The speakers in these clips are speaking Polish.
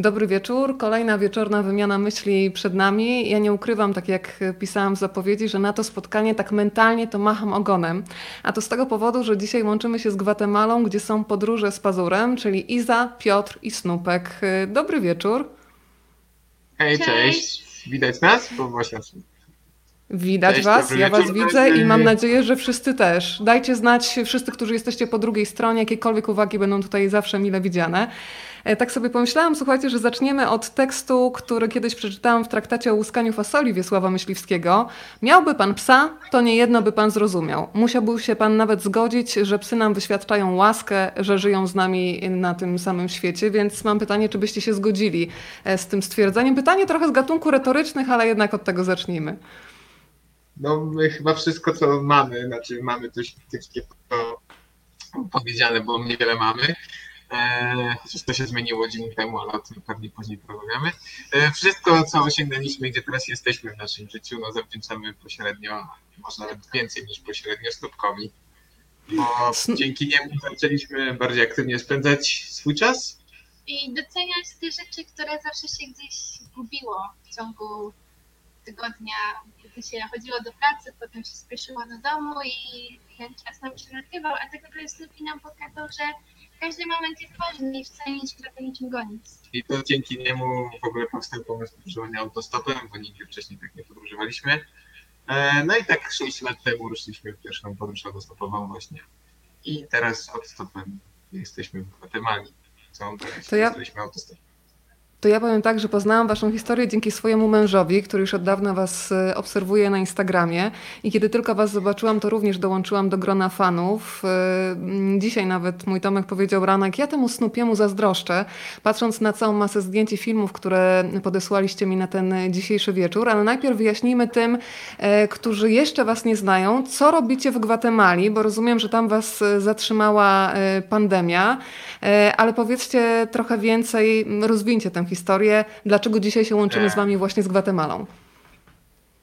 Dobry wieczór. Kolejna wieczorna wymiana myśli przed nami. Ja nie ukrywam, tak jak pisałam w zapowiedzi, że na to spotkanie tak mentalnie to macham ogonem. A to z tego powodu, że dzisiaj łączymy się z Gwatemalą, gdzie są podróże z Pazurem, czyli Iza, Piotr i Snupek. Dobry wieczór. Hej, cześć. cześć. Widać nas? Bo właśnie Widać Cześć, Was, ja Was widzę i mam nadzieję, że wszyscy też. Dajcie znać, wszyscy, którzy jesteście po drugiej stronie, jakiekolwiek uwagi będą tutaj zawsze mile widziane. E, tak sobie pomyślałam, słuchajcie, że zaczniemy od tekstu, który kiedyś przeczytałam w traktacie o łuskaniu fasoli Wiesława Myśliwskiego. Miałby pan psa, to nie jedno by pan zrozumiał. Musiałby się pan nawet zgodzić, że psy nam wyświadczają łaskę, że żyją z nami na tym samym świecie, więc mam pytanie, czy byście się zgodzili e, z tym stwierdzeniem. Pytanie trochę z gatunku retorycznych, ale jednak od tego zacznijmy. No my chyba wszystko, co mamy, znaczy mamy coś takiego powiedziane, bo niewiele mamy. E, chociaż to się zmieniło dzień temu, ale o tym pewnie później porozmawiamy. E, wszystko, co osiągnęliśmy, gdzie teraz jesteśmy w naszym życiu, no zawdzięczamy pośrednio, może nawet więcej niż pośrednio Stopkowi. Bo dzięki niemu zaczęliśmy bardziej aktywnie spędzać swój czas. I doceniać te rzeczy, które zawsze się gdzieś gubiło w ciągu tygodnia, gdy się chodziło do pracy, potem się spieszyło do domu i ten czas nam się nagrywał, a tak naprawdę Snoopy nam pokazał, że każdy moment jest ważny i wcale nie trzeba po niczym gonić. I to dzięki niemu w ogóle powstał pomysł podróżowania autostopem, bo nigdy wcześniej tak nie podróżowaliśmy. E, no i tak 6 lat temu ruszyliśmy w pierwszą podróż autostopową właśnie. I teraz autostopem jesteśmy w Gwatemali. Co teraz to ja... autostopem. To ja powiem tak, że poznałam Waszą historię dzięki swojemu mężowi, który już od dawna Was e, obserwuje na Instagramie. I kiedy tylko Was zobaczyłam, to również dołączyłam do grona fanów. E, dzisiaj nawet mój Tomek powiedział ranek, ja temu Snupiemu zazdroszczę, patrząc na całą masę zdjęć i filmów, które podesłaliście mi na ten dzisiejszy wieczór. Ale najpierw wyjaśnijmy tym, e, którzy jeszcze Was nie znają, co robicie w Gwatemali, bo rozumiem, że tam Was zatrzymała pandemia. Ale powiedzcie trochę więcej, rozwinięcie tę historię. Dlaczego dzisiaj się łączymy z Wami właśnie z Gwatemalą?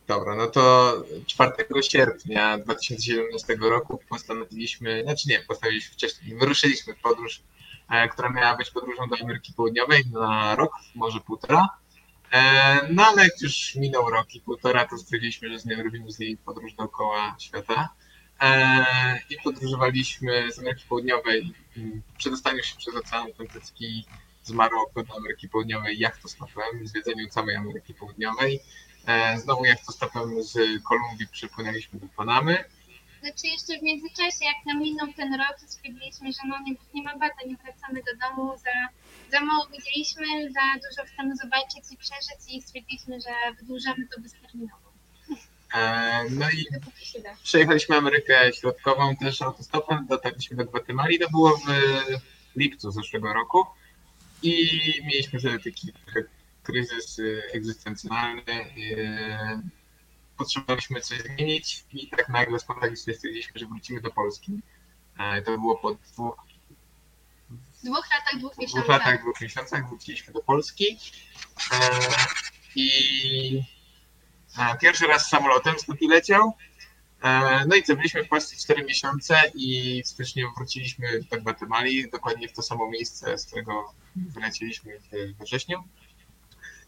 Dobra, no to 4 sierpnia 2017 roku postanowiliśmy, znaczy nie, postanowiliśmy wcześniej, wyruszyliśmy w podróż, e, która miała być podróżą do Ameryki Południowej na rok, może półtora. E, no ale jak już minął rok i półtora, to stwierdziliśmy, że z nią robimy z niej podróż dookoła świata. E, I podróżowaliśmy z Ameryki Południowej, przedostaniu się przez Ocean Atlantycki z Maroku do Ameryki Południowej jachtostopem, zwiedzeniu całej Ameryki Południowej. E, znowu jachtostopem z Kolumbii przypłynęliśmy do Panamy. Znaczy jeszcze w międzyczasie, jak nam minął ten rok, to stwierdziliśmy, że no nie, nie ma bata, nie wracamy do domu, za, za mało widzieliśmy, za dużo chcemy zobaczyć i przeżyć i stwierdziliśmy, że wydłużamy to bezterminowo. E, no i przejechaliśmy Amerykę Środkową też autostopem, dotarliśmy do Gwatemali, to było w lipcu zeszłego roku. I mieliśmy wtedy taki kryzys y, egzystencjonalny. Y, potrzebowaliśmy coś zmienić i tak nagle spontanicznie stwierdziliśmy, że wrócimy do Polski. E, to było po dwóch dwóch latach, dwóch miesiącach. dwóch latach, dwóch miesiącach wróciliśmy do Polski. E, I e, pierwszy raz samolotem z leciał. E, no i co, byliśmy w Polsce 4 miesiące i w styczniu wróciliśmy do Gwatemali, dokładnie w to samo miejsce, z którego wylecieliśmy we wrześniu,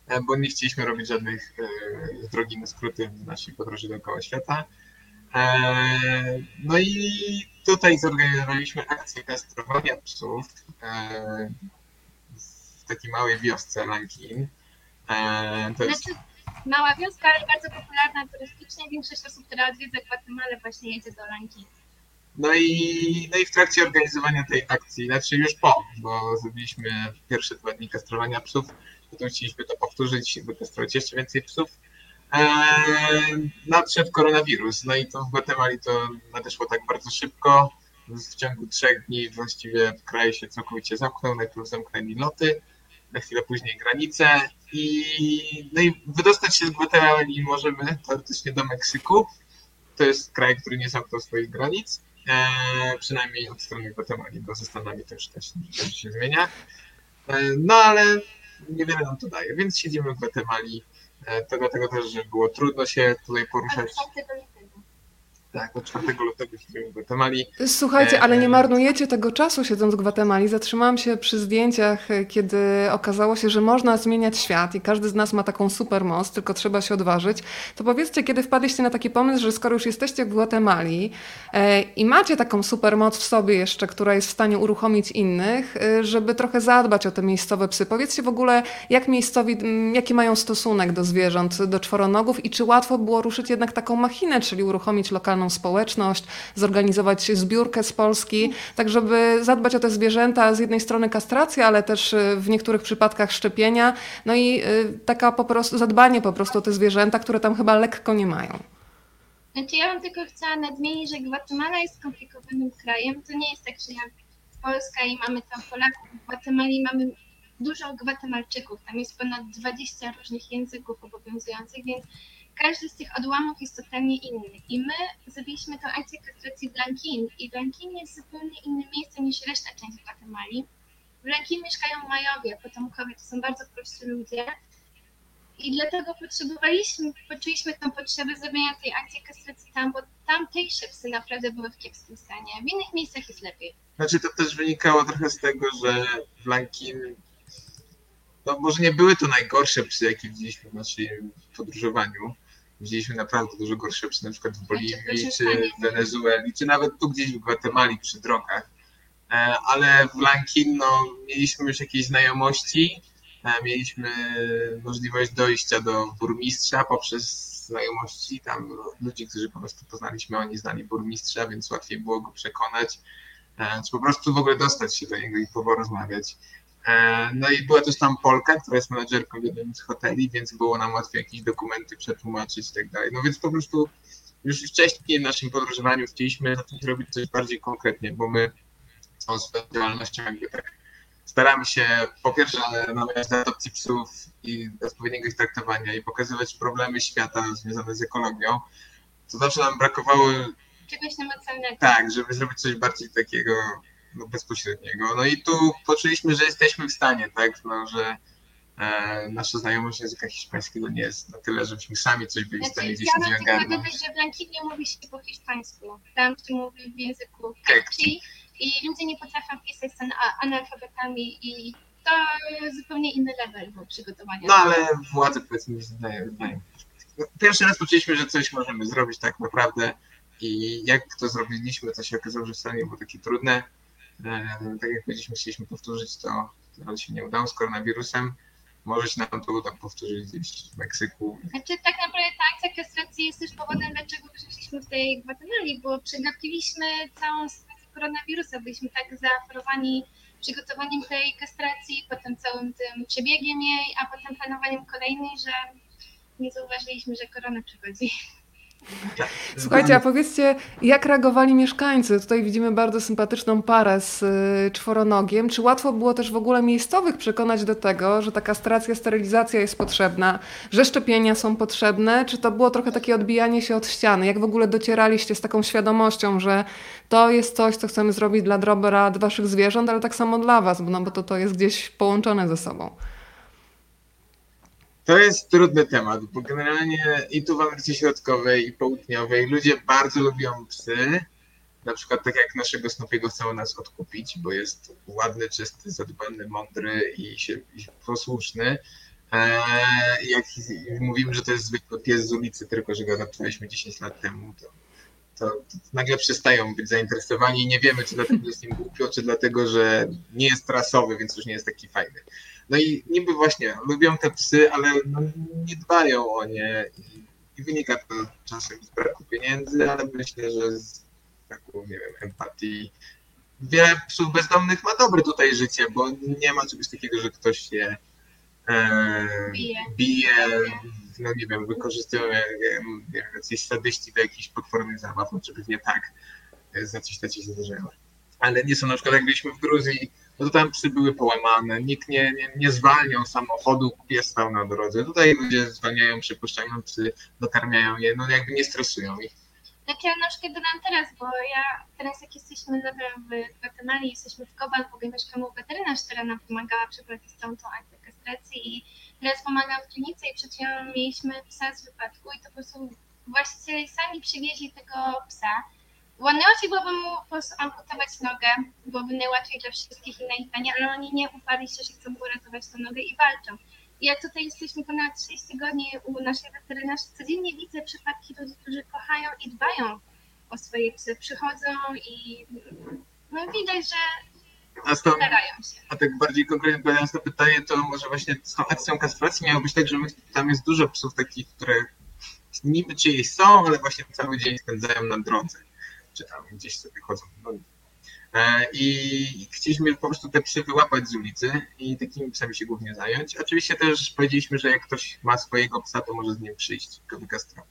e, bo nie chcieliśmy robić żadnych e, drogi na skróty w naszej podróży dookoła świata. No i tutaj zorganizowaliśmy akcję kastrowania psów w takiej małej wiosce Lankin. To jest... Znaczy, mała wioska, ale bardzo popularna turystycznie. Większość osób, która odwiedza Gwatemalę właśnie jedzie do Lanki. No i, no i w trakcie organizowania tej akcji, znaczy już po, bo zrobiliśmy pierwsze dwa dni kastrowania psów, potem chcieliśmy to powtórzyć, kastrować jeszcze więcej psów. Eee, nadszedł koronawirus, no i to w Gwatemali to nadeszło tak bardzo szybko. W ciągu trzech dni właściwie w kraju się całkowicie zamknął, najpierw zamknęli loty, na chwilę później granice i, no i wydostać się z Gwatemali możemy teoretycznie do Meksyku. To jest kraj, który nie zamknął swoich granic, przynajmniej od strony Gwatemali, bo ze Stanami też, też, się zmienia. E, no ale niewiele nam to daje, więc siedzimy w Gwatemali. E, to dlatego też, że było trudno się tutaj poruszać. Tak, od 4 lutego siedzimy w Gwatemali. Słuchajcie, ale nie Eee. marnujecie tego czasu siedząc w Gwatemali. Zatrzymałam się przy zdjęciach, e, kiedy okazało się, że można zmieniać świat i każdy z nas ma taką super moc, tylko trzeba się odważyć. To powiedzcie, kiedy wpadliście na taki pomysł, że skoro już jesteście w Gwatemali e, i macie taką super moc w sobie jeszcze, która jest w stanie uruchomić innych, e, żeby trochę zadbać o te miejscowe psy. Powiedzcie w ogóle, jak miejscowi, jaki mają stosunek do zwierząt, do czworonogów i czy łatwo było ruszyć jednak taką machinę, czyli uruchomić lokalną społeczność, zorganizować zbiórkę z Polski, tak żeby zadbać o te zwierzęta, z jednej strony kastracja, ale też y, w niektórych przypadkach szczepienia, no i y, taka po prostu zadbanie po prostu o te zwierzęta, które tam chyba lekko nie mają. Znaczy ja bym tylko chciała nadmienić, że Gwatemala jest skomplikowanym krajem. To nie jest tak, że jak Polska i mamy tam Polaków, w Gwatemali mamy dużo Gwatemalczyków. Tam jest ponad 20 różnych języków obowiązujących, więc każdy z tych odłamów jest totalnie inny. I my zrobiliśmy tę akcję kastracji w Lankin i Lankin jest zupełnie innym miejscem niż reszta części Gwatemali. W Lankin mieszkają Majowie, potomkowie, to są bardzo prości ludzie. I dlatego potrzebowaliśmy, poczuliśmy tą potrzebę zrobienia tej akcji kastracji tam, bo tamtejsze psy naprawdę były w kiepskim stanie. W innych miejscach jest lepiej. Znaczy to też wynikało trochę z tego, że w Lankin, no może nie były to najgorsze psy, jakie widzieliśmy w naszym podróżowaniu. Widzieliśmy naprawdę dużo gorsze psy, na przykład w Boliwii, proszę czy w Wenezueli, czy nawet tu gdzieś w Gwatemali przy drogach. E, Ale w Lankin no, mieliśmy już jakieś znajomości, e, mieliśmy możliwość dojścia do burmistrza poprzez znajomości tam no, ludzi, którzy po prostu poznaliśmy, oni znali burmistrza, więc łatwiej było go przekonać e, czy po prostu w ogóle dostać się do niego i porozmawiać. E, No i była też tam Polka, która jest menedżerką w jednym z hoteli, więc było nam łatwiej jakieś dokumenty przetłumaczyć i tak dalej. No więc po prostu już wcześniej w naszym podróżowaniu chcieliśmy zacząć robić coś bardziej konkretnie, bo my całą swoją działalnością jakby tak staramy się po pierwsze namawiać do adopcji psów i odpowiedniego ich traktowania i pokazywać problemy świata związane z ekologią. To zawsze nam brakowało Czegoś namacalnego. tak, żeby zrobić coś bardziej takiego no, bezpośredniego. No i tu poczuliśmy, że jesteśmy w stanie, tak, no, że e, nasza znajomość języka hiszpańskiego nie jest na tyle, żebyśmy sami coś byli w Znaczy, stanie gdzieś ja ogarnąć. że w Lankinie mówi się po hiszpańsku. Tam się mówi w języku Kekci. kekci i ludzie nie potrafią pisać, a- analfabetami i to zupełnie inny level było przygotowania. No ale władze powiedzmy nie znają. znają. No, Pierwszy raz poczuliśmy, że coś możemy zrobić tak naprawdę i jak to zrobiliśmy, to się okazało, że wcale nie było takie trudne. E, tak jak powiedzieliśmy, chcieliśmy powtórzyć to, ale się nie udało z koronawirusem. Może się nam to uda powtórzyć gdzieś w Meksyku. Znaczy tak naprawdę ta akcja kastracji jest też powodem, dlaczego przyszliśmy w tej Gwatemali, bo przegapiliśmy całą sytuację koronawirusa. Byliśmy tak zaaferowani przygotowaniem tej kastracji, potem całym tym przebiegiem jej, a potem planowaniem kolejnej, że nie zauważyliśmy, że korona przychodzi. Słuchajcie, a powiedzcie, jak reagowali mieszkańcy? Tutaj widzimy bardzo sympatyczną parę z y, czworonogiem. Czy łatwo było też w ogóle miejscowych przekonać do tego, że ta kastracja, sterylizacja jest potrzebna, że szczepienia są potrzebne? Czy to było trochę takie odbijanie się od ściany? Jak w ogóle docieraliście z taką świadomością, że to jest coś, co chcemy zrobić dla dobra waszych zwierząt, ale tak samo dla was, bo, no, bo to, to jest gdzieś połączone ze sobą? To jest trudny temat, bo generalnie i tu w Ameryce Środkowej i Południowej ludzie bardzo lubią psy. Na przykład tak jak naszego Snoopy'ego chcą nas odkupić, bo jest ładny, czysty, zadbany, mądry i, się, i posłuszny. Eee, jak mówimy, że to jest zwykły pies z ulicy, tylko że go adoptowaliśmy 10 lat temu, to, to, to nagle przestają być zainteresowani i nie wiemy, czy dlatego jest im głupio, czy dlatego, że nie jest rasowy, więc już nie jest taki fajny. No i niby właśnie lubią te psy, ale no, nie dbają o nie i, i wynika to czasem z braku pieniędzy, ale myślę, że z braku, nie wiem, empatii. Wiele psów bezdomnych ma dobre tutaj życie, bo nie ma czegoś takiego, że ktoś je e, Bije. bije, no nie wiem, wykorzystują e, nie wiem, jacyś sadyści do jakichś potwornych zabaw, no czy pewnie tak, e, za coś tacie się zdarzało. Ale nie są na przykład jak byliśmy w Gruzji, no to tam psy były połamane, nikt nie, nie, nie zwalniał samochodu, pies stał na drodze. Tutaj ludzie zwalniają, przepuszczają psy, dokarmiają je, no jakby nie stresują ich. Znaczy ja na przykład dodam teraz, bo ja teraz jak jesteśmy nadal w Gwatemali, jesteśmy w Kobal, mieszkamy u weterynarz, która nam pomagała przeprowadzić całą tą akcję kastracji i teraz pomagam w klinice i przed chwilą mieliśmy psa z wypadku i to po prostu właściciele sami przywieźli tego psa, bo najłatwiej byłoby mu po prostu amputować nogę, byłoby najłatwiej dla wszystkich i najtaniej, ale oni nie uparli się, że chcą uratować tę nogę i walczą. I jak tutaj jesteśmy ponad 6 tygodni u naszej weterynarza, codziennie widzę przypadki ludzi, którzy kochają i dbają o swoje psy, przychodzą i no widać, że A, z tą, starają się. a tak bardziej konkretnie odpowiadając na pytanie, to może właśnie z tą akcją kastracji miało być tak, że my, tam jest dużo psów takich, które niby czyjeś są, ale właśnie cały dzień spędzają na drodze, czy tam gdzieś sobie chodzą. No. E, I chcieliśmy po prostu te psy wyłapać z ulicy i takimi psami się głównie zająć. Oczywiście też powiedzieliśmy, że jak ktoś ma swojego psa, to może z nim przyjść, go wykastrować.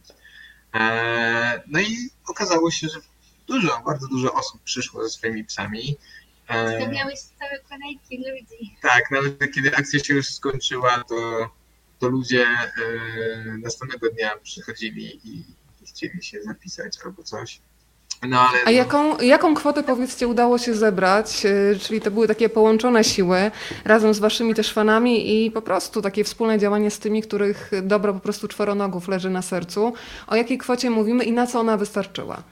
E, No i okazało się, że dużo, bardzo dużo osób przyszło ze swoimi psami. E, Stawiałeś całe kolejki ludzi. tak, nawet kiedy akcja się już skończyła, to, to ludzie e, następnego dnia przychodzili i, i chcieli się zapisać albo coś. No ale. A jaką, jaką kwotę, powiedzcie, udało się zebrać? Yy, Czyli to były takie połączone siły razem z waszymi też fanami i po prostu takie wspólne działanie z tymi, których dobro po prostu czworonogów leży na sercu. O jakiej kwocie mówimy i na co ona wystarczyła?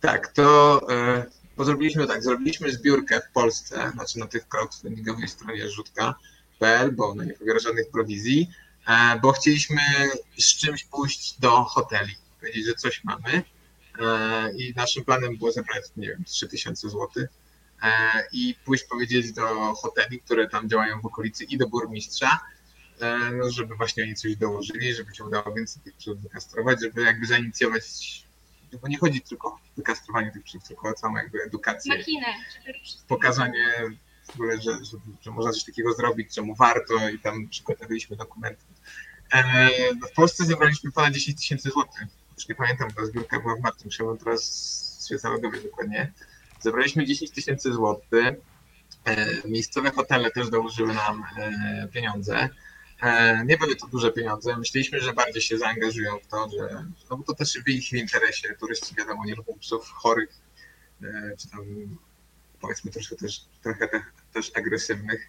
Tak, to e, bo zrobiliśmy tak, zrobiliśmy zbiórkę w Polsce, znaczy na tych crowdfundingowej stronie rzutka.pl, bo ona nie pobiera żadnych prowizji, e, bo chcieliśmy z czymś pójść do hoteli, powiedzieć, że coś mamy e, i naszym planem było zebrać, nie wiem, 3000 zł e, i pójść powiedzieć do hoteli, które tam działają w okolicy i do burmistrza, e, no, żeby właśnie oni coś dołożyli, żeby się udało więcej tych psów wykastrować, żeby jakby zainicjować bo nie chodzi tylko o wykastrowanie tych psów, tylko o całą jakby edukację, Makinę, pokazanie w ogóle, że, że, że można coś takiego zrobić, czemu warto i tam przygotowaliśmy dokumenty. E, no w Polsce zebraliśmy ponad 10 tysięcy złotych. Już nie pamiętam, bo zbiórka była w marcu, musiałem teraz się zalogować dokładnie. Zebraliśmy 10 tysięcy złotych. E, miejscowe hotele też dołożyły nam e, pieniądze. E, Nie były to duże pieniądze. Myśleliśmy, że bardziej się zaangażują w to, że no bo to też w ich interesie. Turyści wiadomo nie lubią psów chorych, czy tam powiedzmy troszkę też, trochę te, też agresywnych.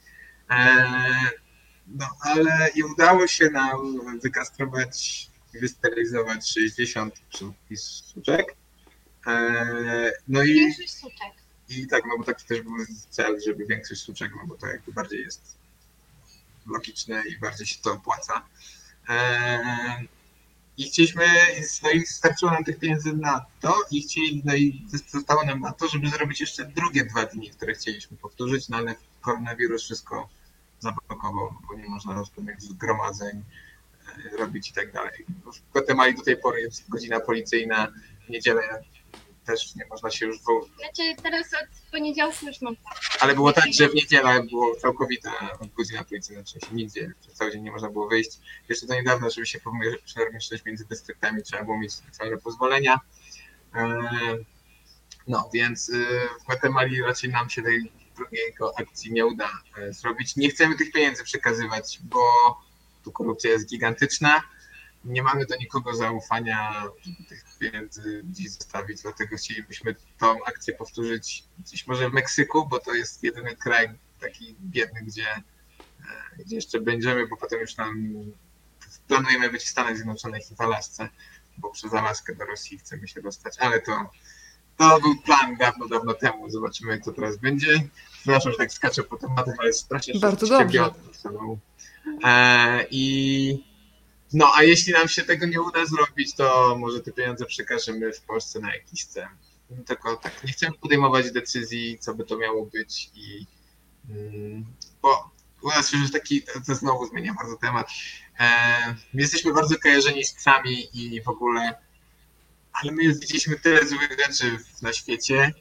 No ale i udało się nam wykastrować wysterylizować 60 psów i suczek. E, No i Większość suczek. i tak, no bo taki też był cel, żeby większość suczek, no bo to jakby bardziej jest logiczne i bardziej się to opłaca. Eee, I chcieliśmy, no i starczyło nam tych pieniędzy na to i chcieli, no i zostało nam na to, żeby zrobić jeszcze drugie dwa dni, które chcieliśmy powtórzyć, no ale koronawirus wszystko zablokował, bo nie można żadnych zgromadzeń e, robić i tak dalej. W Gwatemali do tej pory jest godzina policyjna, w niedzielę też nie można się już w, Znaczy teraz od poniedziałku już mam ale było tak, że w niedzielę było całkowita godzina policyjna, w sensie nigdzie, przez cały dzień nie można było wyjść. Jeszcze do niedawna, żeby się przemieszczać między dystryktami, trzeba było mieć specjalne pozwolenia. Eee, No, więc y, w Gwatemali raczej nam się tej drugiego akcji nie uda e, zrobić. Nie chcemy tych pieniędzy przekazywać, bo tu korupcja jest gigantyczna. Nie mamy do nikogo zaufania, żeby tych pieniędzy gdzieś zostawić, dlatego chcielibyśmy tą akcję powtórzyć gdzieś może w Meksyku, bo to jest jedyny kraj taki biedny, gdzie, e, gdzie jeszcze będziemy, bo potem już nam planujemy być w Stanach Zjednoczonych i w Alasce, bo przez Alaskę do Rosji chcemy się dostać, ale to, to był plan dawno, dawno temu. Zobaczymy, to teraz będzie. Przepraszam, że tak skaczę po tematach, ale strasznie Bardzo dobrze. E, I no, a jeśli nam się tego nie uda zrobić, to może te pieniądze przekażemy w Polsce na jakiś cel. Tylko tak, nie chcemy podejmować decyzji, co by to miało być i mm, bo u nas już taki, to znowu zmienia bardzo temat. E, my jesteśmy bardzo kojarzeni z psami i w ogóle, ale my już widzieliśmy tyle złych rzeczy na świecie,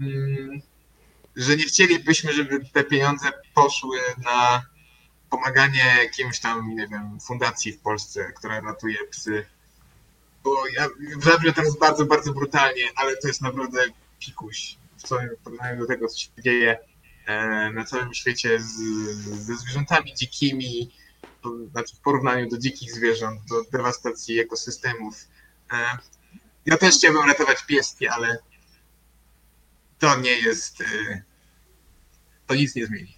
mm, że nie chcielibyśmy, żeby te pieniądze poszły na pomaganie jakimś tam, nie wiem, fundacji w Polsce, która ratuje psy. Bo ja zabrzmię teraz bardzo, bardzo brutalnie, ale to jest naprawdę pikuś w porównaniu do tego, co się dzieje e, na całym świecie z, ze zwierzętami dzikimi, znaczy w porównaniu do dzikich zwierząt, do dewastacji ekosystemów. E, ja też chciałbym ratować pieski, ale to nie jest, e, to nic nie zmieni.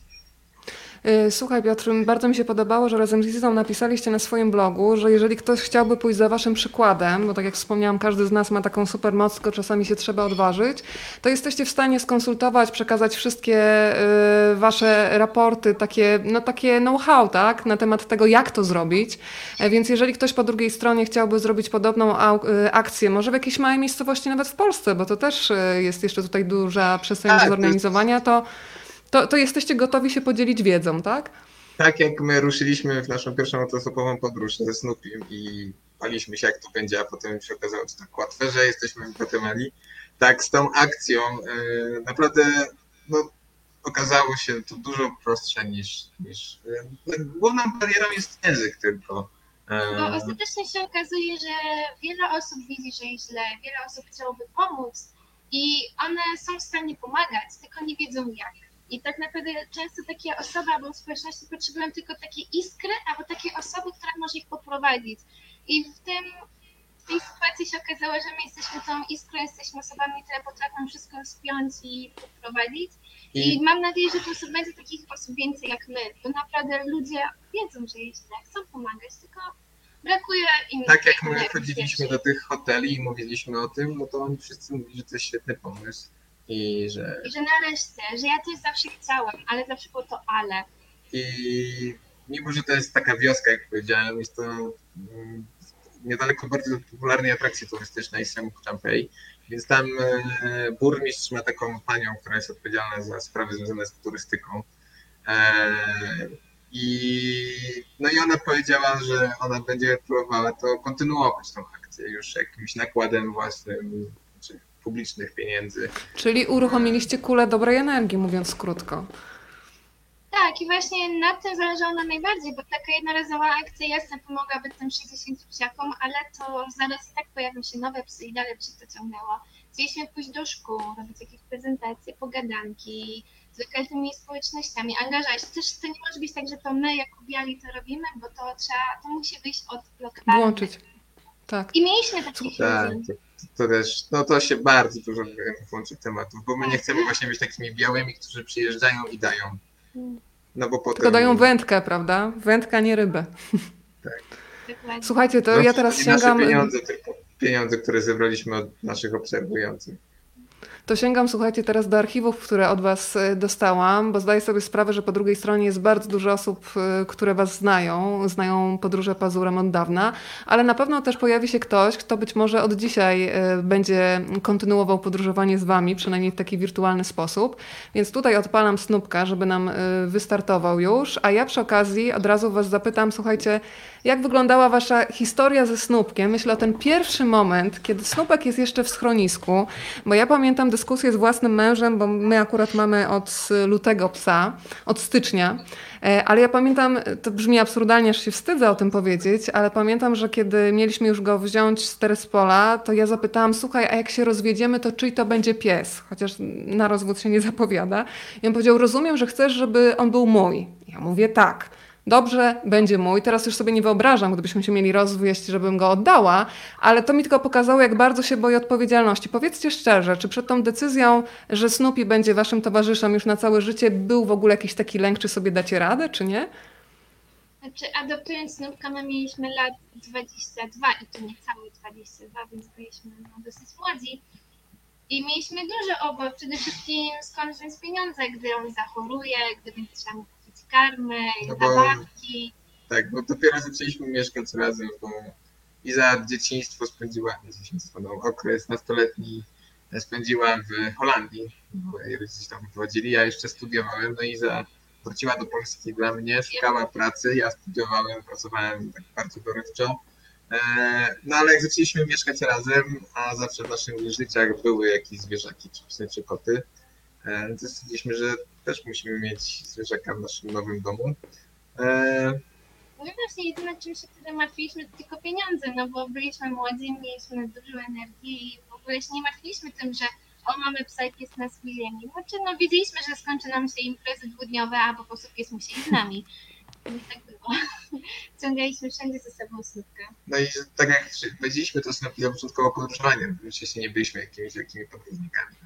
Y, Słuchaj Piotr, bardzo mi się podobało, że razem z Izą napisaliście na swoim blogu, że jeżeli ktoś chciałby pójść za waszym przykładem, bo tak jak wspomniałam, każdy z nas ma taką super moc, tylko czasami się trzeba odważyć, to jesteście w stanie skonsultować, przekazać wszystkie y, wasze raporty, takie, no, takie know-how, tak, na temat tego, jak to zrobić. E, Więc jeżeli ktoś po drugiej stronie chciałby zrobić podobną y, akcję, może w jakiejś małej miejscowości nawet w Polsce, bo to też jest jeszcze tutaj duża przestrzeń Tak, do jest- zorganizowania, to, to, to jesteście gotowi się podzielić wiedzą, tak? Tak jak my ruszyliśmy w naszą pierwszą autostopową podróż ze Snoopim i baliśmy się jak to będzie, a potem się okazało, że tak łatwe, że jesteśmy Gwatemali. Tak z tą akcją e, naprawdę no, okazało się to dużo prostsze niż, niż no, główną barierą jest język tylko. E, Bo ostatecznie się okazuje, że wiele osób widzi, że jest źle, wiele osób chciałoby pomóc i one są w stanie pomagać, tylko nie wiedzą jak. I tak naprawdę często takie osoby albo społeczności potrzebują tylko takiej iskry albo takiej osoby, która może ich poprowadzić. I w tym w tej sytuacji się okazało, że my jesteśmy tą iskrą, jesteśmy osobami, które potrafią wszystko spiąć i poprowadzić. I, I mam nadzieję, że to będzie takich osób więcej jak my, bo naprawdę ludzie wiedzą, że jest źle, chcą pomagać, tylko brakuje im. tak jak my chodziliśmy do tych hoteli i mówiliśmy o tym, no to oni wszyscy mówili, że to jest świetny pomysł i że I że nareszcie, że ja też zawsze chciałem, ale zawsze było to ale. I mimo, że to jest taka wioska, jak powiedziałem, jest to mm, niedaleko bardzo popularnej atrakcji turystycznej Semuk Champei, więc tam e, burmistrz ma taką panią, która jest odpowiedzialna za sprawy związane z turystyką. E, I, no i ona powiedziała, że ona będzie próbowała to kontynuować tą akcję już jakimś nakładem własnym, czy publicznych pieniędzy. Czyli uruchomiliście kulę dobrej energii, mówiąc krótko. Tak, i właśnie na tym zależało nam najbardziej, bo taka jednorazowa akcja jasna pomogłaby tym 60 psiakom, ale to zaraz i tak pojawią się nowe psy i dalej by się to ciągnęło. Chcieliśmy pójść do szkół, robić jakieś prezentacje, pogadanki z lokalnymi społecznościami, angażować. Też to nie może być tak, że to my jako biali to robimy, bo to trzeba, to musi wyjść od lokalnych. Włączyć. Tak. I mieliśmy takich Tak. To, też, no to się bardzo dużo włączy tematów, bo my nie chcemy właśnie być takimi białymi, którzy przyjeżdżają i dają. No bo potem... Tylko dają wędkę, prawda? Wędka, nie rybę. Dokładnie. Słuchajcie, to No, ja teraz nie sięgam. Nasze pieniądze, tylko pieniądze, które zebraliśmy od naszych obserwujących. To sięgam, słuchajcie, teraz do archiwów, które od Was e, dostałam, bo zdaję sobie sprawę, że po drugiej stronie jest bardzo dużo osób, e, które Was znają, znają podróże pazurem od dawna, ale na pewno też pojawi się ktoś, kto być może od dzisiaj e, będzie kontynuował podróżowanie z Wami, przynajmniej w taki wirtualny sposób. Więc tutaj odpalam snupka, żeby nam wystartował już, a ja przy okazji od razu Was zapytam, słuchajcie, jak wyglądała Wasza historia ze snupkiem? Myślę o ten pierwszy moment, kiedy snupek jest jeszcze w schronisku, bo ja pamiętam dyskusję z własnym mężem, bo my akurat mamy od lutego psa, od stycznia, E, ale ja pamiętam, to brzmi absurdalnie, aż się wstydzę o tym powiedzieć, ale pamiętam, że kiedy mieliśmy już go wziąć z Terespola, to ja zapytałam, słuchaj, a jak się rozwiedziemy, to czyj to będzie pies? Chociaż na rozwód się nie zapowiada. I on powiedział, rozumiem, że chcesz, żeby on był mój. Ja mówię, tak. Dobrze, będzie mój. Teraz już sobie nie wyobrażam, gdybyśmy się mieli rozwieść, żebym go oddała, ale to mi tylko pokazało, jak bardzo się boję odpowiedzialności. Powiedzcie szczerze, czy przed tą decyzją, że Snoopy będzie waszym towarzyszem już na całe życie, był w ogóle jakiś taki lęk, czy sobie dacie radę, czy nie? Znaczy, adoptując Snupka, my mieliśmy lat 22 i to nie całe 22, więc byliśmy no, dosyć młodzi. I mieliśmy duży obaw, przede wszystkim skąd wziąć pieniądze, gdy on zachoruje, gdy będzie trzeba karmy, No bo- zabawki. Tak, bo dopiero zaczęliśmy mieszkać razem, bo Iza dzieciństwo spędziła, dzieciństwo, no, okres nastoletni spędziła w Holandii, bo jej rodzice tam wyprowadzili, ja jeszcze studiowałem, no Iza wróciła do Polski dla mnie, szukała pracy, ja studiowałem, pracowałem tak bardzo dorywczo. E, No ale jak zaczęliśmy mieszkać razem, a zawsze w naszych życiach były jakieś zwierzaki, czy psy, czy koty, e, to stwierdziliśmy, że też musimy mieć zwierzaka w naszym nowym domu. E, No i właśnie jedyne, czym się wtedy martwiliśmy, to tylko pieniądze, no bo byliśmy młodzi, mieliśmy dużo energii i w ogóle się nie martwiliśmy tym, że o, mamy psa i pies nas ziemi. Znaczy, no wiedzieliśmy, że skończy nam się imprezy dwudniowe, a po prostu pies musi iść z nami. I tak było. Ciągaliśmy wszędzie ze sobą snupkę. No i tak jak powiedzieliśmy, to na początkowo podróżowanie. Wcześniej nie byliśmy jakimiś wielkimi podróżnikami.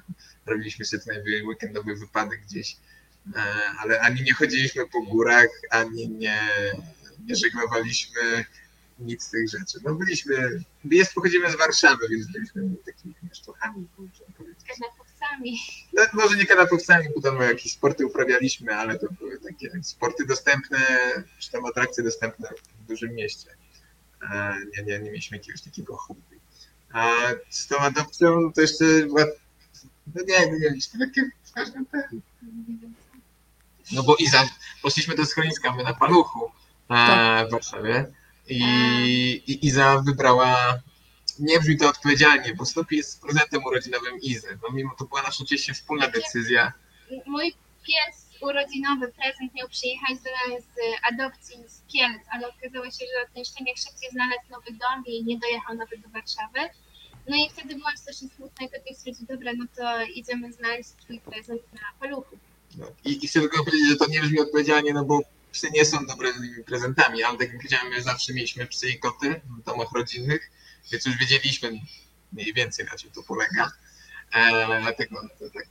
Robiliśmy sobie najmniej weekendowy wypadek gdzieś. E, ale ani nie chodziliśmy po górach, ani nie, nie żeglowaliśmy nic z tych rzeczy. No byliśmy, jest pochodzimy z Warszawy, więc byliśmy takimi powiedzieć. kanapowcami. No, może nie kanapowcami, bo tam jakieś sporty uprawialiśmy, ale to były takie sporty dostępne, czy tam atrakcje dostępne w dużym mieście. E, Nie, nie, nie mieliśmy jakiegoś takiego hobby. A z tą adopcją to jeszcze była, no nie, nie mieliśmy takie w każdym tym. No bo Iza, poszliśmy do schroniska, my na Paluchu e, w Warszawie i, i Iza wybrała, nie brzmi to odpowiedzialnie, bo Snoopy jest prezentem urodzinowym Izy. No mimo to była nasza oczywiście wspólna decyzja. Mój pies urodzinowy prezent miał przyjechać do, z adopcji z Kielc, ale okazało się, że ten szczeniak szybciej znalazł nowy dom i nie dojechał nawet do Warszawy. No i wtedy byłam strasznie smutna i tata stwierdził, dobra, no to idziemy znaleźć twój prezent na paluchu. No. I, I chcę tylko powiedzieć, że to nie brzmi odpowiedzialnie, no bo psy nie są dobrymi prezentami, ale tak jak powiedziałem, my zawsze mieliśmy psy i koty w domach rodzinnych, więc już wiedzieliśmy mniej więcej na czym to polega. E, dlatego tak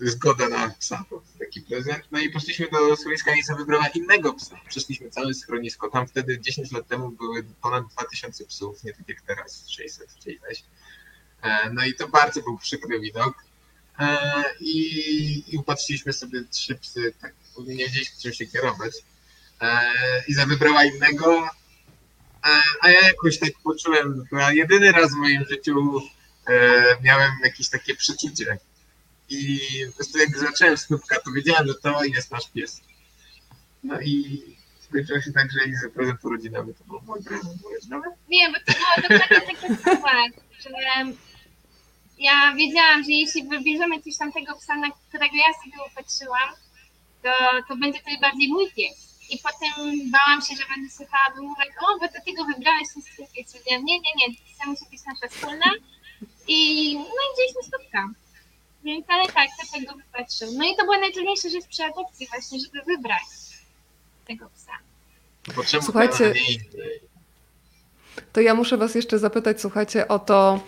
to jest zgoda na psa, taki prezent. No i poszliśmy do schroniska i sobie wybrała innego psa. Przeszliśmy całe schronisko. Tam wtedy 10 lat temu były ponad 2000 psów, nie tak jak teraz 600 czy ileś. No i to bardzo był przykry widok. E, i, i upatrzyliśmy sobie trzy psy, tak nie wiedzieliśmy czym się kierować. E, Iza wybrała innego, e, a ja jakoś tak poczułem, chyba jedyny raz w moim życiu miałem jakieś takie przeczucie. I po prostu jak zacząłem snupka, to wiedziałem, że to jest nasz pies. No i skończyło się tak, że Iza prezent urodzinowy to był mój prezent urodzinowy. Nie, bo to było dokładnie takie słowa, że ja wiedziałam, że jeśli wybierzemy coś tamtego psa, na którego ja sobie upatrzyłam, to, to będzie to bardziej mój pies. I potem bałam się, że będę słuchała wymówek, o, bo do tego wybrałeś ten swój pies. Nie, nie, nie, to musi być nasza wspólna. I no i wzięliśmy spotka. Więc ale tak, to tego wypatrzył. No i to była najtrudniejsza rzecz przy adopcji właśnie, żeby wybrać tego psa. Czemu Słuchajcie, to nie ja muszę Was jeszcze zapytać, słuchajcie, o to,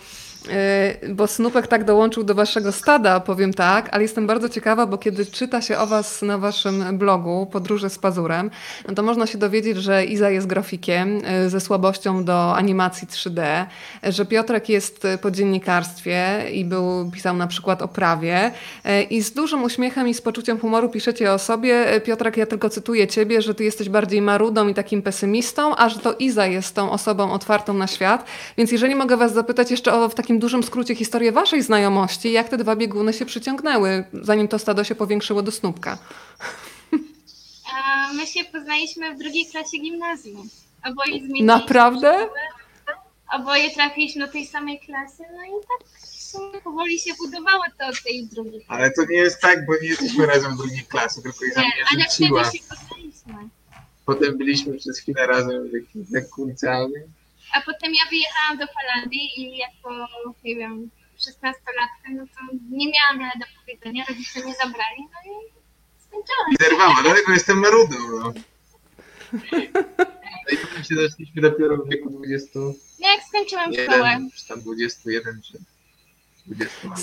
bo Snupek tak dołączył do Waszego stada, powiem tak, ale jestem bardzo ciekawa, bo kiedy czyta się o Was na Waszym blogu Podróże z Pazurem, no to można się dowiedzieć, że Iza jest grafikiem yy, ze słabością do animacji 3D, że Piotrek jest po dziennikarstwie i był, pisał na przykład o prawie i z dużym uśmiechem i z poczuciem humoru piszecie o sobie, Piotrek, ja tylko cytuję Ciebie, że Ty jesteś bardziej marudą i takim pesymistą, a że to Iza jest tą osobą otwartą na świat. Więc jeżeli mogę Was zapytać jeszcze o w takim dużym skrócie historię Waszej znajomości, jak te dwa bieguny się przyciągnęły, zanim to stado się powiększyło do snupka? My się poznaliśmy w drugiej klasie gimnazjum. Oboje zmieniliśmy Naprawdę? szkołę. Oboje trafiliśmy do tej samej klasy, no i tak powoli się budowało to od tej drugiej. Ale to nie jest tak, bo nie jesteśmy razem w drugiej klasy, tylko mnie ale wtedy się poznaliśmy. Potem byliśmy przez chwilę razem w jakimś zakurcami. A potem ja wyjechałam do Holandii i jako, nie wiem, 16-latka, no to nie miałam wiele do powiedzenia, rodzice mnie zabrali, no i skończyłam. I zerwała, dlatego jestem marudą. No. I potem się zaczęliśmy dopiero w wieku 21, No jak skończyłam szkołę, czy tam 21, czy 20 lat.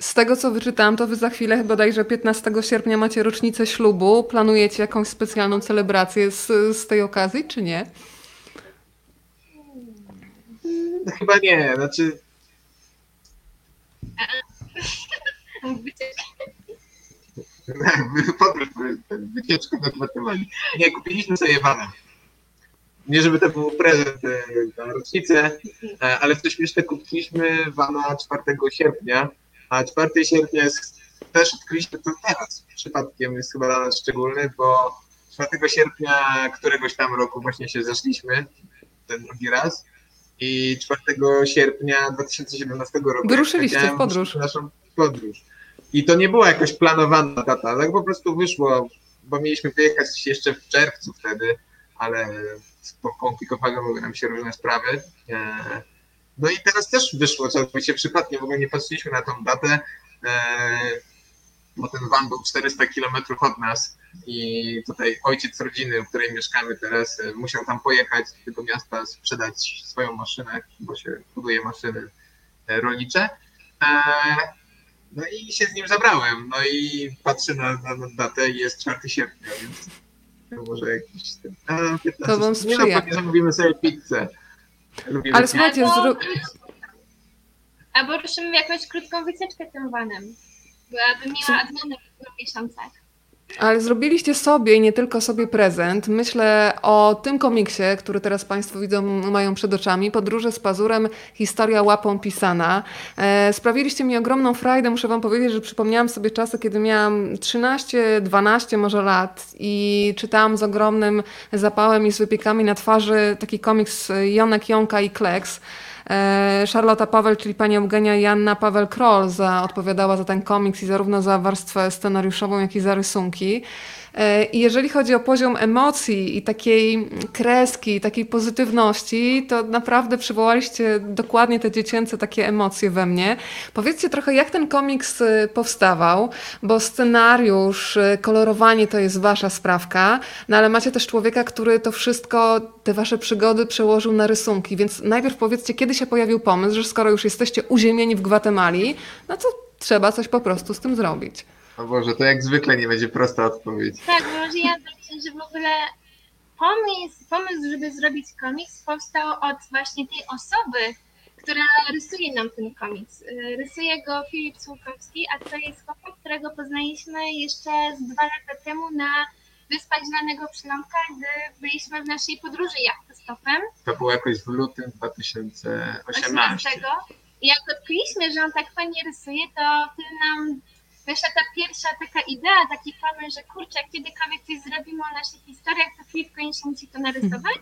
Z tego, co wyczytałam, to wy za chwilę, bodajże 15 sierpnia macie rocznicę ślubu. Planujecie jakąś specjalną celebrację z, z tej okazji, czy nie? No chyba nie, znaczy podróż, wycieczka do Gwatemali. Nie, kupiliśmy sobie vana. Nie, żeby to był prezent e, na rocznicę, e, ale to śmieszne kupiliśmy vana 4 sierpnia, a 4 sierpnia jest, też odkryliśmy to teraz. Przypadkiem jest chyba dla nas szczególny, bo 4 sierpnia któregoś tam roku właśnie się zeszliśmy, ten drugi raz. I 4 sierpnia 2017 roku. Wyruszyliście w podróż. Naszą podróż. I to nie była jakoś planowana data, tak po prostu wyszło, bo mieliśmy wyjechać jeszcze w czerwcu wtedy, ale skomplikowały nam się różne sprawy. E, No i teraz też wyszło całkowicie przypadkiem, w ogóle nie patrzyliśmy na tą datę, e, bo ten van był 400 kilometrów od nas i tutaj ojciec rodziny, w której mieszkamy teraz, e, musiał tam pojechać do tego miasta, sprzedać swoją maszynę, bo się buduje maszyny e, rolnicze. E, No i się z nim zabrałem. No i patrzę na, na, na datę i jest 4 sierpnia, więc może jakiś ten. A, 15. To wam Nie sprzyja. no, pewnie zamówimy sobie pizzę. Lubimy Ale słuchajcie, Albo, zrób... albo ruszymy jakąś krótką wycieczkę tym vanem. Byłabym miła odmiana w miesiącach. Ale zrobiliście sobie i nie tylko sobie prezent. Myślę o tym komiksie, który teraz Państwo widzą, mają przed oczami. Podróże z pazurem, historia łapą pisana. E, sprawiliście mi ogromną frajdę. Muszę Wam powiedzieć, że przypomniałam sobie czasy, kiedy miałam 13, 12 może lat i czytałam z ogromnym zapałem i z wypiekami na twarzy taki komiks Jonek, Jąka i Kleks. E, Charlotta Paweł, czyli pani Eugenia Janna Paweł-Kroll za, odpowiadała za ten komiks i zarówno za warstwę scenariuszową, jak i za rysunki. E, I jeżeli chodzi o poziom emocji i takiej kreski, takiej pozytywności, to naprawdę przywołaliście dokładnie te dziecięce takie emocje we mnie. Powiedzcie trochę, jak ten komiks e, powstawał, bo scenariusz, e, kolorowanie to jest wasza sprawka, no ale macie też człowieka, który to wszystko, te wasze przygody przełożył na rysunki, więc najpierw powiedzcie, kiedy się pojawił pomysł, że skoro już jesteście uziemieni w Gwatemali, no to trzeba coś po prostu z tym zrobić. O Boże, to jak zwykle nie będzie prosta odpowiedź. Tak, bo może ja zacznę, że w ogóle pomysł, pomysł, żeby zrobić komiks powstał od właśnie tej osoby, która rysuje nam ten komiks. Y, Rysuje go Filip Słukowski, a to jest chłopak, którego poznaliśmy jeszcze z dwa lata temu na Wyspach Zielonego Przylądka, gdy byliśmy w naszej podróży jachtostopem. To było jakoś w lutym 2018. 18. I jak odkryliśmy, że on tak fajnie rysuje, to wtedy nam wyszła ta pierwsza taka idea, taki pomysł, że kurczę, kiedykolwiek coś zrobimy o naszych historiach, to Filip koniecznie musi to narysować.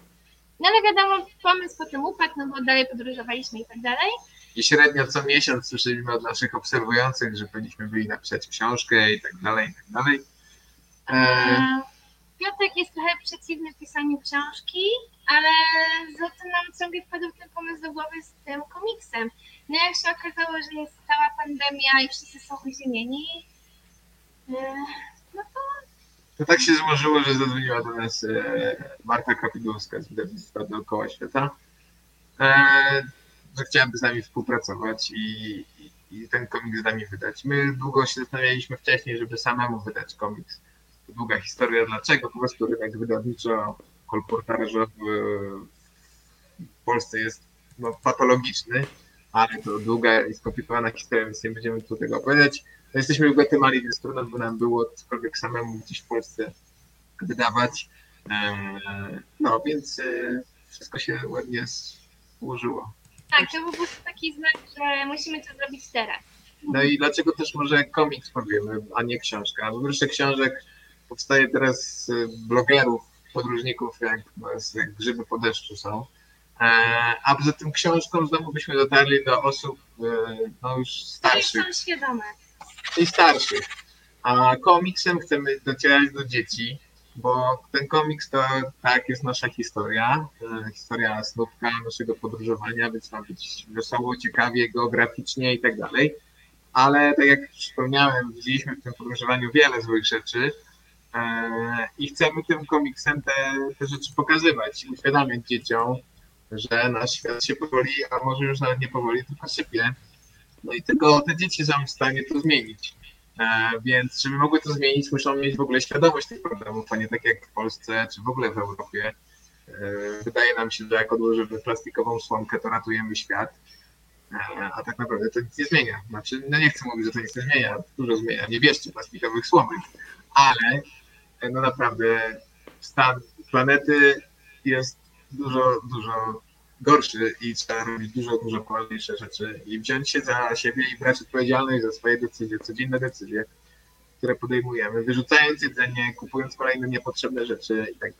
No ale wiadomo, pomysł potem upadł, no bo dalej podróżowaliśmy i tak dalej. I średnio co miesiąc słyszeliśmy od naszych obserwujących, że powinniśmy byli napisać książkę i tak dalej, i tak dalej. E, Piotrek jest trochę przeciwny pisaniu książki, ale za to nam ciągle wpadł ten pomysł do głowy z tym komiksem. No jak się okazało, że jest cała pandemia i wszyscy są uziemieni, e, no to to tak się złożyło, że zadzwoniła do nas e, Marta Kapidulska z wydawnictwa Dookoła Świata, e, że chciałaby z nami współpracować i, i, ten komiks z nami wydać. My długo się zastanawialiśmy wcześniej, żeby samemu wydać komiks. Długa historia, dlaczego po prostu rynek wydawniczo-kolportażowy w Polsce jest no, patologiczny, ale to długa i skomplikowana historia, więc nie będziemy tu tego opowiadać. No, jesteśmy w Gwatemali, więc trudno by nam było cokolwiek samemu gdzieś w Polsce wydawać. No więc e, wszystko się ładnie złożyło. tak, to był po prostu taki znak, że musimy to zrobić teraz. No i dlaczego też może komiks powiemy, a nie książka? Bo wreszcie książek powstaje teraz z blogerów, podróżników, jak, jak grzyby po deszczu są. Eee, A poza tym książką znowu byśmy dotarli do osób e, no już starszych. są świadome. i starszych. A komiksem chcemy docierać do dzieci, bo ten komiks to tak jest nasza historia, e, historia snówka, naszego podróżowania, więc ma być wesoło, ciekawie, geograficznie i tak dalej. Ale tak jak wspomniałem, widzieliśmy w tym podróżowaniu wiele złych rzeczy e, i chcemy tym komiksem te, te rzeczy pokazywać i uświadamiać dzieciom, że nasz świat się powoli, a może już nawet nie powoli, tylko sypie. No i tylko te dzieci są w stanie to zmienić. E, Więc żeby mogły to zmienić, muszą mieć w ogóle świadomość tych problemów, a nie tak jak w Polsce czy w ogóle w Europie. E, Wydaje nam się, że jak odłożymy plastikową słomkę, to ratujemy świat. E, A tak naprawdę to nic nie zmienia. Znaczy, no nie chcę mówić, że to nic nie zmienia, dużo zmienia. Nie bierzcie plastikowych słomek, ale e, no naprawdę stan planety jest dużo, dużo gorszy i trzeba robić dużo, dużo poważniejsze rzeczy i wziąć się za siebie i brać odpowiedzialność za swoje decyzje, codzienne decyzje, które podejmujemy, wyrzucając jedzenie, kupując kolejne niepotrzebne rzeczy i tak.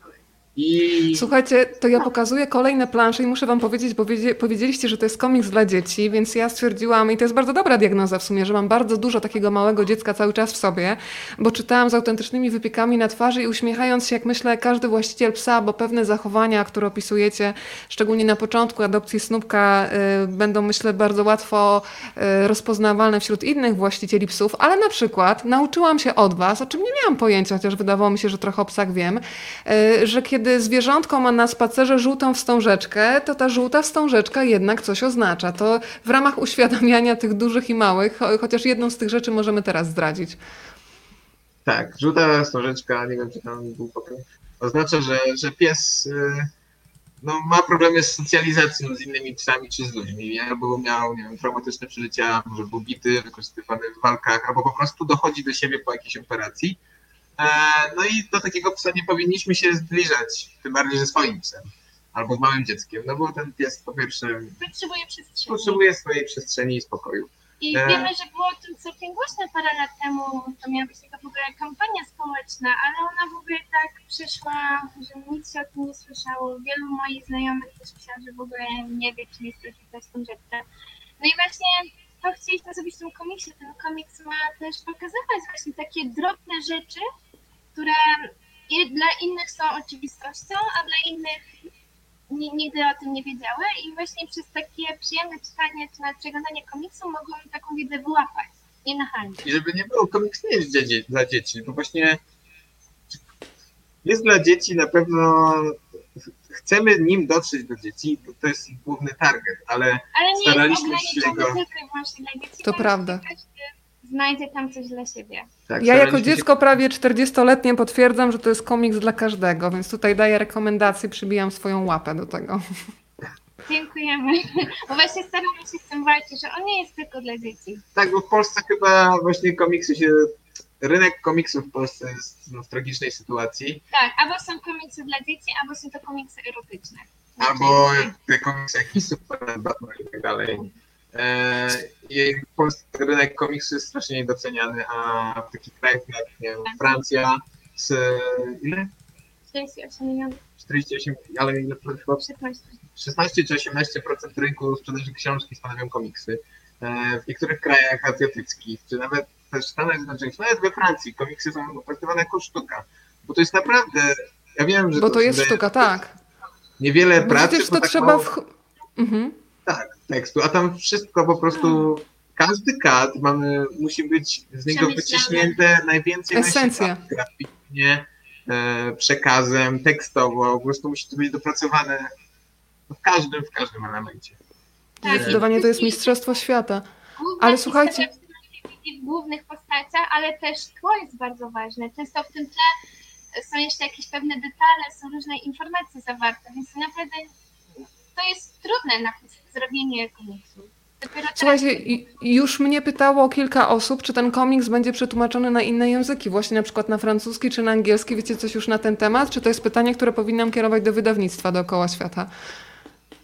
I Słuchajcie, to ja pokazuję kolejne plansze i muszę wam powiedzieć, bo wiedzie- powiedzieliście, że to jest komiks dla dzieci, więc ja stwierdziłam, i to jest bardzo dobra diagnoza w sumie, że mam bardzo dużo takiego małego dziecka cały czas w sobie, bo czytałam z autentycznymi wypiekami na twarzy i uśmiechając się, jak myślę, każdy właściciel psa, bo pewne zachowania, które opisujecie, szczególnie na początku adopcji snupka, y, będą myślę bardzo łatwo y, rozpoznawalne wśród innych właścicieli psów, ale na przykład nauczyłam się od was, o czym nie miałam pojęcia, chociaż wydawało mi się, że trochę o psach wiem, y, że kiedy kiedy zwierzątko ma na spacerze żółtą wstążeczkę, to ta żółta wstążeczka jednak coś oznacza. To w ramach uświadamiania tych dużych i małych, chociaż jedną z tych rzeczy możemy teraz zdradzić. Tak, żółta wstążeczka, nie wiem czy tam był pokój, oznacza, że, że pies y, no, ma problemy z socjalizacją z innymi psami czy z ludźmi, albo miał nie wiem, traumatyczne przeżycia, może był bity, wykorzystywany w walkach, albo po prostu dochodzi do siebie po jakiejś operacji. E, no i do takiego psa nie powinniśmy się zbliżać, tym bardziej ze swoim psem albo z małym dzieckiem, no bo ten pies po pierwsze Potrzebuje przestrzeni. potrzebuje swojej przestrzeni i spokoju. I E. wiemy, że było o tym całkiem głośno parę lat temu, to miała być taka w ogóle kampania społeczna, ale ona w ogóle tak przyszła, że nic się o tym nie słyszało. Wielu moich znajomych też pisał, że w ogóle nie wie, czym jest ta wstążeczka. No i właśnie to chcieliśmy zrobić w tym komiksie. Ten komiks ma też pokazywać właśnie takie drobne rzeczy, które dla innych są oczywistością, a dla innych ni- nigdy o tym nie wiedziały i właśnie przez takie przyjemne czytanie czy nawet przeglądanie komiksu mogą taką wiedzę wyłapać, nienachalnie. I żeby nie było, komiks nie jest dla, dzie- dla dzieci, bo właśnie jest dla dzieci na pewno, chcemy nim dotrzeć do dzieci, bo to jest ich główny target, ale Ale nie Staraliśmy jest się go- tylko i wyłącznie dla dzieci. To prawda. Każdy znajdzie tam coś dla siebie. tak, Ja jako staraliśmy się- dziecko prawie 40-letnie potwierdzam, że to jest komiks dla każdego, więc tutaj daję rekomendacje, przybijam swoją łapę do tego. Dziękujemy. Bo właśnie staramy się z tym walczyć, że on nie jest tylko dla dzieci. Tak, bo w Polsce chyba właśnie komiksy się, rynek komiksów w Polsce jest no, w tragicznej sytuacji, Tak, albo są komiksy dla dzieci, albo są to komiksy erotyczne. albo te komiksy jak Superman, Batman i tak dalej. E, I w Polsce rynek komiksu jest strasznie niedoceniany, a w takich krajach jak nie wiem, Francja z ile? 48 milionów, 48, ale ile chyba 16. 16 czy 18% rynku sprzedaży książki stanowią komiksy. E, W niektórych krajach azjatyckich, czy nawet też w Stanach Zjednoczonych, nawet we Francji, komiksy są traktowane jako sztuka. Bo to jest naprawdę, ja wiem, że Bo to jest daje sztuka, tak. Niewiele Bo pracy, przecież bo to tak trzeba mało, w... Mhm. Tak, tekstu, a tam wszystko po prostu, każdy kat mamy, musi być z niego wyciśnięte najwięcej Esencja. na. Graficznie, e, przekazem, tekstowo, po prostu musi to być dopracowane w każdym, w każdym elemencie. Tak, Zdecydowanie to jest mistrzostwo świata. Ale słuchajcie- w głównych postaciach, ale też tło jest bardzo ważne. Często w tym tle są jeszcze jakieś pewne detale, są różne informacje zawarte, więc naprawdę to jest trudne na zrobienie komiksu. Słuchajcie, już mnie pytało kilka osób, czy ten komiks będzie przetłumaczony na inne języki, właśnie na przykład na francuski czy na angielski. Wiecie coś już na ten temat? Czy to jest pytanie, które powinnam kierować do wydawnictwa dookoła świata?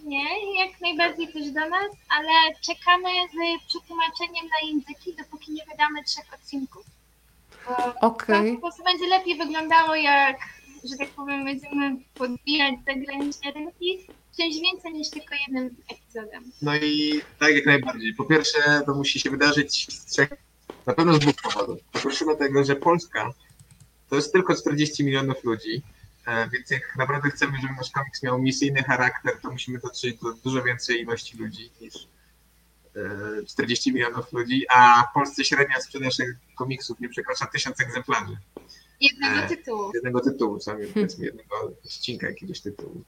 Nie, jak najbardziej też do nas, ale czekamy z przetłumaczeniem na języki, dopóki nie wydamy trzech odcinków. To Okej. po prostu będzie lepiej wyglądało, jak, że tak powiem, będziemy podbijać zagraniczne rynki czymś więcej niż tylko jednym epizodem. No i tak jak najbardziej. Po pierwsze, to musi się wydarzyć z trzech, na pewno z dwóch powodów. Po pierwsze dlatego, że Polska to jest tylko 40 milionów ludzi, e, więc jak naprawdę chcemy, żeby nasz komiks miał misyjny charakter, to musimy dotrzeć do dużo więcej ilości ludzi niż e, 40 milionów ludzi, a w Polsce średnia sprzedaż komiksów nie przekracza 1000 egzemplarzy Jednego E, tytułu. jednego tytułu, sami powiedzmy jednego odcinka jakiegoś tytułu.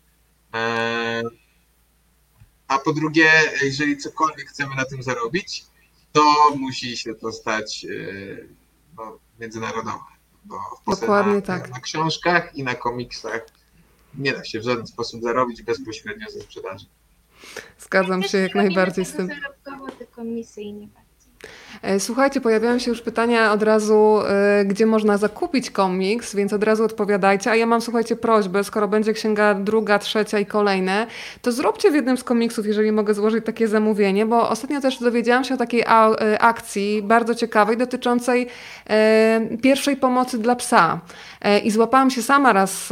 E, A po drugie, jeżeli cokolwiek chcemy na tym zarobić, to musi się to stać e, no, międzynarodowe. Bo Dokładnie na, tak. na książkach i na komiksach nie da się w żaden sposób zarobić bezpośrednio ze sprzedaży. Zgadzam się jak najbardziej z tym. Zarobkowo, tylko misyjnie bardziej. E, Słuchajcie, pojawiają się już pytania od razu, e, gdzie można zakupić komiks, więc od razu odpowiadajcie. A ja mam, słuchajcie, prośbę, skoro będzie księga druga, trzecia i kolejne, to zróbcie w jednym z komiksów, jeżeli mogę złożyć takie zamówienie, bo ostatnio też dowiedziałam się o takiej e, akcji bardzo ciekawej dotyczącej pierwszej pomocy dla psa. I złapałam się sama raz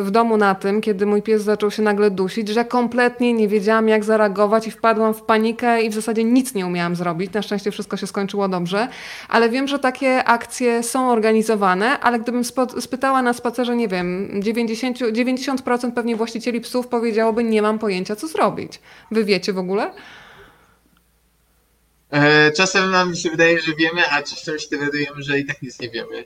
w domu na tym, kiedy mój pies zaczął się nagle dusić, że kompletnie nie wiedziałam, jak zareagować i wpadłam w panikę i w zasadzie nic nie umiałam zrobić. Na szczęście wszystko się skończyło dobrze, ale wiem, że takie akcje są organizowane, ale gdybym spytała na spacerze, nie wiem, 90, 90% pewnie właścicieli psów powiedziałoby, nie mam pojęcia, co zrobić. Wy wiecie w ogóle? E, Czasem nam się wydaje, że wiemy, a czasem się dowiadujemy, że i tak nic nie wiemy.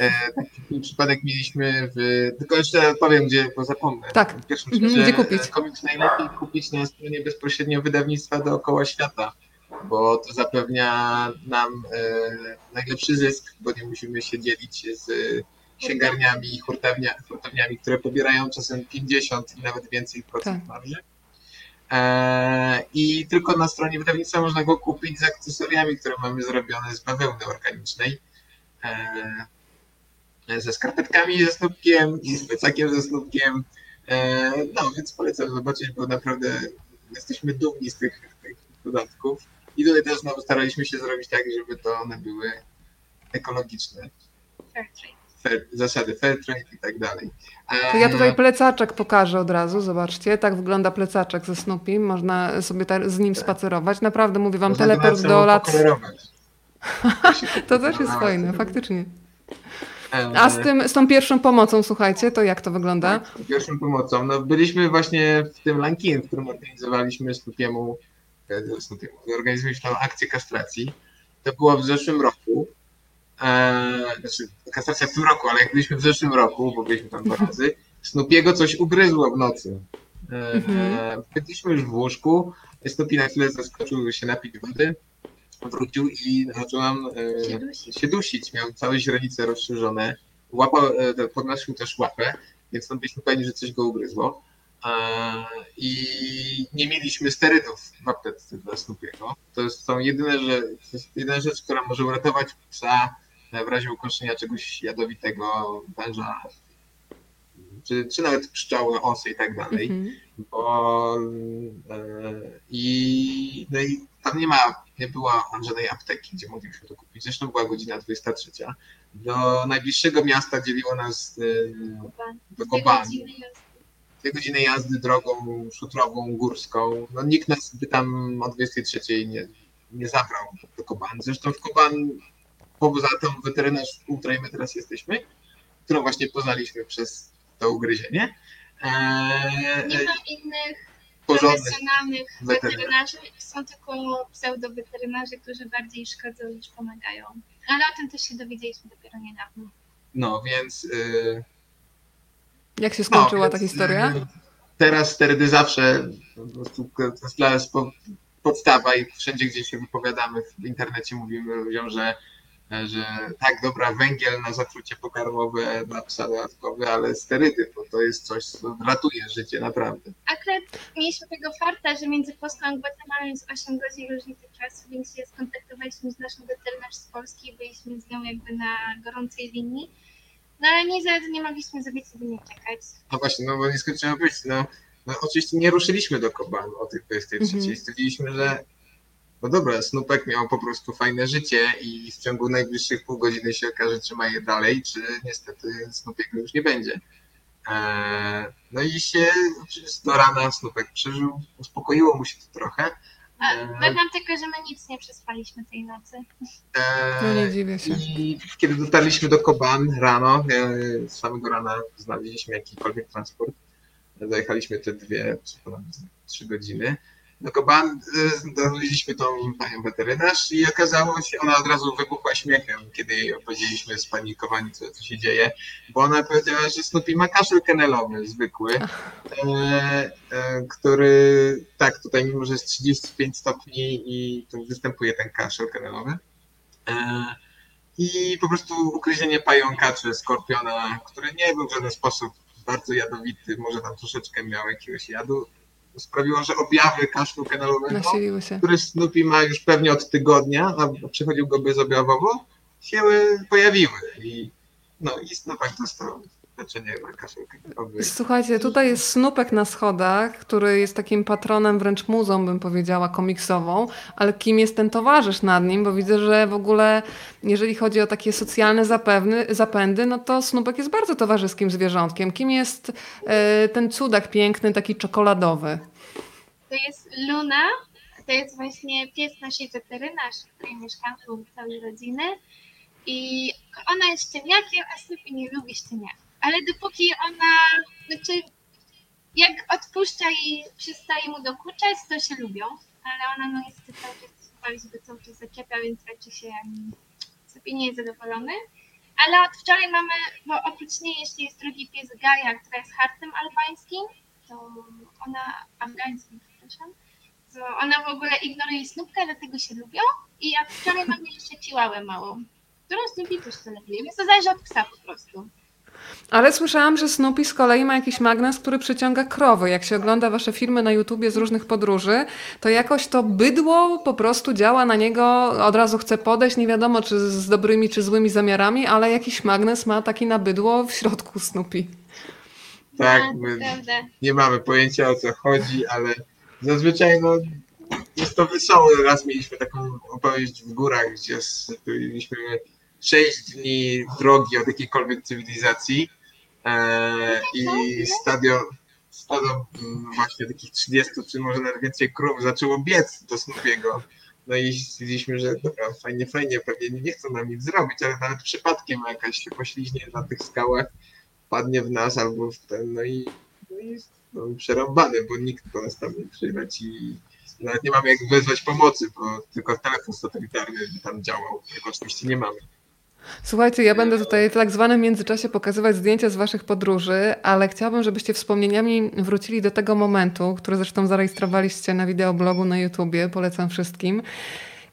E, taki przypadek mieliśmy w. Tylko jeszcze powiem, gdzie, bo zapomnę. Tak. W pierwszym Mhm, gdzie kupić? Komiks najlepiej kupić na stronie bezpośrednio wydawnictwa dookoła świata, bo to zapewnia nam e, najlepszy zysk, bo nie musimy się dzielić z księgarniami i hurtownia, hurtowniami, które pobierają czasem 50 i nawet więcej procent Tak. marży. E, I tylko na stronie wydawnictwa można go kupić z akcesoriami, które mamy zrobione z bawełny organicznej. E, ze skarpetkami ze snupkiem i z plecakiem ze snupkiem. No, więc polecam zobaczyć, bo naprawdę jesteśmy dumni z tych, tych dodatków. I tutaj też znowu staraliśmy się zrobić tak, żeby to one były ekologiczne. Fair trade. Fair, zasady fair trade i tak dalej. E, To ja tutaj plecaczek pokażę od razu, zobaczcie. Tak wygląda plecaczek ze Snoopy. Można sobie ta- z nim spacerować. Naprawdę mówię wam, można teleport do lat. To też jest A, fajne, faktycznie. E, A z, tym, z tą pierwszą pomocą, słuchajcie, to jak to wygląda? Tak, z pierwszą pomocą. No, byliśmy właśnie w tym Lankin, w którym organizowaliśmy Snupiemu, organizowaliśmy tam akcję kastracji. To było w zeszłym roku. E, znaczy, kastracja w tym roku, ale jak byliśmy w zeszłym roku, bo byliśmy tam dwa razy, Snupiego coś ugryzło w nocy. E, Mhm. Byliśmy już w łóżku, Snupi na chwilę zaskoczył się napić wody, wrócił i zaczął nam e, Się dusi. się dusić, miał całe źrenice rozszerzone, łapał, e, podnosił też łapę, więc no byliśmy pewni, że coś go ugryzło. I nie mieliśmy sterydów w aptece dla Snoopiego. To jest, są jedyne, że, to jest jedyna rzecz, która może uratować psa w razie ukoszenia czegoś jadowitego, węża, czy, czy nawet pszczoły, osy i tak dalej Mhm. bo e, i, no i tam nie ma, nie było żadnej apteki, gdzie mogliśmy to kupić. Zresztą była godzina 23. Do najbliższego miasta dzieliło nas e, do Kobani. Dwie godziny jazdy drogą szutrową, górską. No, nikt nas by tam o 23 nie, nie zabrał do Koban. Zresztą w Koban, poza tą weterynarz, w której my teraz jesteśmy, którą właśnie poznaliśmy przez to ugryzienie, e, Nie ma innych porządnych profesjonalnych weterynarzy. weterynarzy, są tylko pseudo-weterynarze, którzy bardziej szkodzą niż pomagają. Ale o tym też się dowiedzieliśmy dopiero niedawno. No, więc. y, Jak się no, skończyła więc, ta historia? y, Teraz sterydy zawsze to jest dla nas po- podstawa i wszędzie, gdzie się wypowiadamy w internecie, mówimy ludziom, że, że tak, dobra, węgiel na zatrucie pokarmowe psa dodatkowe, ale sterydy, bo to jest coś, co ratuje życie naprawdę. Akurat mieliśmy tego farta, że między Polską a Gwatemalą jest 8 godzin różnicy czasu, więc się skontaktowaliśmy z naszą weterynarz z Polski i byliśmy z nią jakby na gorącej linii. No ale nie, za- nie mogliśmy zrobić sobie nie czekać. No właśnie, no bo nie skończyło być. No, no oczywiście nie ruszyliśmy do Koban o tej 23. Mhm. Stwierdziliśmy, że no dobra, Snupek miał po prostu fajne życie i w ciągu najbliższych pół godziny się okaże, czy ma je dalej, czy niestety Snupiego już nie będzie. Eee, no i się do rana Snupek przeżył, uspokoiło mu się to trochę. Eee, Dodam tylko, że my nic nie przespaliśmy tej nocy. eee, No nie dziwię się. I kiedy dotarliśmy do Koban rano, e, z samego rana znaleźliśmy jakikolwiek transport. Dojechaliśmy te dwie, czy ponad trzy godziny. Do Koban e, znaleźliśmy tą panią weterynarz i okazało się, ona od razu wybuchła śmiechem, kiedy jej opowiedzieliśmy spanikowani, co, co się dzieje, bo ona powiedziała, że Snoopy ma kaszel kenelowy zwykły, e, e, który, tak, tutaj mimo, że jest 35 stopni i to występuje ten kaszel kenelowy. E, i po prostu ugryzienie pająka czy skorpiona, który nie był w żaden sposób bardzo jadowity, może tam troszeczkę miał jakiegoś jadu, sprawiło, że objawy kaszlu się. który Snoopy ma już pewnie od tygodnia, a przechodził go bezobjawowo, się pojawiły. I, no i Snoopy dostał na. Słuchajcie, tutaj jest Snupek na schodach, który jest takim patronem, wręcz muzą, bym powiedziała, komiksową, ale kim jest ten towarzysz nad nim? Bo widzę, że w ogóle, jeżeli chodzi o takie socjalne zapewny, zapędy, no to Snupek jest bardzo towarzyskim zwierzątkiem. Kim jest e, ten cudak piękny, taki czekoladowy? To jest Luna, to jest właśnie pies naszej weterynarz, w której mieszkamy, całej rodziny. I ona jest szczeniakiem, a Snoopy nie lubi szczeniaków. Ale dopóki ona, znaczy jak odpuszcza i przestaje mu dokuczać, to się lubią. Ale ona no niestety cały czas się go cały czas zaczepia, więc raczej się Snoopy nie jest zadowolony. Ale od wczoraj mamy, bo oprócz niej jeszcze jest drugi pies Gaja, która jest hartem albańskim, to ona, afgańskim, przepraszam, to ona w ogóle ignoruje Snupka, dlatego się lubią. I od wczoraj mamy jeszcze Chihuahua małą, którą Snoopy też toleruje, więc to zależy od psa po prostu. Ale słyszałam, że Snoopy z kolei ma jakiś magnes, który przyciąga krowy. Jak się ogląda wasze filmy na YouTubie z różnych podróży, to jakoś to bydło po prostu działa na niego, od razu chce podejść, nie wiadomo czy z dobrymi, czy złymi zamiarami, ale jakiś magnes ma taki na bydło w środku Snoopy. Tak, No, my nie mamy pojęcia o co chodzi, ale zazwyczaj no, jest to wesołe. Raz mieliśmy taką opowieść w górach, gdzie byliśmy 6 dni drogi od jakiejkolwiek cywilizacji e, i stadion, stado właśnie takich 30 czy może nawet więcej krów zaczęło biec do Snoopiego. No i stwierdziliśmy, że dobra, fajnie, fajnie, pewnie nie chcą nam nic zrobić, ale nawet przypadkiem jakaś się pośliźnie na tych skałach, padnie w nas albo w ten, no i, no i no, przerąbany, bo nikt do nas tam nie przyleci. Nawet nie mamy jak wezwać pomocy, bo tylko telefon satelitarny tam działał, tylko oczywiście nie mamy. Słuchajcie, ja będę tutaj w tak zwanym międzyczasie pokazywać zdjęcia z waszych podróży, ale chciałabym, żebyście wspomnieniami wrócili do tego momentu, który zresztą zarejestrowaliście na wideoblogu na YouTubie, polecam wszystkim.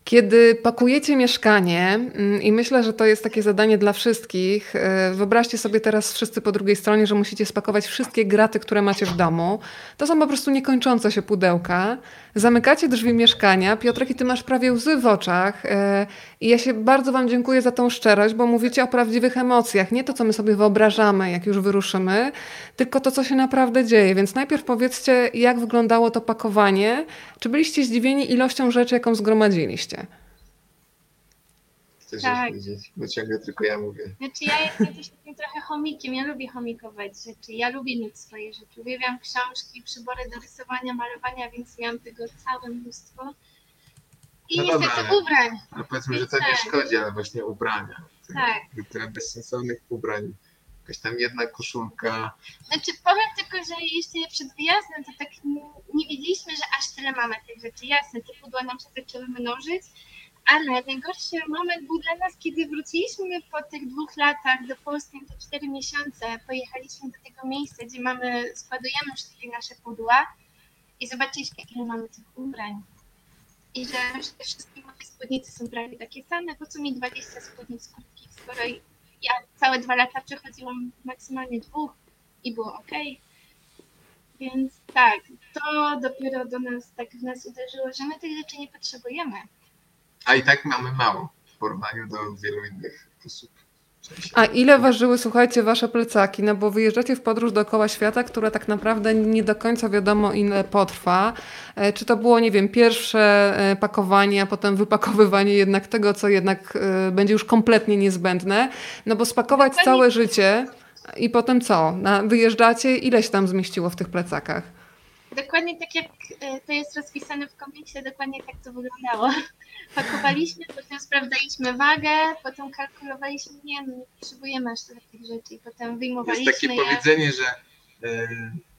Kiedy pakujecie mieszkanie, mm, i myślę, że to jest takie zadanie dla wszystkich, e, wyobraźcie sobie teraz wszyscy po drugiej stronie, że musicie spakować wszystkie graty, które macie w domu. To są po prostu niekończące się pudełka. Zamykacie drzwi mieszkania. Piotrek, i ty masz prawie łzy w oczach. e, I ja się bardzo wam dziękuję za tą szczerość, bo mówicie o prawdziwych emocjach. Nie to, co my sobie wyobrażamy, jak już wyruszymy, tylko to, co się naprawdę dzieje. Więc najpierw powiedzcie, jak wyglądało to pakowanie. Czy byliście zdziwieni ilością rzeczy, jaką zgromadziliście? Chcesz Tak. coś powiedzieć? Bo ciągle tylko ja mówię. Znaczy ja jestem też takim trochę chomikiem, ja lubię chomikować rzeczy, ja lubię mieć swoje rzeczy, uwielbiam książki, przybory do rysowania, malowania, więc miałam tego całe mnóstwo. I No niestety dobra. ubrań, No powiedzmy, że to nie szkodzi, ale właśnie ubrania. tak. Tyle bezsensownych ubrań. Jakaś tam jedna koszulka. Znaczy powiem tylko, że jeszcze przed wyjazdem to tak nie, nie wiedzieliśmy, że aż tyle mamy tych rzeczy. Jasne, te pudła nam się zaczęły mnożyć, ale najgorszy moment był dla nas, kiedy wróciliśmy po tych dwóch latach do Polski te cztery miesiące. Pojechaliśmy do tego miejsca, gdzie mamy, składujemy wszystkie nasze pudła i zobaczyliśmy, ile mamy tych ubrań. I że wszystkie moje spódnice są prawie takie same, po co mi 20 spódnic krótkich, skoro ja całe dwa lata przechodziłam maksymalnie dwóch i było ok. Więc tak, to dopiero do nas tak w nas uderzyło, że my tych rzeczy nie potrzebujemy. A i tak mamy mało w porównaniu do wielu innych osób. A ile ważyły, słuchajcie, wasze plecaki? No bo wyjeżdżacie w podróż dookoła świata, która tak naprawdę nie do końca wiadomo ile potrwa. E, Czy to było, nie wiem, pierwsze e, pakowanie, a potem wypakowywanie jednak tego, co jednak e, będzie już kompletnie niezbędne? No bo spakować całe życie i potem co? Wyjeżdżacie, ile się tam zmieściło w tych plecakach? Dokładnie tak jak e, to jest rozpisane w komiksie, dokładnie tak to wyglądało. Pakowaliśmy, potem sprawdzaliśmy wagę, potem kalkulowaliśmy, nie, no nie potrzebujemy aż tyle tych rzeczy i potem Jest wyjmowaliśmy takie je. powiedzenie, że e,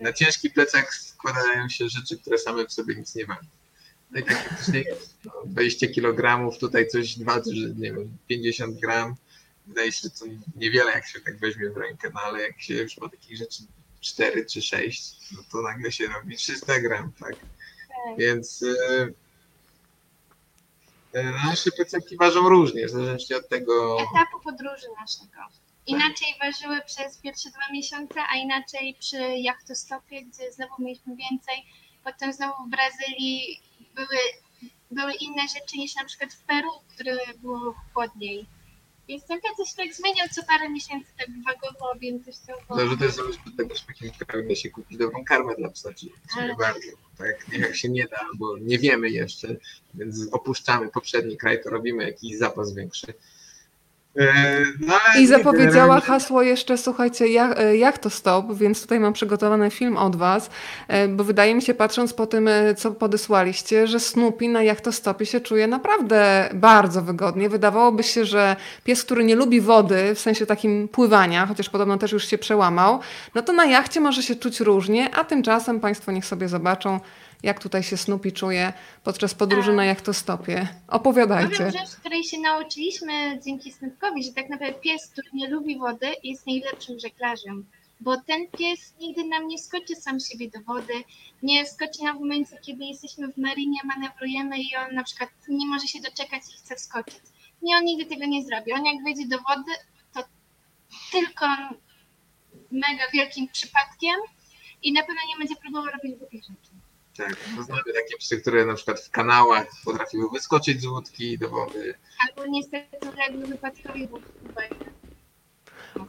na ciężki plecak składają się rzeczy, które same w sobie nic nie mają. No i tak jest. No, 20 kg, tutaj coś, dwa, że nie wiem, 50 gram. Wydaje się, że to niewiele, jak się tak weźmie w rękę, no ale jak się już ma takich rzeczy 4 czy 6, no to nagle się robi 300 gram, tak? Tak. Więc e, e, nasze plecaki ważą różnie, zależnie od tego, etapu podróży naszego. Inaczej ważyły przez pierwsze dwa miesiące, a inaczej przy jachtostopie, gdzie znowu mieliśmy więcej. Potem znowu w Brazylii były, były inne rzeczy niż na przykład w Peru, które było chłodniej. Więc plecak się tak zmieniał co parę miesięcy, tak wagowo, objętościowo. No, że to jest zależy od tego, kraju da się kupić dobrą karmę dla psa, czy, czy Ale- bardzo. Tak, jak się nie da, bo nie wiemy jeszcze, więc opuszczamy poprzedni kraj, to robimy jakiś zapas większy. E, No, I zapowiedziała hasło jeszcze, słuchajcie, jak, e, jak to stop, więc tutaj mam przygotowany film od was, e, bo wydaje mi się, patrząc po tym, co podesłaliście, że Snoopy na jachtostopie się czuje naprawdę bardzo wygodnie. Wydawałoby się, że pies, który nie lubi wody, w sensie takim pływania, chociaż podobno też już się przełamał, no to na jachcie może się czuć różnie, a tymczasem Państwo niech sobie zobaczą, jak tutaj się Snoopy czuje podczas podróży na jachtostopie. Opowiadajcie. Powiem rzecz, której się nauczyliśmy dzięki Snoopkowi, że tak naprawdę pies, który nie lubi wody, jest najlepszym żeglarzem. Bo ten pies nigdy nam nie skoczy sam siebie do wody, nie skoczy nam w momencie, kiedy jesteśmy w marinie, manewrujemy i on na przykład nie może się doczekać i chce wskoczyć. Nie, on nigdy tego nie zrobi. On jak wejdzie do wody, to tylko mega wielkim przypadkiem i na pewno nie będzie próbował robić głupich rzeczy. Tak, to znamy takie psy, które na przykład w kanałach potrafiły wyskoczyć z łódki do wody. Albo niestety uległy wypadkowi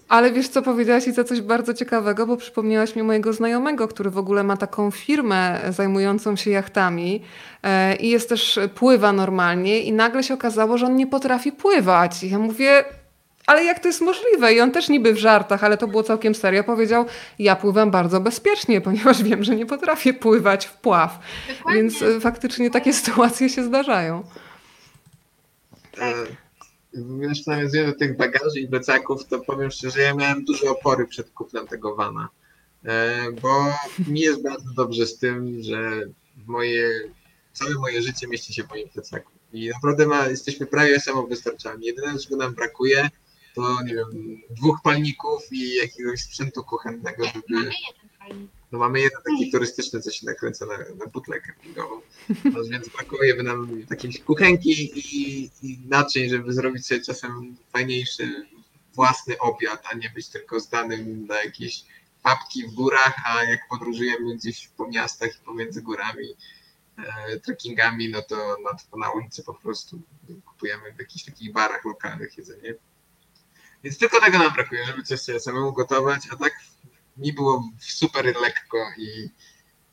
Ale wiesz co, powiedziałaś i za coś bardzo ciekawego, bo przypomniałaś mi mojego znajomego, który w ogóle ma taką firmę zajmującą się jachtami e, i jest też, pływa normalnie i nagle się okazało, że on nie potrafi pływać. I ja mówię, ale jak to jest możliwe? I on też niby w żartach, ale to było całkiem serio, powiedział, ja pływam bardzo bezpiecznie, ponieważ wiem, że nie potrafię pływać w pław. Dokładnie. Więc e, faktycznie takie sytuacje się zdarzają. E, Wiesz, nawiązując do tych bagaży i plecaków, to powiem szczerze, ja miałem duże opory przed kupnem tego vana, E, bo mi jest bardzo dobrze z tym, że moje, całe moje życie mieści się w moim plecaku. I naprawdę ma, jesteśmy prawie samowystarczalni. Jedyne, czego nam brakuje, to nie wiem, dwóch palników i jakiegoś sprzętu kuchennego, żeby... Mamy jeden fajny. No mamy jeden taki turystyczny, co się nakręca na, na butlę kempingową, no, więc brakuje by nam takiej kuchenki i, i naczyń, żeby zrobić sobie czasem fajniejszy własny obiad, a nie być tylko zdanym na jakieś papki w górach, a jak podróżujemy gdzieś po miastach i pomiędzy górami, e, trekkingami, no to, no to na ulicy po prostu kupujemy w jakichś takich barach lokalnych jedzenie. Więc tylko tego nam brakuje, żeby coś sobie samemu gotować, a tak mi było super lekko i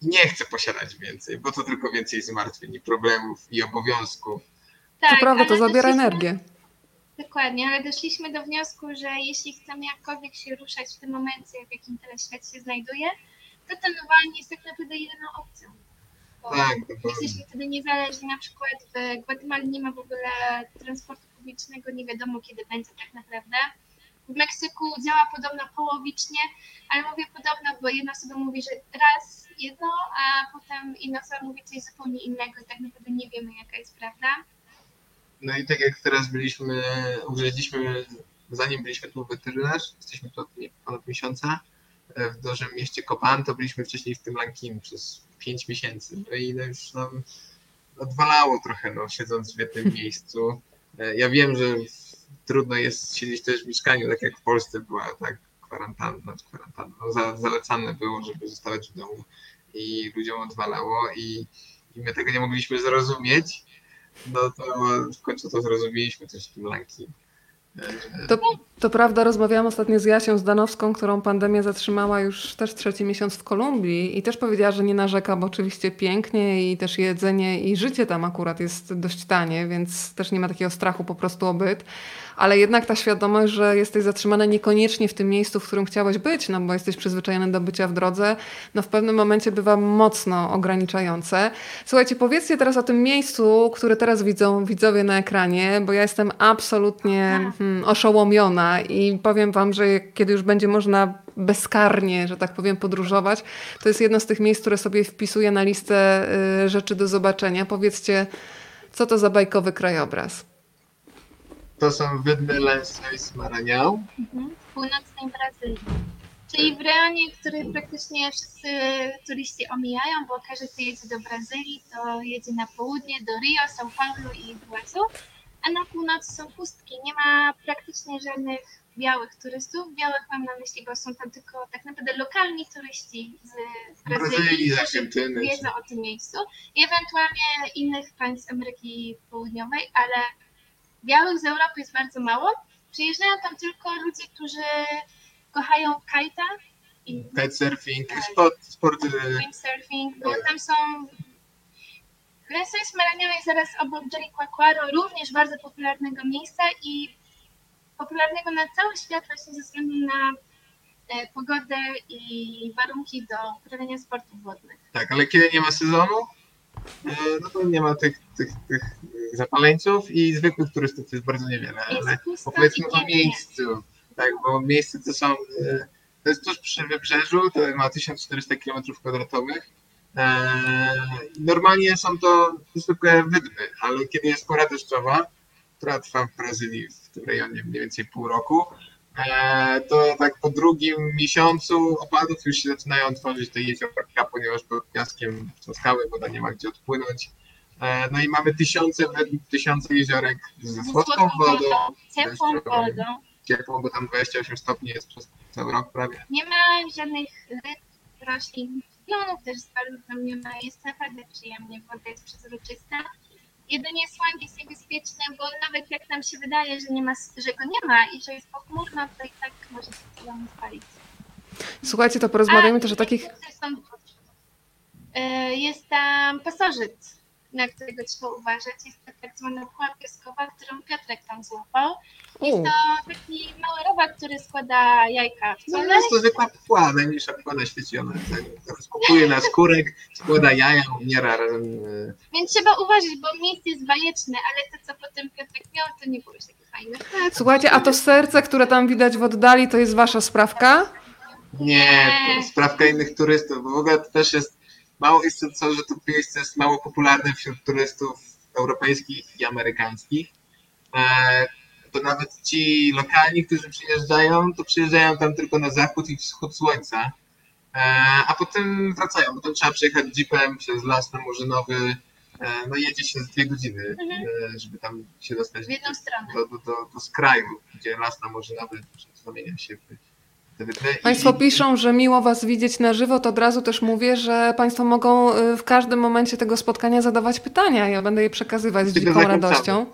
nie chcę posiadać więcej, bo to tylko więcej zmartwień i problemów i obowiązków. Tak, prawda, to zabiera doszliśmy- energię. Dokładnie, ale doszliśmy do wniosku, że jeśli chcemy jakkolwiek się ruszać w tym momencie, w jakim teraz świat się znajduje, to ten van jest tak naprawdę jedyną opcją. Bo Tak, jesteśmy wtedy niezależni, na przykład w Gwatemali nie ma w ogóle transportu publicznego, nie wiadomo kiedy będzie tak naprawdę. W Meksyku działa podobno połowicznie, ale mówię podobno, bo jedna osoba mówi, że raz jedno, a potem inna osoba mówi coś zupełnie innego i tak naprawdę nie wiemy jaka jest prawda. No i tak jak teraz byliśmy, użyliśmy, zanim byliśmy tu w weterynarz, jesteśmy tu od ponad miesiąca, e, w dużym mieście Kopan, to byliśmy wcześniej w tym Lankim przez 5 miesięcy. No i no już nam odwalało trochę, no, siedząc w jednym miejscu. E, Ja wiem, że trudno jest siedzieć też w mieszkaniu, tak jak w Polsce była tak kwarantanna, kwarantanna. No, za- zalecane było, żeby zostawać w domu i ludziom odwalało i, i my tego nie mogliśmy zrozumieć. No to w końcu to zrozumieliśmy też w Lanki. To, to prawda, rozmawiałam ostatnio z Jasią Zdanowską, którą pandemia zatrzymała już też trzeci miesiąc w Kolumbii i też powiedziała, że nie narzeka, bo oczywiście pięknie i też jedzenie i życie tam akurat jest dość tanie, więc też nie ma takiego strachu po prostu o byt. Ale jednak ta świadomość, że jesteś zatrzymany niekoniecznie w tym miejscu, w którym chciałeś być, no bo jesteś przyzwyczajony do bycia w drodze, no w pewnym momencie bywa mocno ograniczające. Słuchajcie, powiedzcie teraz o tym miejscu, które teraz widzą widzowie na ekranie, bo ja jestem absolutnie hmm, oszołomiona i powiem wam, że kiedy już będzie można bezkarnie, że tak powiem, podróżować, to jest jedno z tych miejsc, które sobie wpisuję na listę y, rzeczy do zobaczenia. Powiedzcie, co to za bajkowy krajobraz? To są wydmy Lençóis Maranhão. Mhm. w północnej Brazylii. Czyli w rejonie, który praktycznie wszyscy turyści omijają, bo każdy, kto jedzie do Brazylii, to jedzie na południe do Rio, São Paulo i Iguazu, a na północy są pustki. Nie ma praktycznie żadnych białych turystów. Białych mam na myśli, bo są tam tylko tak naprawdę lokalni turyści z Brazylii, Brazylii, z którzy Argentyny. wiedzą o tym miejscu i ewentualnie innych państw Ameryki Południowej, ale białych z Europy jest bardzo mało. Przyjeżdżają tam tylko ludzie, którzy kochają kajta i Kitesurfing, Tak. sport, sporty windsurfing, bo tam są Lençóis Maranhão jest zaraz obok Jericoacoaro, również bardzo popularnego miejsca i popularnego na cały świat właśnie ze względu na e, pogodę i warunki do uprawiania sportów wodnych. Tak, ale kiedy nie ma sezonu, no to nie ma tych, tych, tych zapaleńców i zwykłych turystów to jest bardzo niewiele, ale i o miejscu. Tak, bo miejsce to są, e, to jest tuż przy wybrzeżu, to ma 1400 km kwadratowych Normalnie są to zwykłe wydmy, ale kiedy jest pora deszczowa, która trwa w Brazylii w tym rejonie mniej więcej pół roku, to tak po drugim miesiącu opadów już się zaczynają tworzyć te jeziorka, ponieważ pod piaskiem są skały, woda nie ma gdzie odpłynąć. No i mamy tysiące, tysiące jeziorek ze słodką wodą, ciepłą wodą. Ciepłą, bo tam 28 stopni jest przez cały rok prawie. Nie ma żadnych ryb, roślin, pionów też bardzo tam nie ma. Jest naprawdę przyjemnie, woda jest przezroczysta. Jedynie słońce jest niebezpieczne, bo nawet jak nam się wydaje, że, nie ma, że go nie ma i że jest pochmurno, to i tak może się celami spalić. Słuchajcie, to porozmawiamy A, też o takich... są- E, Jest tam pasożyt, na którego trzeba uważać. Jest to tak zwana pła piaskowa, którą Piotrek tam złapał. Jest to taki mały robak, który składa jajka w No czole. jest to zwykła pła, najmniejsza pła na świecie. Ona rozkupuje na skórek, składa jaja, umiera e, Więc trzeba uważać, bo miejsce jest bajeczne, ale to, co potem Piotrek miał, to nie było już takie fajne. słuchajcie, a to serce, które tam widać w oddali, to jest wasza sprawka? Nie, to sprawka innych turystów, bo w ogóle to też jest mało jest co, że to miejsce jest mało popularne wśród turystów europejskich i amerykańskich. E, to nawet ci lokalni, którzy przyjeżdżają, to przyjeżdżają tam tylko na zachód i wschód słońca, e, a potem wracają, bo tam trzeba przejechać jeepem przez las namurzynowy, e, no jedzie się z dwie godziny, e, żeby tam się dostać W jedną stronę. do, do, do, do skraju, gdzie las namurzynowy zamienia się w I- Państwo piszą, że miło Was widzieć na żywo, to od razu też mówię, że Państwo mogą y, w każdym momencie tego spotkania zadawać pytania. Ja będę je przekazywać z dziką radością.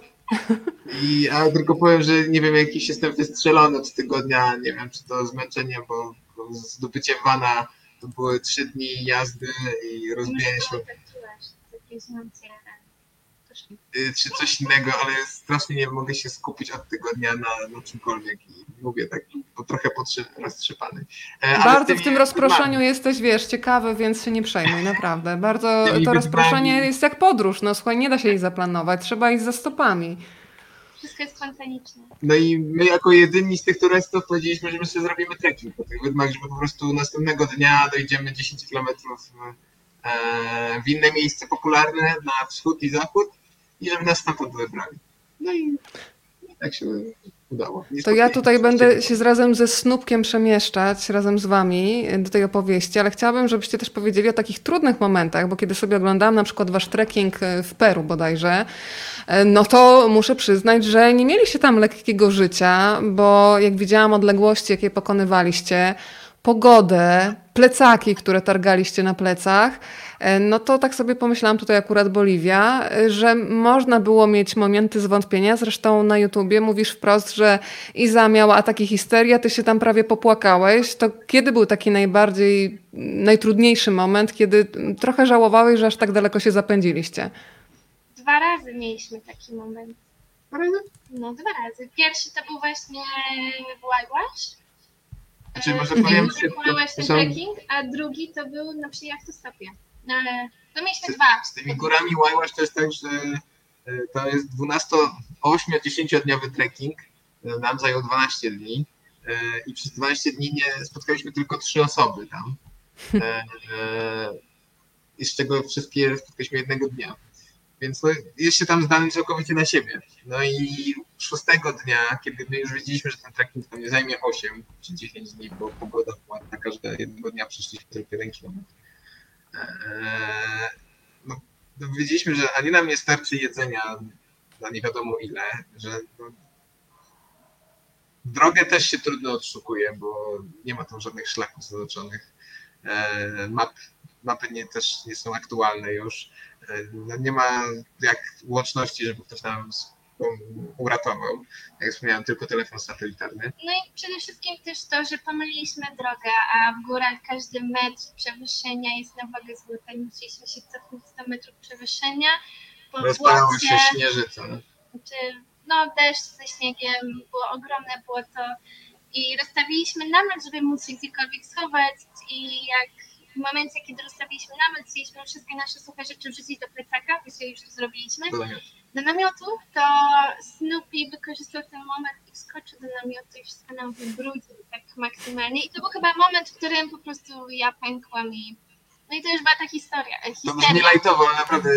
I, a tylko powiem, że nie wiem, jakiś jestem wystrzelony od tygodnia, nie wiem, czy to zmęczenie, bo, bo zdobycie wana to były trzy dni jazdy i rozbijanie się, y, czy coś innego, ale strasznie nie mogę się skupić od tygodnia na, na czymkolwiek i mówię tak, bo trochę potrzy- roztrzepany. E, Bardzo tymi w tym rozproszeniu jesteś, wiesz, ciekawy, więc się nie przejmuj, naprawdę. Bardzo to rozproszenie jest jak podróż. No słuchaj, nie da się jej zaplanować, trzeba iść za stopami. Wszystko jest spontaniczne. No i my jako jedyni z tych turystów powiedzieliśmy, że my sobie zrobimy trekking po tych wydmach, żeby po prostu następnego dnia dojdziemy 10 kilometrów e, w inne miejsce popularne na wschód i zachód i żeby nas stamtąd wybrali. No i tak się udało. Nie To ja tutaj będę się razem ze Snupkiem przemieszczać, razem z Wami do tej opowieści, ale chciałabym, żebyście też powiedzieli o takich trudnych momentach, bo kiedy sobie oglądałam na przykład Wasz trekking e, w Peru bodajże, e, no to muszę przyznać, że nie mieliście tam lekkiego życia, bo jak widziałam odległości, jakie pokonywaliście, pogodę, plecaki, które targaliście na plecach, e, no to tak sobie pomyślałam tutaj akurat Boliwia, e, że można było mieć momenty zwątpienia. Zresztą na YouTubie mówisz wprost, że Iza miała ataki histerii, a ty się tam prawie popłakałeś. To kiedy był taki najbardziej, najtrudniejszy moment, kiedy trochę żałowałeś, że aż tak daleko się zapędziliście? Dwa razy mieliśmy taki moment. No dwa razy. Pierwszy to był właśnie Whitewash. Znaczy, może E, powiem szybko, ten są- trekking, a drugi to był na przy jachtostopie. No ale to mieliśmy Z- dwa. Z tymi górami Łajłasz to jest tak, że e, to jest 12-8-10 dniowy trekking. E, Nam zajął 12 dni e, i przez 12 dni nie spotkaliśmy tylko trzy osoby tam. I z czego wszystkie spotkaliśmy jednego dnia. Więc no, jest się tam zdany całkowicie na siebie. No i szóstego dnia, kiedy my już wiedzieliśmy, że ten trekking tam nie zajmie 8 czy 10 dni, bo pogoda była taka, że jednego dnia przyszliśmy tylko. Eee, no, no wiedzieliśmy, że ani nam nie starczy jedzenia na nie wiadomo ile, że no, drogę też się trudno odszukuje, bo nie ma tam żadnych szlaków zaznaczonych. Eee, map, mapy nie, też nie są aktualne już. No, nie ma jak łączności, żeby ktoś nam uratował. Jak wspomniałem, tylko telefon satelitarny. No i przede wszystkim też to, że pomyliliśmy drogę, a w górach każdy metr przewyższenia jest na wagę złota i musieliśmy się cofnąć 100 metrów przewyższenia. Po Rozpalało błocie, się śnieżyca. czy no deszcz ze śniegiem, było ogromne błoto i rozstawiliśmy namiot, żeby móc się gdziekolwiek schować i jak w momencie, kiedy rozstawiliśmy namiot, chcieliśmy wszystkie nasze suche rzeczy wrzucić do plecaka, więc już to zrobiliśmy, Do namiotu. do namiotu, to Snoopy wykorzystał ten moment i wskoczył do namiotu i wszystko nam wybrudził tak maksymalnie. I to był chyba moment, w którym po prostu ja pękłam i No i to już była ta historia. e, To histeria. brzmi lajtowo, ale naprawdę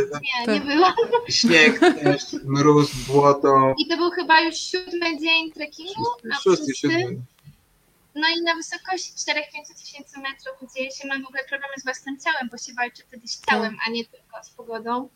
Nie, nie Tak. było. śnieg, deszcz, mróz, błoto. I to był chyba już siódmy dzień trekkingu, a Szósty, szósty, siódmy. No i na wysokości 4-5 tysięcy metrów, gdzie się ma w ogóle problemy z własnym ciałem, bo się walczy wtedy z ciałem, a nie tylko z pogodą.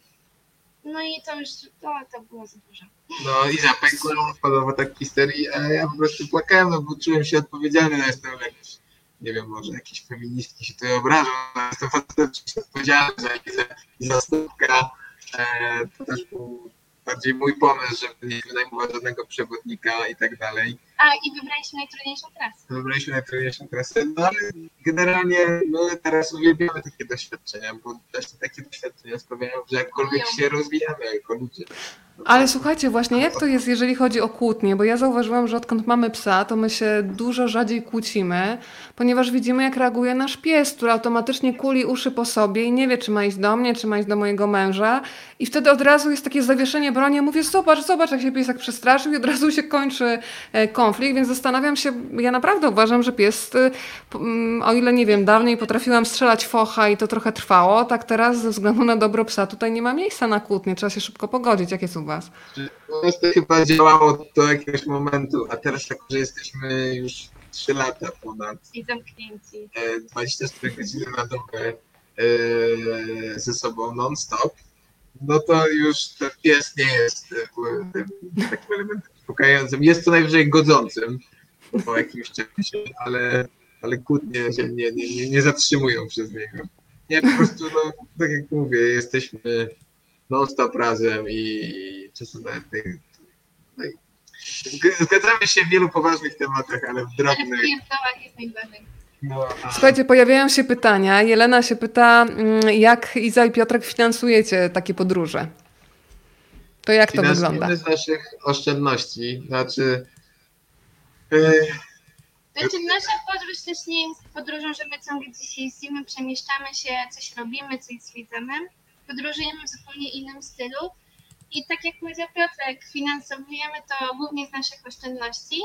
No i to już, to, to było za dużo. No i zapękłem, wpadła tak histerii, a ja po prostu płakałem, no bo czułem się odpowiedzialny, no jestem jakiś, nie wiem, może jakieś feministki się tutaj obrażą, ale jestem fantastycznie odpowiedzialny za Izę i za Stupka. E, to też był bardziej mój pomysł, żeby nie wynajmować żadnego przewodnika i tak dalej. A i wybraliśmy najtrudniejszą trasę. Wybraliśmy najtrudniejszą trasę, no ale generalnie my teraz uwielbiamy takie doświadczenia, bo właśnie takie doświadczenia sprawiają, że jakkolwiek się rozwijamy jako ludzie. Ale słuchajcie, właśnie jak to jest, jeżeli chodzi o kłótnie? Bo ja zauważyłam, że odkąd mamy psa, to my się dużo rzadziej kłócimy, ponieważ widzimy, jak reaguje nasz pies, który automatycznie kuli uszy po sobie i nie wie, czy ma iść do mnie, czy ma iść do mojego męża. I wtedy od razu jest takie zawieszenie broni. Ja mówię, zobacz, zobacz, jak się pies tak przestraszył i od razu się kończy e, konflikt, więc zastanawiam się, ja naprawdę uważam, że pies, e, p- mm, o ile nie wiem, dawniej potrafiłam strzelać focha i to trochę trwało, tak teraz ze względu na dobro psa tutaj nie ma miejsca na kłótnie, trzeba się szybko pogodzić. Jak jest u was? U nas to chyba działało do jakiegoś momentu, a teraz jako, że jesteśmy już 3 lata ponad, I zamknięci. e, 24 godziny na dobę e, ze sobą non-stop, no to już ten pies nie jest e, takim elementem uspokajającym. Jest co najwyżej godzącym po jakimś czasie, ale, ale kłótnie się nie, nie, nie, nie zatrzymują przez niego. Nie, po prostu, no, tak jak mówię, jesteśmy non-stop razem i czasem nawet i zg- zgadzamy się w wielu poważnych tematach, ale w drobnych. No, a- Słuchajcie, pojawiają się pytania. Jelena się pyta, mm, jak Iza i Piotrek finansujecie takie podróże? To jak to wygląda? Finansujemy z naszych oszczędności, znaczy e, Znaczy nasza podróż też nie jest podróżą, że my ciągle gdzieś jeździmy, przemieszczamy się, coś robimy, coś zwiedzamy. Podróżujemy w zupełnie innym stylu. I tak jak powiedział Piotrek, finansowujemy to głównie z naszych oszczędności.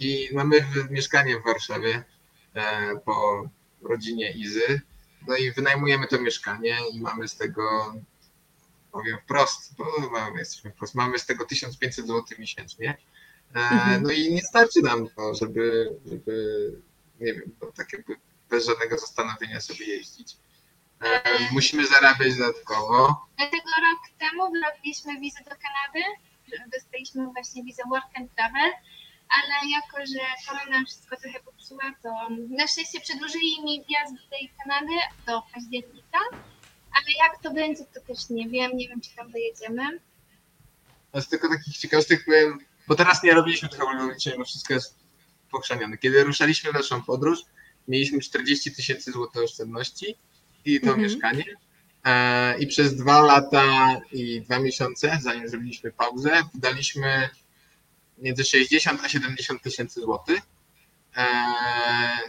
i mamy mieszkanie w Warszawie e, po rodzinie Izy. No i wynajmujemy to mieszkanie i mamy z tego, powiem wprost, bo mamy, jesteśmy wprost, mamy z tego 1500 zł miesięcznie. E, Mhm. No i nie starczy nam to, żeby, żeby nie wiem, no, tak jakby bez żadnego zastanowienia sobie jeździć. E, musimy zarabiać dodatkowo. Dlatego rok temu wyrobiliśmy wizę do Kanady. Dostaliśmy właśnie wizę Work and Travel. Ale jako, że korona wszystko trochę popsuła, to na szczęście przedłużyli mi wjazd do tej Kanady do października. Ale jak to będzie, to też nie wiem. Nie wiem, czy tam dojedziemy. A z tylko takich ciekawostek powiem, bo teraz nie robiliśmy tego ograniczenia, bo wszystko jest pochrzanione. Kiedy ruszaliśmy w naszą podróż, mieliśmy 40 tysięcy złotych oszczędności i to Mhm. mieszkanie. E, I przez dwa lata i dwa miesiące, zanim zrobiliśmy pauzę, wydaliśmy między 60 a 70 tysięcy złotych. E,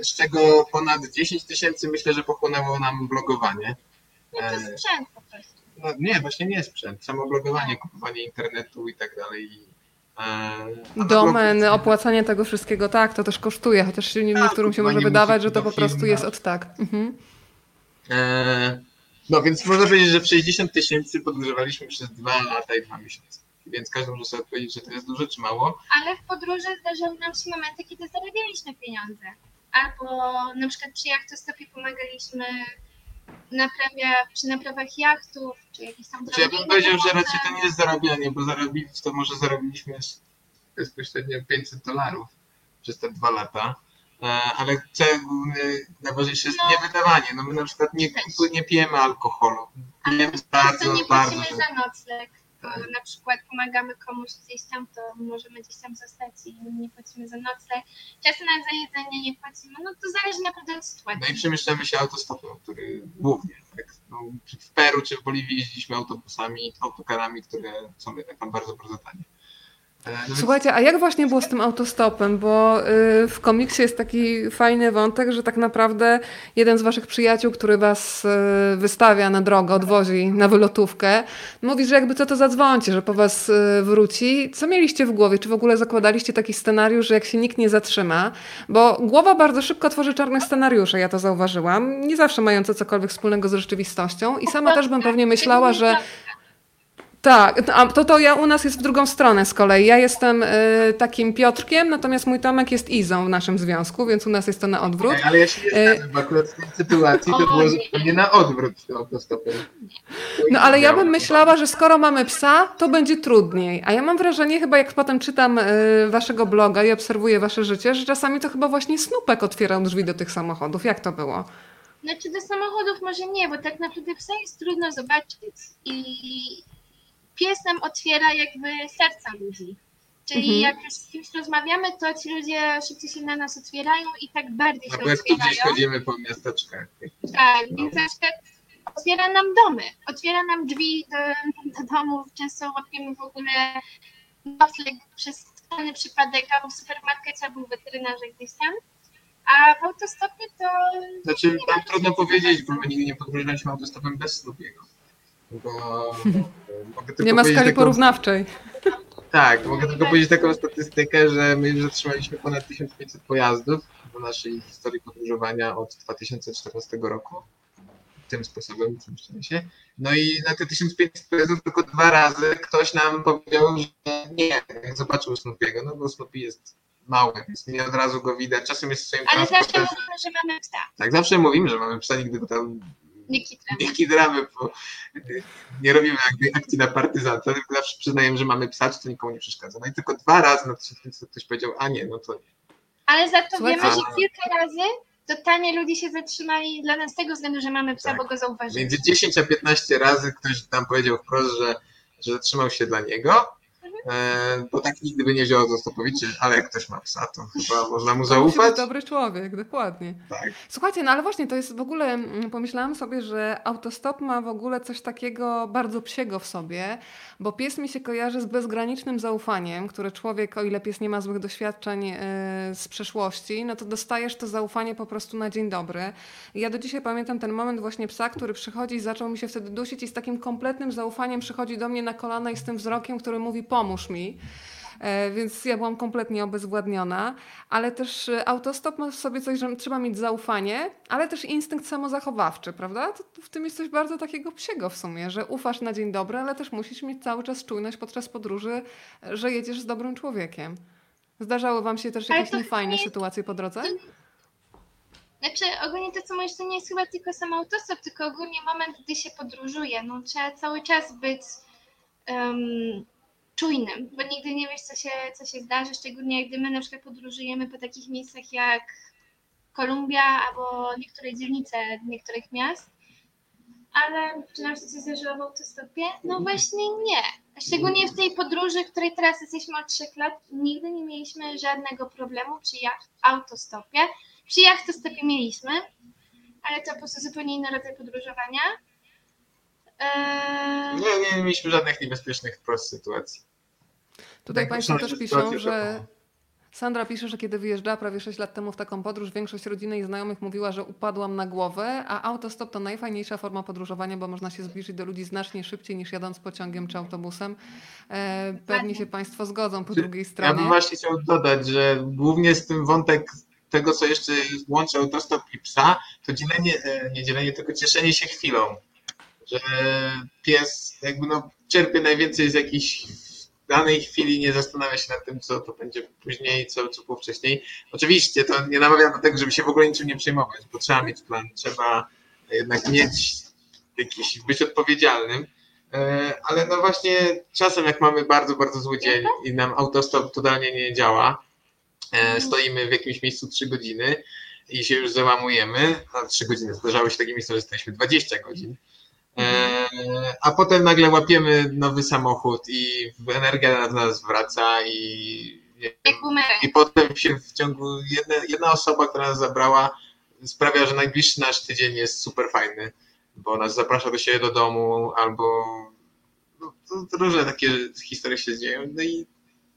z czego ponad 10 tysięcy myślę, że pochłonęło nam blogowanie. No to E, sprzęt po prostu. no nie, właśnie nie sprzęt, samo blogowanie, kupowanie internetu i tak dalej. E, Domen, blogu- opłacanie tego wszystkiego, tak, to też kosztuje, chociaż się- Tak, niektórym się może wydawać, że to po prostu jest od tak. Mhm. E, no więc można powiedzieć, że w 60 tysięcy podróżowaliśmy przez dwa lata i dwa miesiące. Więc każdy może sobie odpowiedzieć, że to jest dużo czy mało. Ale w podróży zdarzały nam się momenty, kiedy zarabialiśmy pieniądze. Albo na przykład przy jachtostopie pomagaliśmy naprawia, przy naprawach jachtów, czy jakichś tam Znaczy ja bym powiedział, że raczej to nie jest zarabianie, bo zarobić to może zarobiliśmy bezpośrednio 500 dolarów przez te dwa lata. E, Ale najważniejsze jest No. nie wydawanie. No my na przykład nie, nie pijemy alkoholu. Pijemy bardzo, nie bardzo płacimy za nocleg. Bo na przykład pomagamy komuś gdzieś tam, to możemy gdzieś tam zostać i nie płacimy za nocleg. Czasem nawet za jedzenie nie płacimy. No to zależy naprawdę od sytuacji. No i przemieszczamy się autostopem, który głównie, tak? No, w Peru czy w Boliwii jeździliśmy autobusami, autokarami, które są jednak tam bardzo, bardzo tanie. Słuchajcie, a jak właśnie było z tym autostopem? Bo y, w komiksie jest taki fajny wątek, że tak naprawdę jeden z waszych przyjaciół, który was y, wystawia na drogę, odwozi na wylotówkę, mówi, że jakby co to zadzwońcie, że po was y, wróci. Co mieliście w głowie? Czy w ogóle zakładaliście taki scenariusz, że jak się nikt nie zatrzyma? Bo głowa bardzo szybko tworzy czarne scenariusze, ja to zauważyłam. Nie zawsze mające cokolwiek wspólnego z rzeczywistością. I sama też bym pewnie myślała, że tak, a to, to ja u nas jest w drugą stronę z kolei. Ja jestem y, takim Piotrkiem, natomiast mój Tomek jest Izą w naszym związku, więc u nas jest to na odwrót. Ale ja się nie zgadzam, bo akurat w tej sytuacji to było zupełnie na odwrót autostopem. No ale ja bym myślała, że skoro mamy psa, to będzie trudniej. A ja mam wrażenie, chyba jak potem czytam y, waszego bloga i obserwuję wasze życie, że czasami to chyba właśnie Snupek otwierał drzwi do tych samochodów. Jak to było? Znaczy do samochodów może nie, bo tak naprawdę psa jest trudno zobaczyć i pies nam otwiera jakby serca ludzi. Czyli Mhm. jak już z kimś rozmawiamy, to ci ludzie szybciej się na nas otwierają i tak bardziej się tu gdzieś otwierają. chodzimy po miasteczkach. Tak, więc na przykład otwiera nam domy, otwiera nam drzwi do, do domów, często łapiemy w ogóle nocleg przez strony przypadek, albo w supermarkecie, albo w weterynarze gdzieś tam. A w autostopie to Znaczy, tam trudno powiedzieć, bo my nigdy nie podróżowaliśmy autostopem bez Snoopy'ego. Bo mogę tylko Nie ma skali taką- porównawczej. Tak, mogę tylko powiedzieć taką statystykę, że my już zatrzymaliśmy ponad 1500 pojazdów w naszej historii podróżowania od 2014 roku. Tym sposobem, w tym sensie. No i na te 1500 pojazdów tylko dwa razy ktoś nam powiedział, że nie, jak zobaczył Snoopy'ego, no bo Snoopy jest mały, więc nie od razu go widać. Czasem jest w swoim Ale zawsze mówimy, że mamy psa. Tak, zawsze mówimy, że mamy psa, nigdy go tam Nie kidramy, bo nie robimy jakby akcji na partyzanta, tylko zawsze przyznajemy, że mamy psa, czy to nikomu nie przeszkadza. No i tylko dwa razy na 1500 ktoś powiedział, a nie, no to nie. Ale za to Słuchajcie, wiemy, że a- kilka razy totalnie ludzie się zatrzymali dla nas z tego względu, że mamy psa, Tak. bo go zauważyli. Między 10 a 15 razy ktoś tam powiedział wprost, że, że zatrzymał się dla niego, bo tak nigdy by nie wziął autostopowiczy, ale jak ktoś ma psa, to chyba można mu To zaufać. dobry człowiek, dokładnie. Tak. Słuchajcie, no ale właśnie to jest w ogóle, pomyślałam sobie, że autostop ma w ogóle coś takiego bardzo psiego w sobie, bo pies mi się kojarzy z bezgranicznym zaufaniem, które człowiek, o ile pies nie ma złych doświadczeń e, z przeszłości, no to dostajesz to zaufanie po prostu na dzień dobry. Ja do dzisiaj pamiętam ten moment właśnie psa, który przychodzi i zaczął mi się wtedy dusić i z takim kompletnym zaufaniem przychodzi do mnie na kolana i z tym wzrokiem, który mówi pomóż mi. E, Więc ja byłam kompletnie obezwładniona, ale też e, autostop ma w sobie coś, że trzeba mieć zaufanie, ale też instynkt samozachowawczy, prawda? To, w tym jest coś bardzo takiego psiego w sumie, że ufasz na dzień dobry, ale też musisz mieć cały czas czujność podczas podróży, e, że jedziesz z dobrym człowiekiem. Zdarzały wam się też jakieś niefajne nie- sytuacje po drodze? Znaczy, ogólnie to, co mówisz, to nie jest chyba tylko sam autostop, tylko ogólnie moment, gdy się podróżuje. No, trzeba cały czas być em, czujnym, bo nigdy nie wiesz, co się, co się zdarzy, szczególnie gdy my na przykład podróżujemy po takich miejscach jak Kolumbia albo niektóre dzielnice niektórych miast. Ale czy nam się coś zdarzyło w autostopie? No właśnie nie. Szczególnie w tej podróży, w której teraz jesteśmy od trzech lat, nigdy nie mieliśmy żadnego problemu przy autostopie. Przy jachtostopie mieliśmy, ale to po prostu zupełnie inny rodzaj podróżowania. Eee, Nie, nie mieliśmy żadnych niebezpiecznych wprost sytuacji. Tutaj Tak, Państwo też piszą, że Sandra pisze, że kiedy wyjeżdżała prawie 6 lat temu w taką podróż, większość rodziny i znajomych mówiła, że upadłam na głowę, a autostop to najfajniejsza forma podróżowania, bo można się zbliżyć do ludzi znacznie szybciej niż jadąc pociągiem czy autobusem. E, pewnie się Państwo zgodzą po Czy- drugiej Ja stronie. bym właśnie chciał dodać, że głównie z tym wątek tego, co jeszcze łączy autostop i psa, to dzielenie, e, nie dzielenie, tylko cieszenie się chwilą. Że pies jakby no, czerpie najwięcej z jakiejś danej chwili, nie zastanawia się nad tym, co to będzie później, co, co było wcześniej. Oczywiście to nie namawiam do tego, żeby się w ogóle niczym nie przejmować, bo trzeba mieć plan, trzeba jednak mieć jakiś, być odpowiedzialnym. E, Ale no właśnie czasem jak mamy bardzo, bardzo zły dzień i nam autostop totalnie nie działa, e, stoimy w jakimś miejscu 3 godziny i się już załamujemy, a 3 godziny, zdarzały się takie miejsca, że staliśmy 20 godzin, a potem nagle łapiemy nowy samochód i energia do nas wraca i, i potem się w ciągu jedna, jedna osoba, która nas zabrała, sprawia, że najbliższy nasz tydzień jest super fajny, bo nas zaprasza do siebie do domu albo no, to, to różne takie historie się dzieją. No i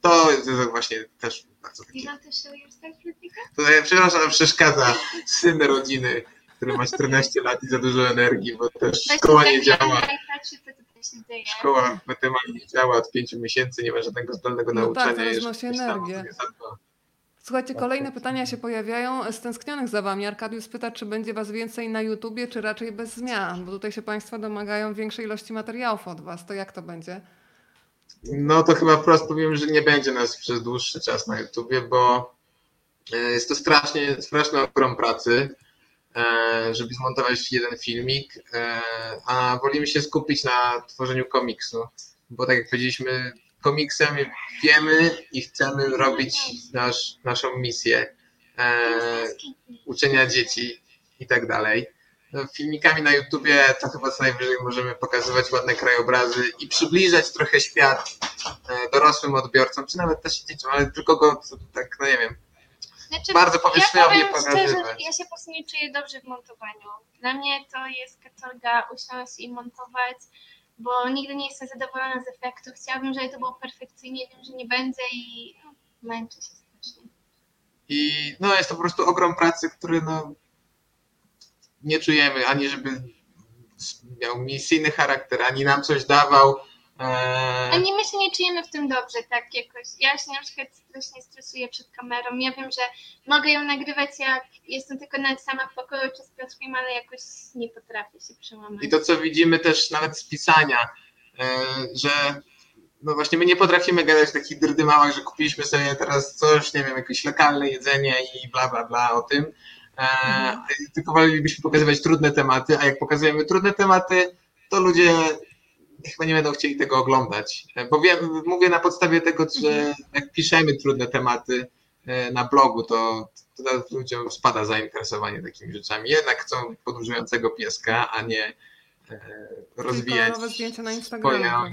to jest właśnie też bardzo takie. Ile to się już tak przepraszam, przeszkadza syn rodziny, który ma 14 lat i za dużo energii, bo też szkoła nie działa. Się dzieje. Szkoła w Gwatemali nie działa od 5 miesięcy, nie ma żadnego zdolnego No tak, nauczania. to jeszcze energię. Słuchajcie, kolejne pytania się pojawiają. Stęsknionych za wami. Arkadiusz pyta, czy będzie was więcej na YouTubie, czy raczej bez zmian? Bo tutaj się państwo domagają większej ilości materiałów od was. To jak to będzie? No to chyba wprost powiem, że nie będzie nas przez dłuższy czas na YouTubie, bo e, jest to strasznie, straszny ogrom pracy, e, żeby zmontować jeden filmik, e, a wolimy się skupić na tworzeniu komiksu, bo tak jak powiedzieliśmy, komiksem wiemy i chcemy robić nasz, naszą misję e, uczenia dzieci i tak dalej. No, Filmikami na YouTubie to chyba co najwyżej możemy pokazywać ładne krajobrazy i przybliżać trochę świat e, dorosłym odbiorcom, czy nawet też dzieciom, ale tylko go tak, no nie wiem, Znaczy, bardzo powierzchniowo ja powiem szczerze, ja się po prostu nie czuję dobrze w montowaniu. Dla mnie to jest katorga usiąść i montować, bo nigdy nie jestem zadowolona z efektu. Chciałabym, żeby to było perfekcyjnie, wiem, że nie będzie i no, męczę się strasznie. I no jest to po prostu ogrom pracy, który no nie czujemy, ani żeby miał misyjny charakter, ani nam coś dawał. E, Ani my się nie czujemy w tym dobrze, tak jakoś. Ja się na przykład strasznie stresuję przed kamerą. Ja wiem, że mogę ją nagrywać jak jestem tylko nawet sama w pokoju czy z Piotrkiem, ale jakoś nie potrafię się przełamać. I to, co widzimy też nawet z pisania, e, że no właśnie my nie potrafimy gadać w takich drdymałach, że kupiliśmy sobie teraz coś, nie wiem, jakieś lokalne jedzenie i bla, bla, bla o tym. E, Mhm. Tylko wolelibyśmy pokazywać trudne tematy, a jak pokazujemy trudne tematy, to ludzie chyba nie będą chcieli tego oglądać. E, Bo wiem, mówię na podstawie tego, że jak piszemy trudne tematy e, na blogu, to, to ludziom spada zainteresowanie takimi rzeczami. Jednak chcą podróżującego pieska, a nie e, rozwijać swoją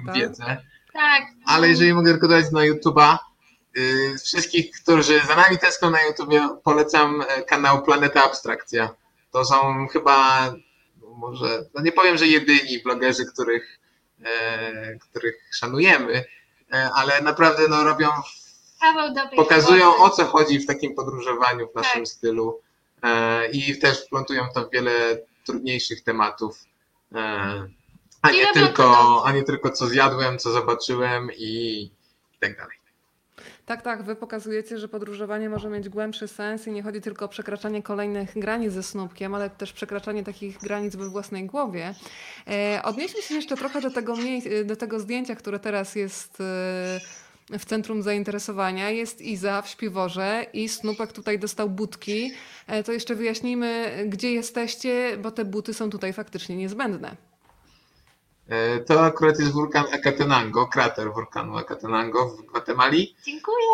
prawda? wiedzę. Tak. Ale jeżeli mogę tylko dodać na YouTube'a, y, wszystkich, którzy za nami tęsknią na YouTubie, polecam kanał Planeta Abstrakcja. To są chyba, może, no nie powiem, że jedyni blogerzy, których, których szanujemy, e, ale naprawdę no, robią, pokazują o co chodzi w takim podróżowaniu w naszym Tak. stylu e, i też wplątują to wiele trudniejszych tematów. E, a nie, tylko, a nie tylko co zjadłem, co zobaczyłem i tak dalej. Tak, tak. Wy pokazujecie, że podróżowanie może mieć głębszy sens i nie chodzi tylko o przekraczanie kolejnych granic ze snupkiem, ale też przekraczanie takich granic we własnej głowie. E, odnieśmy się jeszcze trochę do tego, do tego zdjęcia, które teraz jest e, w centrum zainteresowania. Jest Iza w śpiworze i Snupek tutaj dostał budki. E, to jeszcze wyjaśnijmy, gdzie jesteście, bo te buty są tutaj faktycznie niezbędne. E, To akurat jest wulkan Acatenango, krater wulkanu Acatenango w Gwatemali. Dziękuję.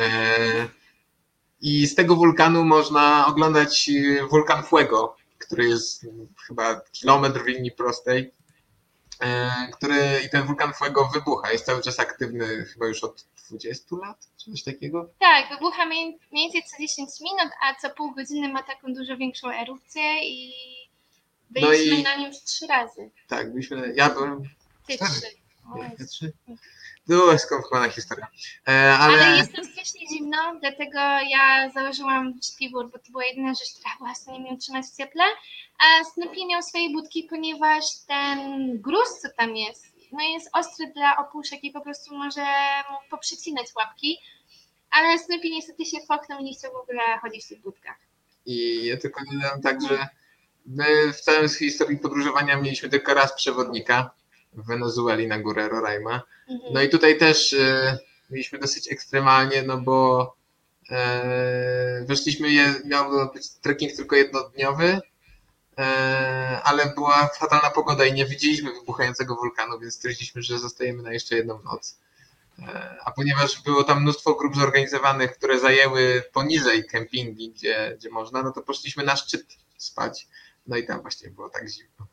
E, I z tego wulkanu można oglądać e, wulkan Fuego, który jest chyba kilometr w linii prostej, który i ten wulkan Fuego wybucha, jest cały czas aktywny chyba już od 20 lat, coś takiego. Tak, wybucha mniej więcej co 10 minut, a co pół godziny ma taką dużo większą erupcję i No byliśmy i- na nim już trzy razy. Tak, byliśmy, ja byłem, Ty Cztery. trzy. Nie, Jezu. trzy. Była skomplikowana historia. E, ale, Ale jest tam strasznie zimno, dlatego ja założyłam śpiwór, bo to była jedyna rzecz, która była w stanie mnie utrzymać w cieple. A Snoopy miał swoje budki, ponieważ ten gruz, co tam jest, no jest ostry dla opuszek i po prostu może mu poprzecinać łapki. Ale Snoopy niestety się foknął i nie chciał w ogóle chodzić w tych budkach. I ja tylko dodam tak, że my w całej historii podróżowania mieliśmy tylko raz przewodnika w Wenezueli na górę Roraima. Mhm. No i tutaj też e, mieliśmy dosyć ekstremalnie, no bo e, weszliśmy, je, miał być trekking tylko jednodniowy, e, ale była fatalna pogoda i nie widzieliśmy wybuchającego wulkanu, więc stwierdziliśmy, że zostajemy na jeszcze jedną noc. A ponieważ było tam mnóstwo grup zorganizowanych, które zajęły poniżej kempingi, gdzie, gdzie można, no to poszliśmy na szczyt spać. No i tam właśnie było tak zimno.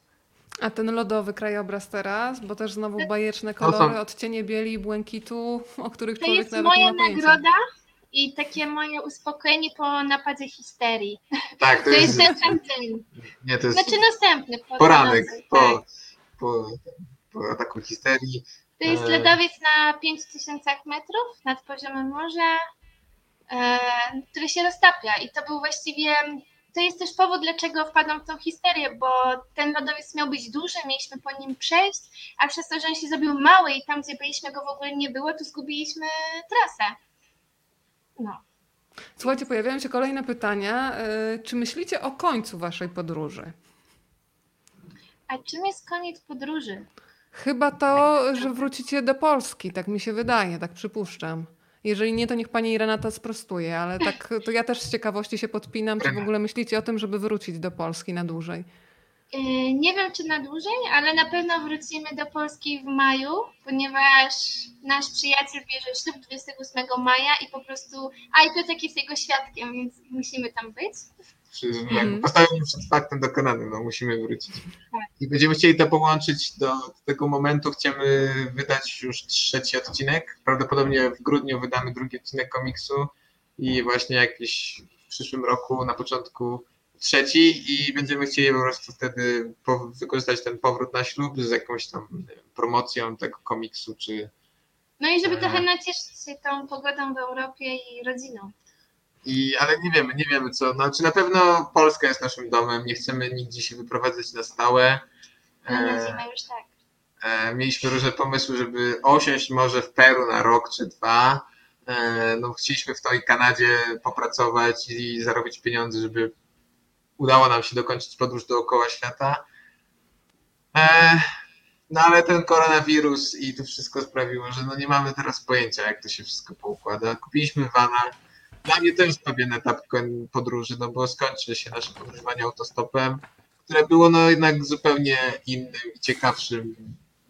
A ten lodowy krajobraz teraz, bo też znowu bajeczne To są- kolory, odcienie bieli i błękitu, o których To człowiek jest nawet moja nie ma pojęcia. nagroda i takie moje uspokojenie po napadzie histerii. Tak, to, To jest, jest ten sam dzień. nie, to jest Znaczy następny. po poranek nocy, po, tak. po, po ataku histerii. To jest E. ledowiec na 5000 metrów nad poziomem morza, e, który się roztapia. I to był właściwie, to jest też powód, dlaczego wpadłam w tą histerię, bo ten lodowiec miał być duży, mieliśmy po nim przejść, a przez to, że on się zrobił mały i tam, gdzie byliśmy, go w ogóle nie było, to zgubiliśmy trasę. No. Słuchajcie, pojawiają się kolejne pytania. Y, Czy myślicie o końcu waszej podróży? A czym jest koniec podróży? Chyba to, że wrócicie do Polski, tak mi się wydaje, tak przypuszczam. Jeżeli nie, to niech pani Renata sprostuje, ale tak to ja też z ciekawości się podpinam, czy w ogóle myślicie o tym, żeby wrócić do Polski na dłużej. Yy, Nie wiem, czy na dłużej, ale na pewno wrócimy do Polski w maju, ponieważ nasz przyjaciel bierze ślub 28 maja i po prostu, a i Piotrek jest jego świadkiem, więc musimy tam być. Przy- Mhm. Postawimy przed faktem dokonanym, no musimy wrócić. Tak. I będziemy chcieli to połączyć do tego momentu. Chcemy wydać już trzeci odcinek. Prawdopodobnie w grudniu wydamy drugi odcinek komiksu i właśnie jakiś w przyszłym roku na początku trzeci i będziemy chcieli po prostu wtedy wykorzystać ten powrót na ślub z jakąś tam wiem, promocją tego komiksu, czy No i żeby trochę nacieszyć się tą pogodą w Europie i rodziną. I, ale nie wiemy, nie wiemy co. Znaczy na pewno Polska jest naszym domem, nie chcemy nigdzie się wyprowadzać na stałe. E, zimę już tak. e, mieliśmy różne pomysły, żeby osiąść może w Peru na rok czy dwa. E, no, chcieliśmy w tej Kanadzie popracować i zarobić pieniądze, żeby udało nam się dokończyć podróż dookoła świata. E, no ale ten koronawirus i to wszystko sprawiło, że no nie mamy teraz pojęcia, jak to się wszystko poukłada. Kupiliśmy vana. Dla mnie to jest pewien etap podróży, no bo skończy się nasze podróżowanie autostopem, które było no jednak zupełnie innym i ciekawszym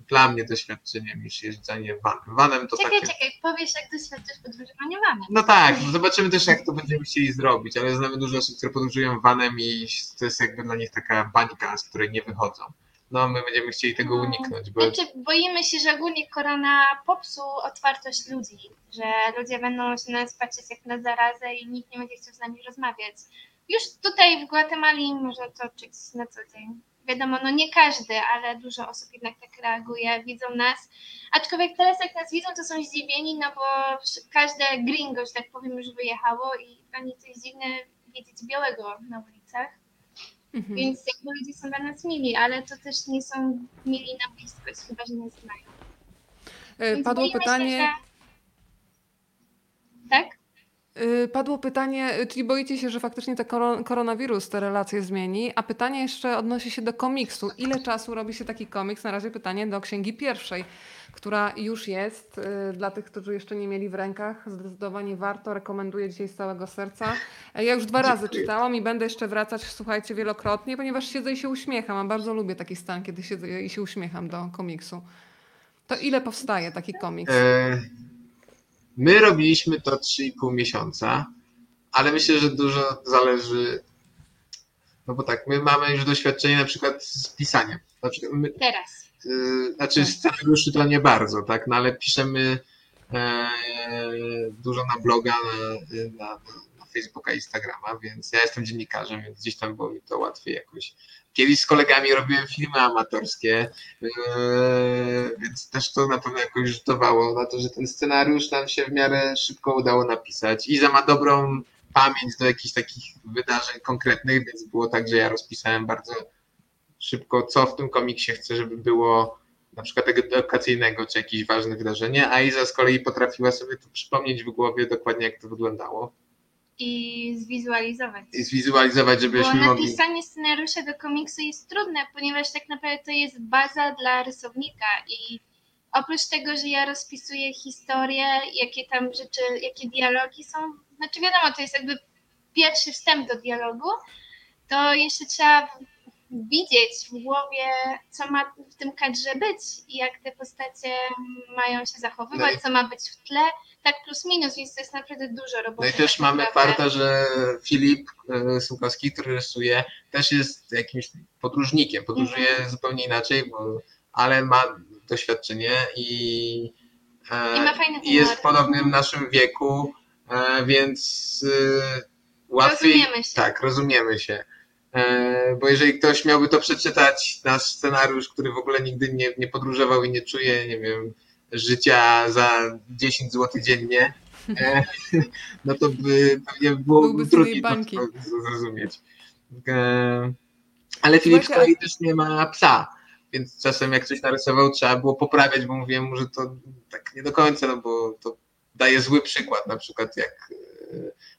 dla mnie doświadczeniem niż jeżdżenie vanem. Vanem to Czekaj, takie... czekaj, powiesz jak doświadczysz podróżowania vanem. No tak, zobaczymy też jak to będziemy chcieli zrobić, ale znamy dużo osób, które podróżują vanem i to jest jakby dla nich taka bańka, z której nie wychodzą. No my będziemy chcieli tego No. uniknąć, bo Znaczy, boimy się, że ogólnie korona popsuł otwartość ludzi, że ludzie będą się na nas patrzeć jak na zarazę i nikt nie będzie chciał z nami rozmawiać. Już tutaj w Gwatemali można to czuć na co dzień. Wiadomo, no nie każdy, ale dużo osób jednak tak reaguje, widzą nas. Aczkolwiek teraz jak nas widzą, to są zdziwieni, no bo każde gringo, że tak powiem, już wyjechało i dla nich jest dziwne widzieć białego na ulicach. Mhm. Więc jakby ludzie są dla nas mili, ale to też nie są mili na bliskość, chyba że nas znają. Y, Więc Padło pytanie, Się, że... Tak? y, padło pytanie, y, czyli boicie się, że faktycznie ten koron- koronawirus te relacje zmieni, a pytanie jeszcze odnosi się do komiksu. Ile czasu robi się taki komiks? Na razie pytanie do księgi pierwszej, która już jest. y, Dla tych, którzy jeszcze nie mieli w rękach, zdecydowanie warto. Rekomenduję dzisiaj z całego serca. Ja już dwa razy Dziękuję. czytałam i będę jeszcze wracać, słuchajcie, wielokrotnie, ponieważ siedzę i się uśmiecham. A bardzo lubię taki stan, kiedy siedzę i się uśmiecham do komiksu. To ile powstaje taki komiks? E, My robiliśmy to 3,5 miesiąca, ale myślę, że dużo zależy. No bo tak, my mamy już doświadczenie na przykład z pisaniem. Na przykład my, Teraz. Y, znaczy scenariuszy to nie bardzo, tak, no ale piszemy e, dużo na bloga, na, na, na Facebooka, Instagrama, więc ja jestem dziennikarzem, więc gdzieś tam było mi to łatwiej jakoś. Kiedyś z kolegami robiłem filmy amatorskie, e, więc też to na pewno jakoś rzutowało na to, że ten scenariusz nam się w miarę szybko udało napisać. Iza ma dobrą pamięć do jakichś takich wydarzeń konkretnych, więc było tak, że ja rozpisałem bardzo szybko, co w tym komiksie chcę, żeby było na przykład edukacyjnego, czy jakieś ważne wydarzenie, a Iza z kolei potrafiła sobie to przypomnieć w głowie dokładnie, jak to wyglądało I zwizualizować. i zwizualizować, Bo żebyśmy mogli... napisanie scenariusza do komiksu jest trudne, ponieważ tak naprawdę to jest baza dla rysownika i oprócz tego, że ja rozpisuję historię, jakie tam rzeczy, jakie dialogi są, znaczy wiadomo, to jest jakby pierwszy wstęp do dialogu, to jeszcze trzeba widzieć w głowie, co ma w tym kadrze być i jak te postacie mają się zachowywać, No i- co ma być w tle, tak plus minus, więc to jest naprawdę dużo roboty. No i też mamy farta, że Filip e, Sułkowski, który rysuje, też jest jakimś podróżnikiem. Podróżuje Mhm. zupełnie inaczej, bo, ale ma doświadczenie i, e, I jest w podobnym naszym wieku, e, więc e, łatwiej. Rozumiemy się. Tak, rozumiemy się. E, Bo jeżeli ktoś miałby to przeczytać, nasz scenariusz, który w ogóle nigdy nie, nie podróżował i nie czuje, nie wiem, życia za 10 zł dziennie, e, no to by pewnie było Byłby trudniej to zrozumieć. E, Ale Filip z kolei też nie ma psa, więc czasem jak coś narysował, trzeba było poprawiać, bo mówiłem mu, że to tak nie do końca, no bo to daje zły przykład, na przykład jak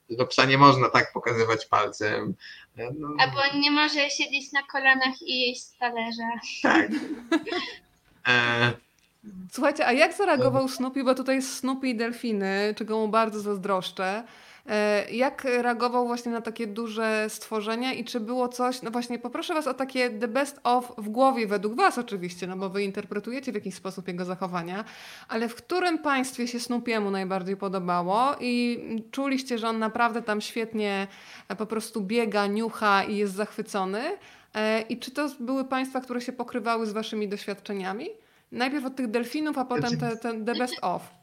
do psa nie można tak pokazywać palcem. E, No, Albo nie może siedzieć na kolanach i jeść z talerza. tak. E, Słuchajcie, a jak zareagował Snoopy, bo tutaj jest Snoopy i delfiny, czego mu bardzo zazdroszczę. E, Jak reagował właśnie na takie duże stworzenia i czy było coś, no właśnie poproszę Was o takie the best of w głowie według Was oczywiście, no bo Wy interpretujecie w jakiś sposób jego zachowania, ale w którym państwie się Snoopiemu najbardziej podobało i czuliście, że on naprawdę tam świetnie e, po prostu biega, niucha i jest zachwycony? E, I czy to były państwa, które się pokrywały z Waszymi doświadczeniami? Najpierw od tych delfinów, a potem te, te the best of.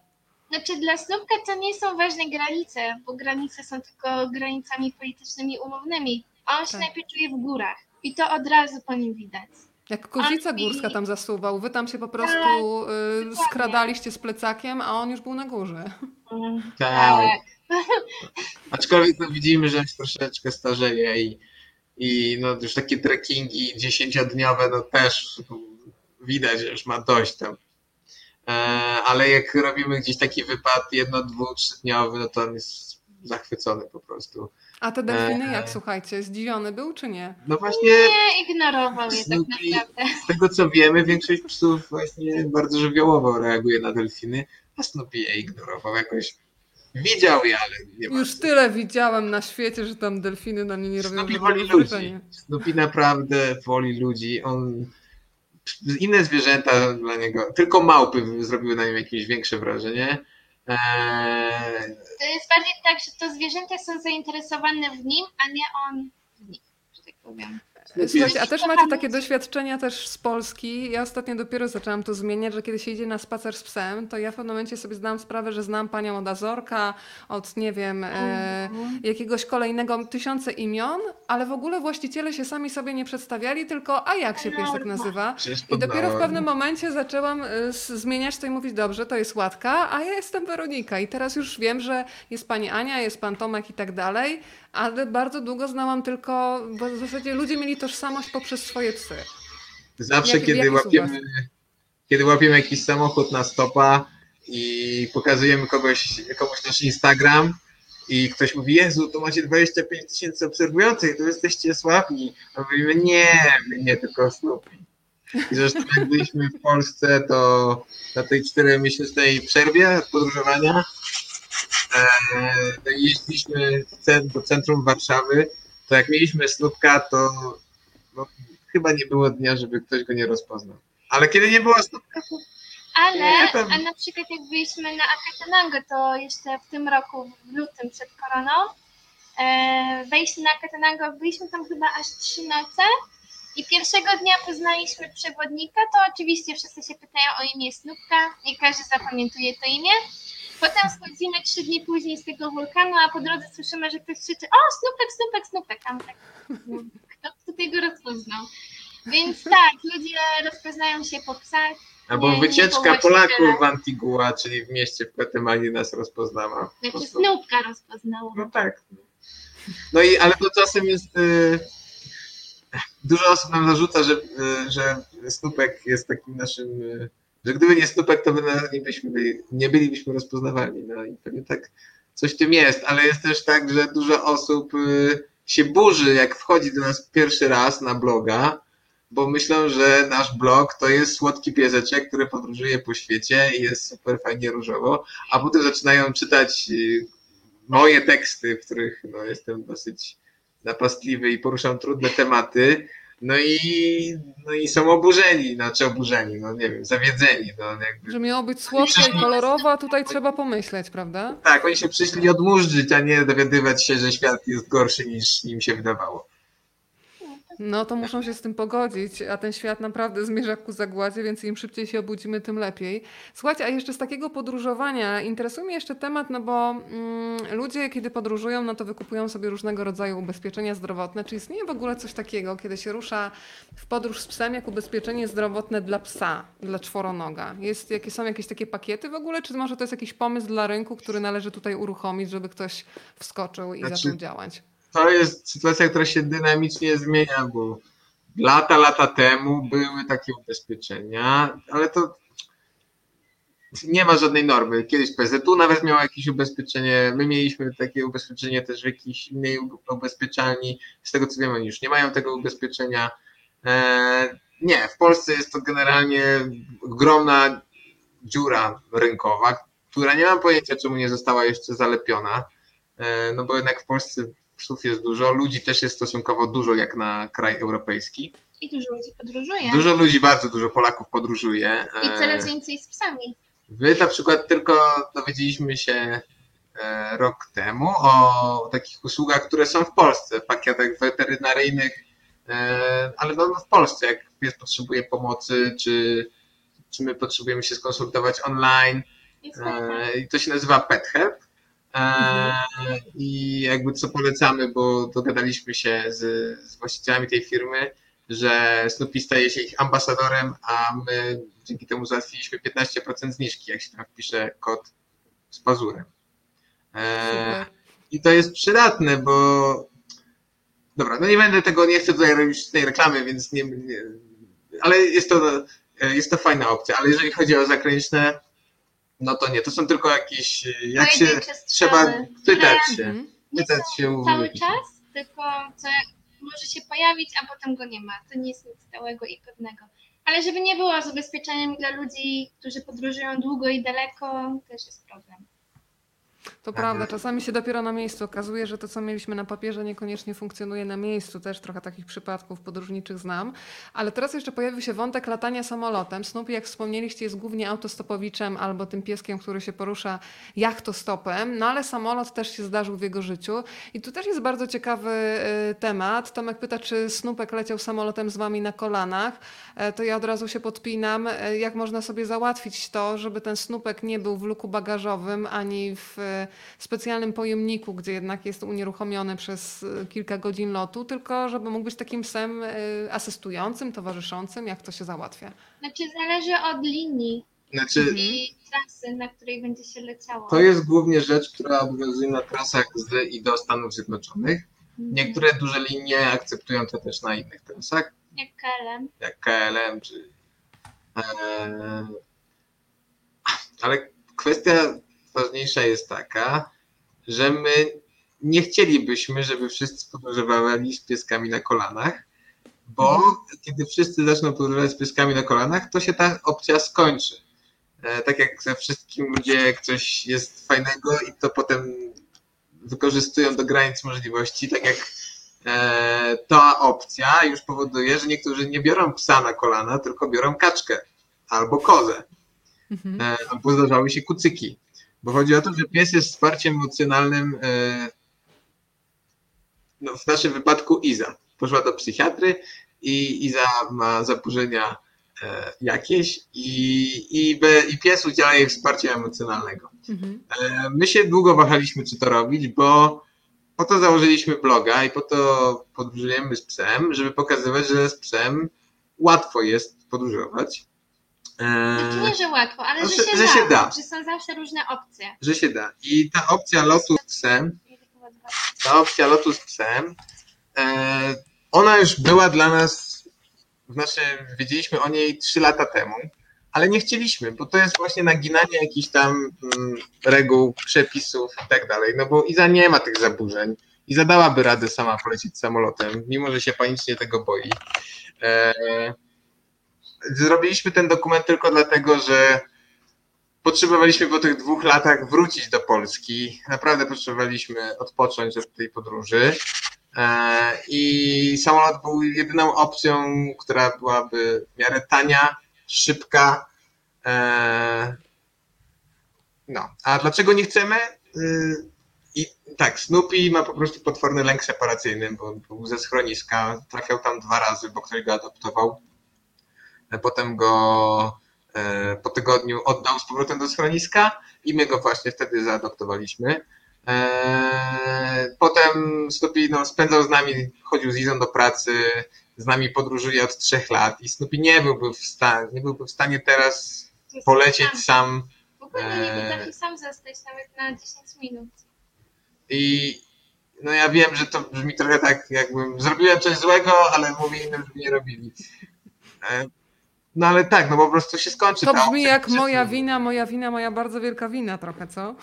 Znaczy dla Snupka to nie są ważne granice, bo granice są tylko granicami politycznymi umownymi. A on się Tak. najpierw czuje w górach i to od razu po nim widać. Jak kozica Ani- górska tam zasuwał, wy tam się po prostu y, dokładnie. skradaliście z plecakiem, a on już był na górze. Mm, tak. Aczkolwiek no, widzimy, że się troszeczkę starzeje i, i no, już takie trekkingi dziesięciodniowe no też widać, że już ma dość tam. E, ale jak robimy gdzieś taki wypad jedno, dwu, trzydniowy, no to on jest zachwycony po prostu. A te delfiny Eee. jak, słuchajcie, zdziwiony był czy nie? No właśnie Nie, ignorował je tak naprawdę. z tego co wiemy, większość psów właśnie bardzo żywiołowo reaguje na delfiny, a Snoopy je ignorował jakoś. Widział je, ale nie ma. Już tyle widziałem na świecie, że tam delfiny na mnie nie robią Snoopy woli ludzi. Snoopy naprawdę woli ludzi. On inne zwierzęta dla niego, tylko małpy zrobiły na nim jakieś większe wrażenie. Eee, To jest bardziej tak, że to zwierzęta są zainteresowane w nim, a nie on w nich, że tak powiem. Słuchajcie, a też macie takie doświadczenia też z Polski. Ja ostatnio dopiero zaczęłam to zmieniać, że kiedy się idzie na spacer z psem, to ja w pewnym momencie sobie zdałam sprawę, że znam panią od Azorka, od nie wiem, e, jakiegoś kolejnego tysiące imion, ale w ogóle właściciele się sami sobie nie przedstawiali, tylko a jak się piesek nazywa? przecież I dopiero w pewnym momencie zaczęłam s- zmieniać to i mówić, dobrze, to jest Łatka, a ja jestem Weronika. I teraz już wiem, że jest pani Ania, jest pan Tomek i tak dalej, ale bardzo długo znałam tylko, bo w zasadzie ludzie mieli tożsamość poprzez swoje psy. Zawsze, Jaki- kiedy łapiemy, kiedy łapiemy jakiś samochód na stopa i pokazujemy kogoś, komuś nasz Instagram i ktoś mówi, Jezu, to macie 25 tysięcy obserwujących, to jesteście sławni. A my mówimy, nie, my nie, tylko Snoopy. I zresztą jak byliśmy w Polsce, to na tej czteromiesięcznej przerwie od podróżowania jeździliśmy w cen- do centrum Warszawy, to jak mieliśmy Snoopka, to no, chyba nie było dnia, żeby ktoś go nie rozpoznał. Ale kiedy nie było Snoopka, to Ale, Ja tam- a na przykład jak byliśmy na Akatanango, to jeszcze w tym roku, w lutym przed koroną, e, wejście na Akatanango, byliśmy tam chyba aż trzy noce i pierwszego dnia poznaliśmy przewodnika, to oczywiście wszyscy się pytają o imię Snupka, nie każdy zapamiętuje to imię. Potem schodzimy trzy dni później z tego wulkanu, a po drodze słyszymy, że ktoś krzyczy o Snupek, Snupek, Snupek, a tak, kto tutaj go rozpoznał? Więc tak, ludzie rozpoznają się po psach, albo Nie, nie wycieczka było Polaków w Antigua, czyli w mieście w Gwatemali nas rozpoznała. Po Znaczy. Snupka rozpoznało. No tak. No i ale to czasem jest. y, dużo osób nam zarzuca, że, y, że Snupek jest takim naszym. y, że gdyby nie Snupek, to by nie, byśmy nie bylibyśmy rozpoznawalni. No i pewnie tak coś w tym jest, ale jest też tak, że dużo osób y, się burzy, jak wchodzi do nas pierwszy raz na bloga, bo myślą, że nasz blog to jest słodki pieseczek, który podróżuje po świecie i jest super fajnie różowo, a potem zaczynają czytać y, moje teksty, w których no, jestem dosyć napastliwy i poruszam trudne tematy. No i, no i są oburzeni, znaczy oburzeni, no nie wiem, zawiedzeni. No, jakby. Że miało być słodko i kolorowo, a tutaj trzeba pomyśleć, prawda? Tak, oni się przyszli odmurzyć, a nie dowiadywać się, że świat jest gorszy niż im się wydawało. No, to muszą się z tym pogodzić, a ten świat naprawdę zmierza ku zagładzie, więc im szybciej się obudzimy, tym lepiej. Słuchajcie, a jeszcze z takiego podróżowania interesuje mnie jeszcze temat, no bo mm, ludzie, kiedy podróżują, no to wykupują sobie różnego rodzaju ubezpieczenia zdrowotne. Czy istnieje w ogóle coś takiego, kiedy się rusza w podróż z psem, jak ubezpieczenie zdrowotne dla psa, dla czworonoga? Jest, jakie są jakieś takie pakiety w ogóle, czy może to jest jakiś pomysł dla rynku, który należy tutaj uruchomić, żeby ktoś wskoczył i Znaczy, zaczął działać? To jest sytuacja, która się dynamicznie zmienia, bo lata, lata temu były takie ubezpieczenia, ale to nie ma żadnej normy. Kiedyś PZU nawet miał jakieś ubezpieczenie, my mieliśmy takie ubezpieczenie też w jakiejś innej ubezpieczalni. Z tego co wiem, oni już nie mają tego ubezpieczenia. Eee, nie, w Polsce jest to generalnie ogromna dziura rynkowa, która nie mam pojęcia, czemu nie została jeszcze zalepiona. Eee, no bo jednak w Polsce psów jest dużo, ludzi też jest stosunkowo dużo jak na kraj europejski. I dużo ludzi podróżuje. Dużo ludzi, bardzo dużo Polaków podróżuje. I Eee, coraz więcej z psami. My na przykład tylko dowiedzieliśmy się e, rok temu o takich usługach, które są w Polsce, pakietach weterynaryjnych, e, ale no w Polsce, jak pies potrzebuje pomocy, czy, czy my potrzebujemy się skonsultować online. Fajne. E, I to się nazywa Pet Help. E, I jakby co polecamy, bo dogadaliśmy się z, z właścicielami tej firmy, że Snoopy staje się ich ambasadorem, a my dzięki temu załatwiliśmy 15% zniżki, jak się tam wpisze kod z pazurem. E, Super. I to jest przydatne, bo dobra, no nie będę tego, nie chcę tutaj robić tej reklamy, więc nie, nie ale jest to, jest to fajna opcja, ale jeżeli chodzi o zagraniczne, no to nie, to są tylko jakieś, jak się Pojedyncze trzeba pytać się, Mhm. nie pytać są się cały czas, tylko co może się pojawić, a potem go nie ma. To nie jest nic stałego i pewnego. Ale żeby nie było z ubezpieczeniami dla ludzi, którzy podróżują długo i daleko, też jest problem. To prawda, czasami się dopiero na miejscu okazuje, że to, co mieliśmy na papierze, niekoniecznie funkcjonuje na miejscu. Też trochę takich przypadków podróżniczych znam. Ale teraz jeszcze pojawił się wątek latania samolotem. Snoopy, jak wspomnieliście, jest głównie autostopowiczem albo tym pieskiem, który się porusza jachtostopem, no ale samolot też się zdarzył w jego życiu. I tu też jest bardzo ciekawy y, temat. Tomek pyta, czy Snupek leciał samolotem z wami na kolanach. E, To ja od razu się podpinam, e, jak można sobie załatwić to, żeby ten Snupek nie był w luku bagażowym ani w specjalnym pojemniku, gdzie jednak jest unieruchomiony przez e, kilka godzin lotu, tylko żeby mógł być takim psem e, asystującym, towarzyszącym, jak to się załatwia. Znaczy zależy od linii Znaczy, i trasy, na której będzie się leciało. to jest głównie rzecz, która obowiązuje na trasach z i do Stanów Zjednoczonych. Mhm. Niektóre duże linie akceptują to też na innych trasach, Jak KLM. jak KLM czy. e, Ale kwestia ważniejsza jest taka, że my nie chcielibyśmy, żeby wszyscy podróżowali z pieskami na kolanach, bo kiedy wszyscy zaczną podróżować z pieskami na kolanach, to się ta opcja skończy. E, Tak jak ze wszystkim ludzie, jak coś jest fajnego i to potem wykorzystują do granic możliwości, tak jak e, ta opcja już powoduje, że niektórzy nie biorą psa na kolana, tylko biorą kaczkę albo kozę, Mhm. e, albo zdarzały się kucyki. Bo chodzi o to, że pies jest wsparciem emocjonalnym, e, no w naszym wypadku Iza. Poszła do psychiatry i Iza ma zaburzenia e, jakieś i, i, i pies udziela jej wsparcia emocjonalnego. Mhm. E, My się długo wahaliśmy, czy to robić, bo po to założyliśmy bloga i po to podróżujemy z psem, żeby pokazywać, że z psem łatwo jest podróżować. E, Znaczy nie, że łatwo, ale No, że, się, że da, się da. Że są zawsze różne opcje. Że się da. I ta opcja lotu z psem, ta opcja lotu z psem, e, ona już była dla nas, znaczy wiedzieliśmy o niej trzy lata temu, ale nie chcieliśmy, bo to jest właśnie naginanie jakichś tam mm, reguł, przepisów i tak dalej, no bo Iza nie ma tych zaburzeń. i zadałaby radę sama polecieć samolotem, mimo że się panicznie tego boi. Zrobiliśmy ten dokument tylko dlatego, że potrzebowaliśmy po tych dwóch latach wrócić do Polski. Naprawdę potrzebowaliśmy odpocząć od tej podróży. E, I samolot był jedyną opcją, która byłaby w miarę tania, szybka. E, no, a dlaczego nie chcemy? Y, I tak, Snoopy ma po prostu potworny lęk separacyjny, bo był ze schroniska, trafiał tam dwa razy, bo ktoś go adoptował. Potem go e, po tygodniu oddał z powrotem do schroniska i my go właśnie wtedy zaadoptowaliśmy. E, potem Snoopy no, spędzał z nami, chodził z Izą do pracy, z nami podróżuje od trzech lat i Snoopy nie byłby w stanie, nie byłby w stanie teraz polecieć sam. W ogóle nie potrafi sam zostać nawet na 10 minut. I no ja wiem, że to brzmi trochę tak, jakbym zrobiłem coś złego, ale mówię innym, żeby nie robili. No ale tak, no po prostu się skończy. To ta brzmi opcja, jak moja wina, moja wina, moja bardzo wielka wina trochę, co?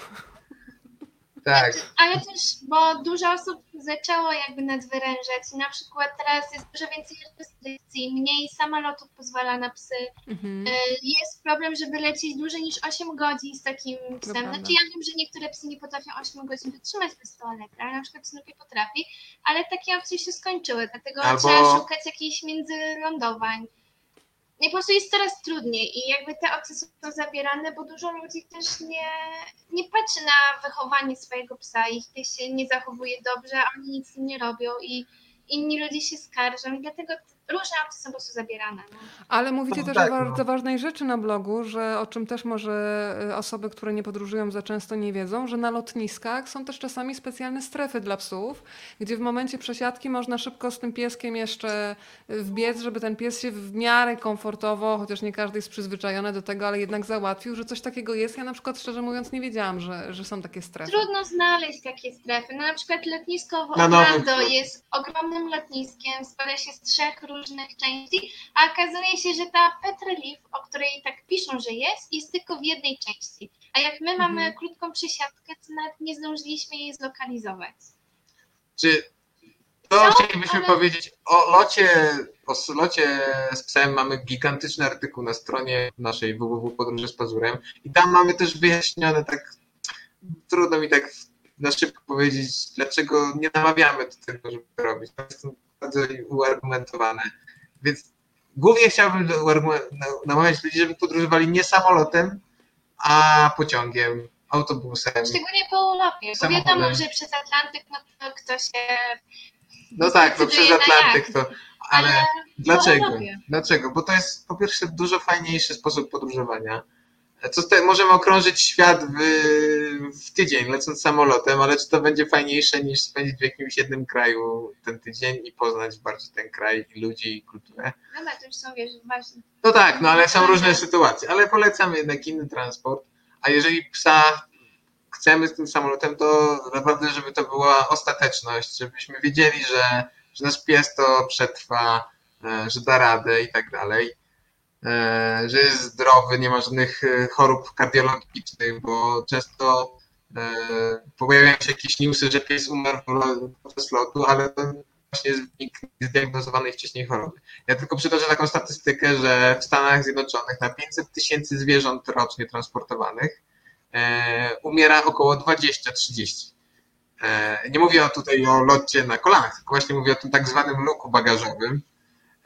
Tak. Ale też, bo dużo osób zaczęło jakby nadwyrężać na przykład teraz jest dużo więcej restrykcji, mniej samolotów pozwala na psy. Mhm. E, Jest problem, żeby lecieć dłużej niż 8 godzin z takim psem. prawda. Znaczy ja wiem, że niektóre psy nie potrafią 8 godzin wytrzymać bez toalety, ale na przykład Snoopy potrafi, ale takie opcje się skończyły, dlatego Albo- trzeba szukać jakichś międzylądowań. I po prostu jest coraz trudniej i jakby te opcje są zabierane, bo dużo ludzi też nie, nie patrzy na wychowanie swojego psa, ich pies się nie zachowuje dobrze, a oni nic nie robią i inni ludzie się skarżą i dlatego różne opcje są po prostu zabierane. No. Ale mówicie No też tak, o no. bardzo ważnej rzeczy na blogu, że o czym też może y, osoby, które nie podróżują za często nie wiedzą, że na lotniskach są też czasami specjalne strefy dla psów, gdzie w momencie przesiadki można szybko z tym pieskiem jeszcze y, wbiec, żeby ten pies się w miarę komfortowo, chociaż nie każdy jest przyzwyczajony do tego, ale jednak załatwił, że coś takiego jest. Ja na przykład szczerze mówiąc nie wiedziałam, że, że są takie strefy. Trudno znaleźć takie strefy. No na przykład lotnisko w. Orlando jest ogromnym lotniskiem, składa się z trzech różnych części, a okazuje się, że ta Petrelief, o której tak piszą, że jest, jest tylko w jednej części. A jak my mamy Mhm. krótką przesiadkę, to nawet nie zdążyliśmy jej zlokalizować. Czy to No, chcielibyśmy ale- powiedzieć o locie, o locie z psem mamy gigantyczny artykuł na stronie naszej www.podróże z pazurem i tam mamy też wyjaśnione tak, trudno mi tak na szybko powiedzieć, dlaczego nie namawiamy do tego, żeby to robić. To jest bardzo uargumentowane. Więc głównie chciałbym namawiać ludzi, żeby podróżowali nie samolotem, a pociągiem, autobusem. Szczególnie po Europie, bo Samochodem. wiadomo, że przez Atlantyk no to kto się... No tak, no przez Atlantyk to, ale... Ale Dlaczego? Dlaczego? Bo to jest po pierwsze dużo fajniejszy sposób podróżowania. Co możemy okrążyć świat w, w tydzień lecąc samolotem, ale czy to będzie fajniejsze niż spędzić w jakimś jednym kraju ten tydzień i poznać bardziej ten kraj i ludzi i kulturę? Dobra, to już są, wiesz, ważne. No tak, no ale są różne sytuacje, ale polecam jednak inny transport. A jeżeli psa chcemy z tym samolotem, to naprawdę, żeby to była ostateczność, żebyśmy wiedzieli, że, że nasz pies to przetrwa, e, że da radę i tak dalej, że jest zdrowy, nie ma żadnych e, chorób kardiologicznych, bo często e, pojawiają się jakieś newsy, że pies umarł podczas lotu, ale to właśnie jest wynik zdiagnozowanej wcześniej choroby. Ja tylko przytoczę taką statystykę, że w Stanach Zjednoczonych na 500 tysięcy zwierząt rocznie transportowanych e, umiera około 20-30. E, nie mówię tutaj o locie na kolanach, tylko właśnie mówię o tym tak zwanym luku bagażowym.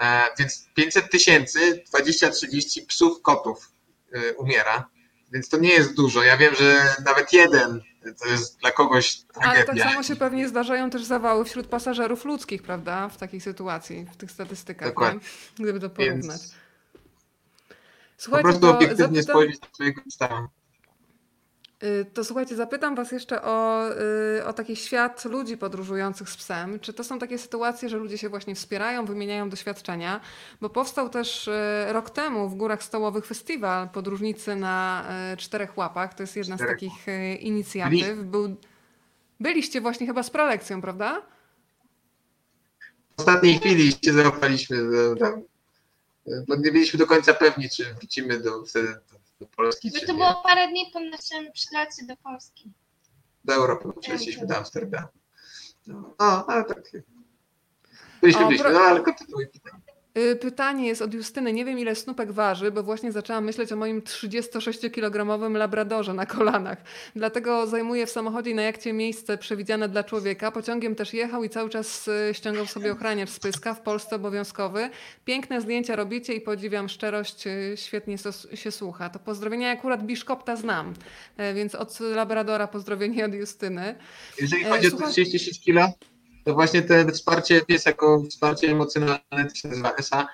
E, więc 500 tysięcy, 20-30 psów, kotów e, umiera. Więc to nie jest dużo. Ja wiem, że nawet jeden to jest dla kogoś Ale tak tragedia. samo się pewnie zdarzają też zawały wśród pasażerów ludzkich, prawda? W takiej sytuacji, w tych statystykach, Dokładnie. nie? gdyby to porównać. Więc po Słuchajcie, prostu to obiektywnie zapytam, spojrzeć na swojego psa. Y, to słuchajcie, zapytam Was jeszcze o, y, o taki świat ludzi podróżujących z psem. Czy to są takie sytuacje, że ludzie się właśnie wspierają, wymieniają doświadczenia? Bo powstał też y, rok temu w Górach Stołowych festiwal Podróżnicy na czterech łapach. To jest jedna z takich inicjatyw. Był, byliście właśnie chyba z prelekcją, prawda? W ostatniej chwili się bo nie byliśmy do końca pewni, czy wrócimy do, wtedy do, Polski, Bo czy to nie. było parę dni po naszym przylocie do Polski. Do Europy, bo przylecieliśmy do Amsterdamu. No, no ale tak. Byliśmy, O, byliśmy, no ale kontynuuj pytanie. Y, pytanie jest od Justyny. Nie wiem, ile snupek waży, bo właśnie zaczęłam myśleć o moim 36-kilogramowym labradorze na kolanach. Dlatego zajmuję w samochodzie na jakcie miejsce przewidziane dla człowieka. Pociągiem też jechał i cały czas y, ściągał sobie ochraniacz z pyska, w Polsce obowiązkowy. Piękne zdjęcia robicie i podziwiam szczerość, y, świetnie się słucha. To pozdrowienia, akurat Biszkopta znam, więc od labradora pozdrowienie od Justyny. Jeżeli chodzi Słuchaj... o 36 kilo, to właśnie te wsparcie pies jako wsparcie emocjonalne, to się nazywa ESA,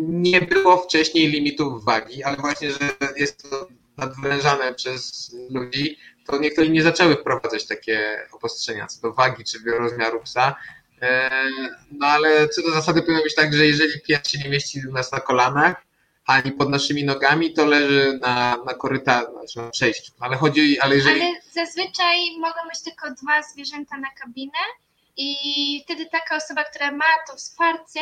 nie było wcześniej limitów wagi, ale właśnie, że jest to nadwyrężane przez ludzi, to niektórzy nie zaczęły wprowadzać takie obostrzenia co do wagi czy rozmiaru psa. E, no ale co do zasady powinno być tak, że jeżeli pies się nie mieści u nas na kolanach, ani pod naszymi nogami, to leży na, na korytarzu, znaczy na przejściu. Ale chodzi, ale jeżeli... Ale zazwyczaj mogą być tylko dwa zwierzęta na kabinę i wtedy taka osoba, która ma to wsparcie,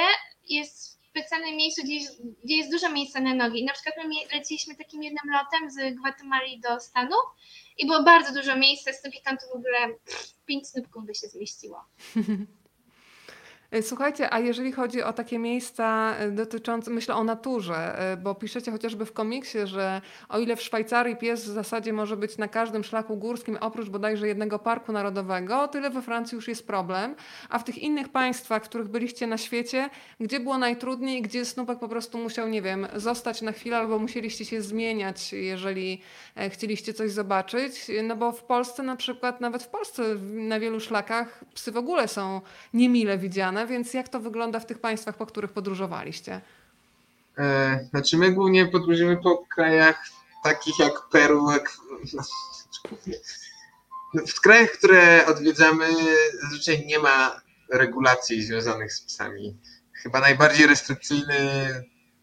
jest specjalnym miejscu, gdzie jest, gdzie jest dużo miejsca na nogi. I na przykład my leciliśmy takim jednym lotem z Gwatemali do Stanów i było bardzo dużo miejsca, z tym tam to w ogóle pięć snupków by się zmieściło. E, słuchajcie, a jeżeli chodzi o takie miejsca e, dotyczące, myślę o naturze, e, bo piszecie chociażby w komiksie, że o ile w Szwajcarii pies w zasadzie może być na każdym szlaku górskim, oprócz bodajże jednego parku narodowego, o tyle we Francji już jest problem. A w tych innych państwach, w których byliście na świecie, gdzie było najtrudniej, gdzie snupek po prostu musiał, nie wiem, zostać na chwilę albo musieliście się zmieniać, jeżeli chcieliście coś zobaczyć? No bo w Polsce na przykład, nawet w Polsce na wielu szlakach psy w ogóle są niemile widziane więc jak to wygląda w tych państwach, po których podróżowaliście? E, znaczy my głównie podróżujemy po krajach takich jak Peru, jak... w krajach, które odwiedzamy zazwyczaj nie ma regulacji związanych z psami. Chyba najbardziej restrykcyjny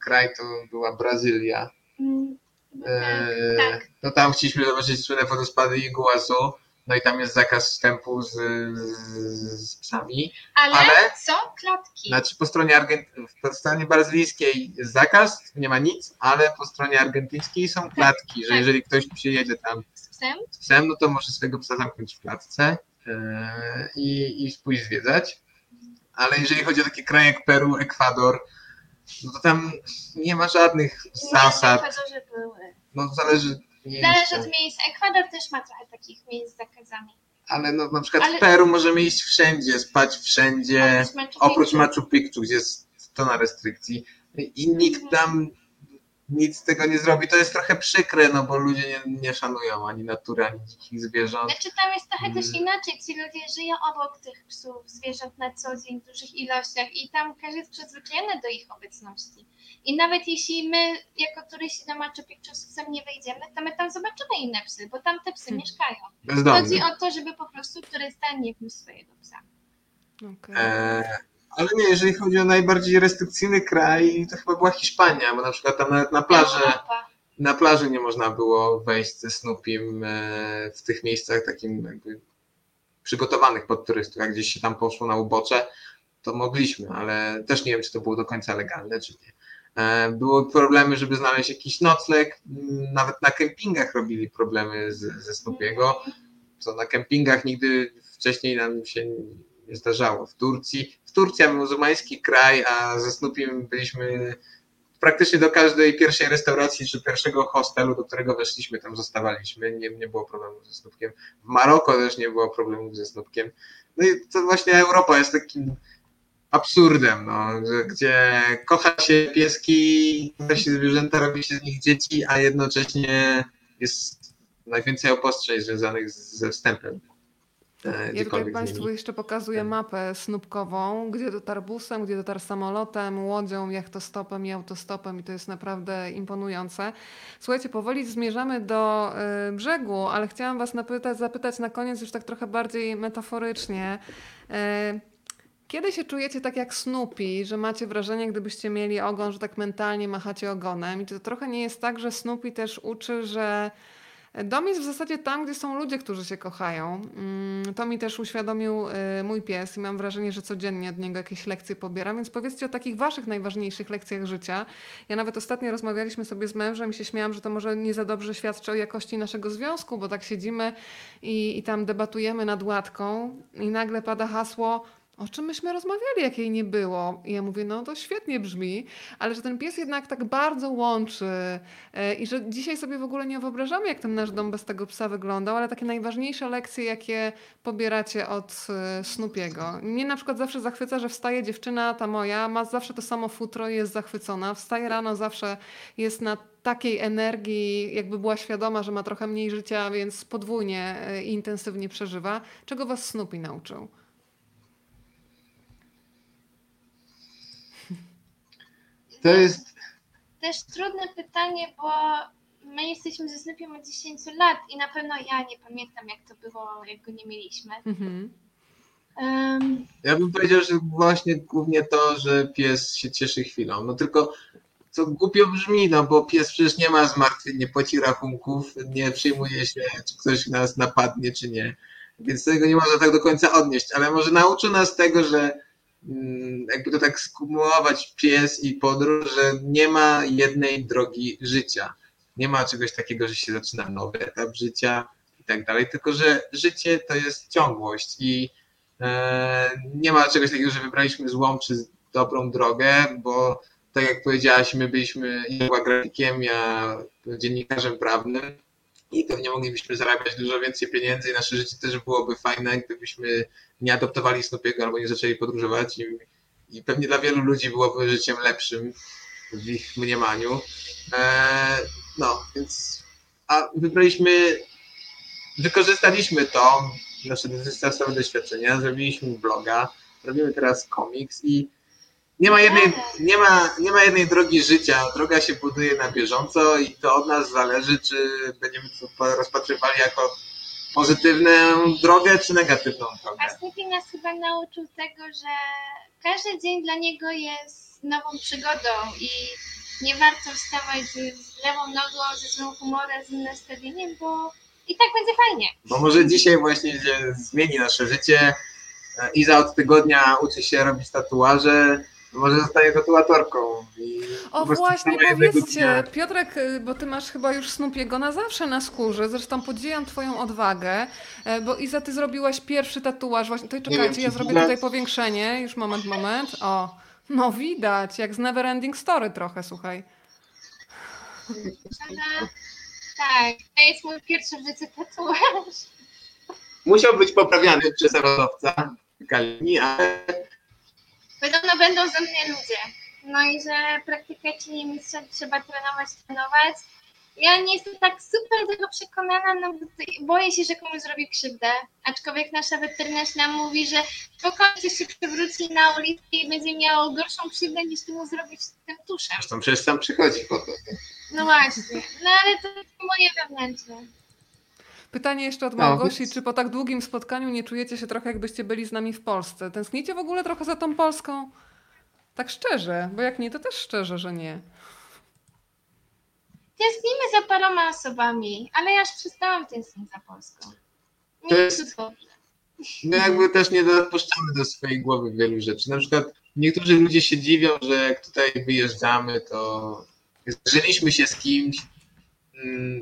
kraj to była Brazylia. Mm, e, tak. No tam chcieliśmy zobaczyć słynne wodospady Iguazu no i tam jest zakaz wstępu z, z, z psami. Ale, ale, są klatki. Znaczy po stronie, Argent... po stronie brazylijskiej jest zakaz, nie ma nic, ale po stronie argentyńskiej są tak, klatki, że tak. jeżeli ktoś przyjedzie tam z psem? z psem, no to może swojego psa zamknąć w klatce yy, i, i pójść zwiedzać. Ale jeżeli chodzi o takie kraje jak Peru, Ekwador, no to tam nie ma żadnych zasad. Nie, w Ekwadorze były. No zależy Zależy od miejsca. Ekwador też ma trochę takich miejsc z zakazami. Ale no, na przykład Ale... w Peru możemy iść wszędzie, spać wszędzie, oprócz Machu Picchu, gdzie jest tona restrykcji. I nikt tam nic z tego nie zrobi. To jest trochę przykre, no bo ludzie nie, nie szanują ani natury, ani dzikich zwierząt. Znaczy tam jest trochę też mm. inaczej. Ci ludzie żyją obok tych psów, zwierząt na co dzień w dużych ilościach i tam każdy jest przyzwyczajony do ich obecności. I nawet jeśli my jako turyści na Machu Picchu z psem nie wejdziemy, to my tam zobaczymy inne psy, bo tam te psy hmm. mieszkają. Bezdomny. Chodzi o to, żeby po prostu turysta nie wniósł swojego psa. Okay. E, ale nie, jeżeli chodzi o najbardziej restrykcyjny kraj, to chyba była Hiszpania, bo na przykład tam nawet na plaży, na plaży nie można było wejść ze Snoopim e, w tych miejscach takim jakby przygotowanych pod turystów, jak gdzieś się tam poszło na ubocze, to mogliśmy, ale też nie wiem, czy to było do końca legalne, czy nie. E, były problemy, żeby znaleźć jakiś nocleg. Nawet na kempingach robili problemy z, ze Snoopiego, co na kempingach nigdy wcześniej nam się nie zdarzało. W Turcji, Turcja muzułmański kraj, a ze Snoopiem byliśmy praktycznie do każdej pierwszej restauracji czy pierwszego hostelu, do którego weszliśmy, tam zostawaliśmy. Nie, nie było problemu ze Snoopkiem. W Maroko też nie było problemu ze Snoopkiem. No i to właśnie Europa jest takim absurdem, no, gdzie kocha się pieski, kocha się zwierzęta, robi się z nich dzieci, a jednocześnie jest najwięcej obostrzeń związanych ze wstępem. E, ja tutaj Państwu jeszcze pokazuję tak. mapę snupkową, gdzie dotarł busem, gdzie dotarł samolotem, łodzią, jachtostopem i autostopem i to jest naprawdę imponujące. Słuchajcie, powoli zmierzamy do y, brzegu, ale chciałam Was napytać, zapytać na koniec już tak trochę bardziej metaforycznie. Y, kiedy się czujecie tak jak Snoopy, że macie wrażenie, gdybyście mieli ogon, że tak mentalnie machacie ogonem? I to trochę nie jest tak, że Snoopy też uczy, że dom jest w zasadzie tam, gdzie są ludzie, którzy się kochają. Mm, to mi też uświadomił y, mój pies i mam wrażenie, że codziennie od niego jakieś lekcje pobieram. Więc powiedzcie o takich waszych najważniejszych lekcjach życia. Ja nawet ostatnio rozmawialiśmy sobie z mężem i się śmiałam, że to może nie za dobrze świadczy o jakości naszego związku, bo tak siedzimy i, i tam debatujemy nad łatką i nagle pada hasło o czym myśmy rozmawiali, jak jej nie było? I ja mówię, no to świetnie brzmi, ale że ten pies jednak tak bardzo łączy e, i że dzisiaj sobie w ogóle nie wyobrażamy, jak ten nasz dom bez tego psa wyglądał, ale takie najważniejsze lekcje, jakie pobieracie od e, Snupiego. Mnie na przykład zawsze zachwyca, że wstaje dziewczyna, ta moja, ma zawsze to samo futro i jest zachwycona. Wstaje rano, zawsze jest na takiej energii, jakby była świadoma, że ma trochę mniej życia, więc podwójnie e, i intensywnie przeżywa. Czego was Snoopy nauczył? To jest. Też trudne pytanie, bo my jesteśmy ze Snoopiem od 10 lat i na pewno ja nie pamiętam, jak to było, jak go nie mieliśmy. Mhm. Um, Ja bym powiedział, że właśnie głównie to, że pies się cieszy chwilą. No tylko co głupio brzmi, no bo pies przecież nie ma zmartwień, nie płaci rachunków, nie przejmuje się, czy ktoś nas napadnie, czy nie. Więc tego nie można tak do końca odnieść, ale może nauczy nas tego, że jakby to tak skumulować pies i podróż, że nie ma jednej drogi życia. Nie ma czegoś takiego, że się zaczyna nowy etap życia i tak dalej, tylko że życie to jest ciągłość i e, nie ma czegoś takiego, że wybraliśmy złą czy dobrą drogę, bo tak jak powiedziałaś, my byliśmy, była grafikiem, ja dziennikarzem prawnym i pewnie moglibyśmy zarabiać dużo więcej pieniędzy i nasze życie też byłoby fajne, gdybyśmy nie adoptowali Snoopy'ego albo nie zaczęli podróżować i, i pewnie dla wielu ludzi byłoby życiem lepszym w ich mniemaniu. E, no, więc a wybraliśmy, wykorzystaliśmy to, nasze doświadczenia, zrobiliśmy bloga, robimy teraz komiks i nie ma, jednej, nie, ma, nie ma jednej drogi życia. Droga się buduje na bieżąco i to od nas zależy, czy będziemy to rozpatrywali jako pozytywną drogę, czy negatywną drogę. a Snoopy nas chyba nauczył tego, że każdy dzień dla niego jest nową przygodą i nie warto wstawać z lewą nogą, ze złym humorem, z innym nastawieniem, bo i tak będzie fajnie. Bo może dzisiaj właśnie zmieni nasze życie. Iza od tygodnia uczy się robić tatuaże, może zostanie tatuatorką. O właśnie, powiedzcie, Piotrek, y, bo ty masz chyba już Snupiego na zawsze na skórze, zresztą podziwiam twoją odwagę, e, bo Iza, ty zrobiłaś pierwszy tatuaż, właśnie, to wiem, czekajcie, czy ja zrobię widać. tutaj powiększenie, już moment, moment, o, no widać, jak z Neverending Story trochę, słuchaj. Tak, to jest mój pierwszy w życiu tatuaż. Musiał być poprawiany przez zawodowca Kalini, ale Podobno będą ze mnie ludzie. No i że praktykę czyni mistrza, trzeba trenować, trenować. Ja nie jestem tak super tego przekonana, no boję się, że komuś zrobi krzywdę. Aczkolwiek nasza weterynarz nam mówi, że spokojnie się przewróci na ulicy i będzie miał gorszą krzywdę niż ty mu zrobić tym tuszem. zresztą przecież sam przychodzi po to. No właśnie. No ale to moje wewnętrzne. Pytanie jeszcze od No, Małgosi, więc- czy po tak długim spotkaniu nie czujecie się trochę jakbyście byli z nami w Polsce? Tęsknicie w ogóle trochę za tą Polską? Tak szczerze, bo jak nie, to też szczerze, że nie. Tęsknimy za paroma osobami, ale ja już przestałam tęsknić za Polską. Nie jest dobrze. My jakby też nie dopuszczamy do swojej głowy wielu rzeczy. Na przykład niektórzy ludzie się dziwią, że jak tutaj wyjeżdżamy, to zżyliśmy się z kimś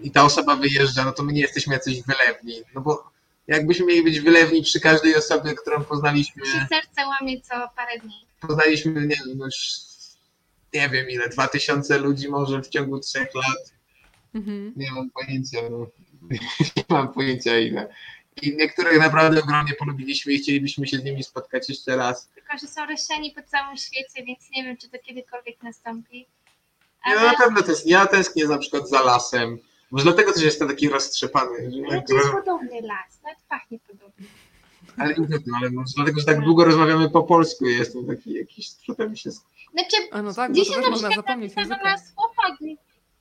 i ta osoba wyjeżdża, no to my nie jesteśmy jacyś wylewni. No bo jakbyśmy mieli być wylewni przy każdej osobie, którą poznaliśmy, się serce łamie co parę dni. poznaliśmy, nie wiem, już nie wiem ile, dwa tysiące ludzi może w ciągu trzech lat. Mhm. Nie mam pojęcia, no. nie mam pojęcia ile. I niektórych naprawdę ogromnie polubiliśmy i chcielibyśmy się z nimi spotkać jeszcze raz. Tylko, że są rozsiani po całym świecie, więc nie wiem, czy to kiedykolwiek nastąpi. No Ale, na pewno to jest, ja tęsknię na przykład za lasem. Może dlatego też jestem taki roztrzepany. Ale tak, to jest podobny las, nawet pachnie podobnie. ale wiem, ale może dlatego, że tak długo rozmawiamy po polsku i jestem taki jakiś trochę mi się Znaczy, A no tak, dzisiaj też na przykład nas chłopak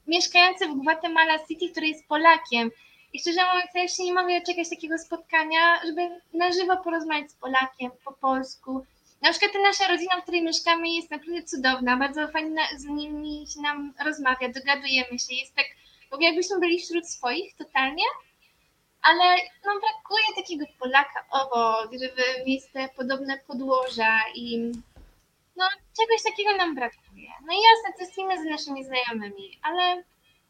mieszkający w Guatemala City, który jest Polakiem. I szczerze mówiąc, ja jeszcze nie mogę doczekać takiego spotkania, żeby na żywo porozmawiać z Polakiem po polsku. Na przykład ta nasza rodzina, w której mieszkamy jest naprawdę cudowna, bardzo fajnie z nimi się nam rozmawia, dogadujemy się, jest tak, w ogóle jakbyśmy byli wśród swoich totalnie, ale no brakuje takiego Polaka obok, żeby mieć te podobne podłoża i no czegoś takiego nam brakuje. No i jasne, tęsknimy za naszymi znajomymi, ale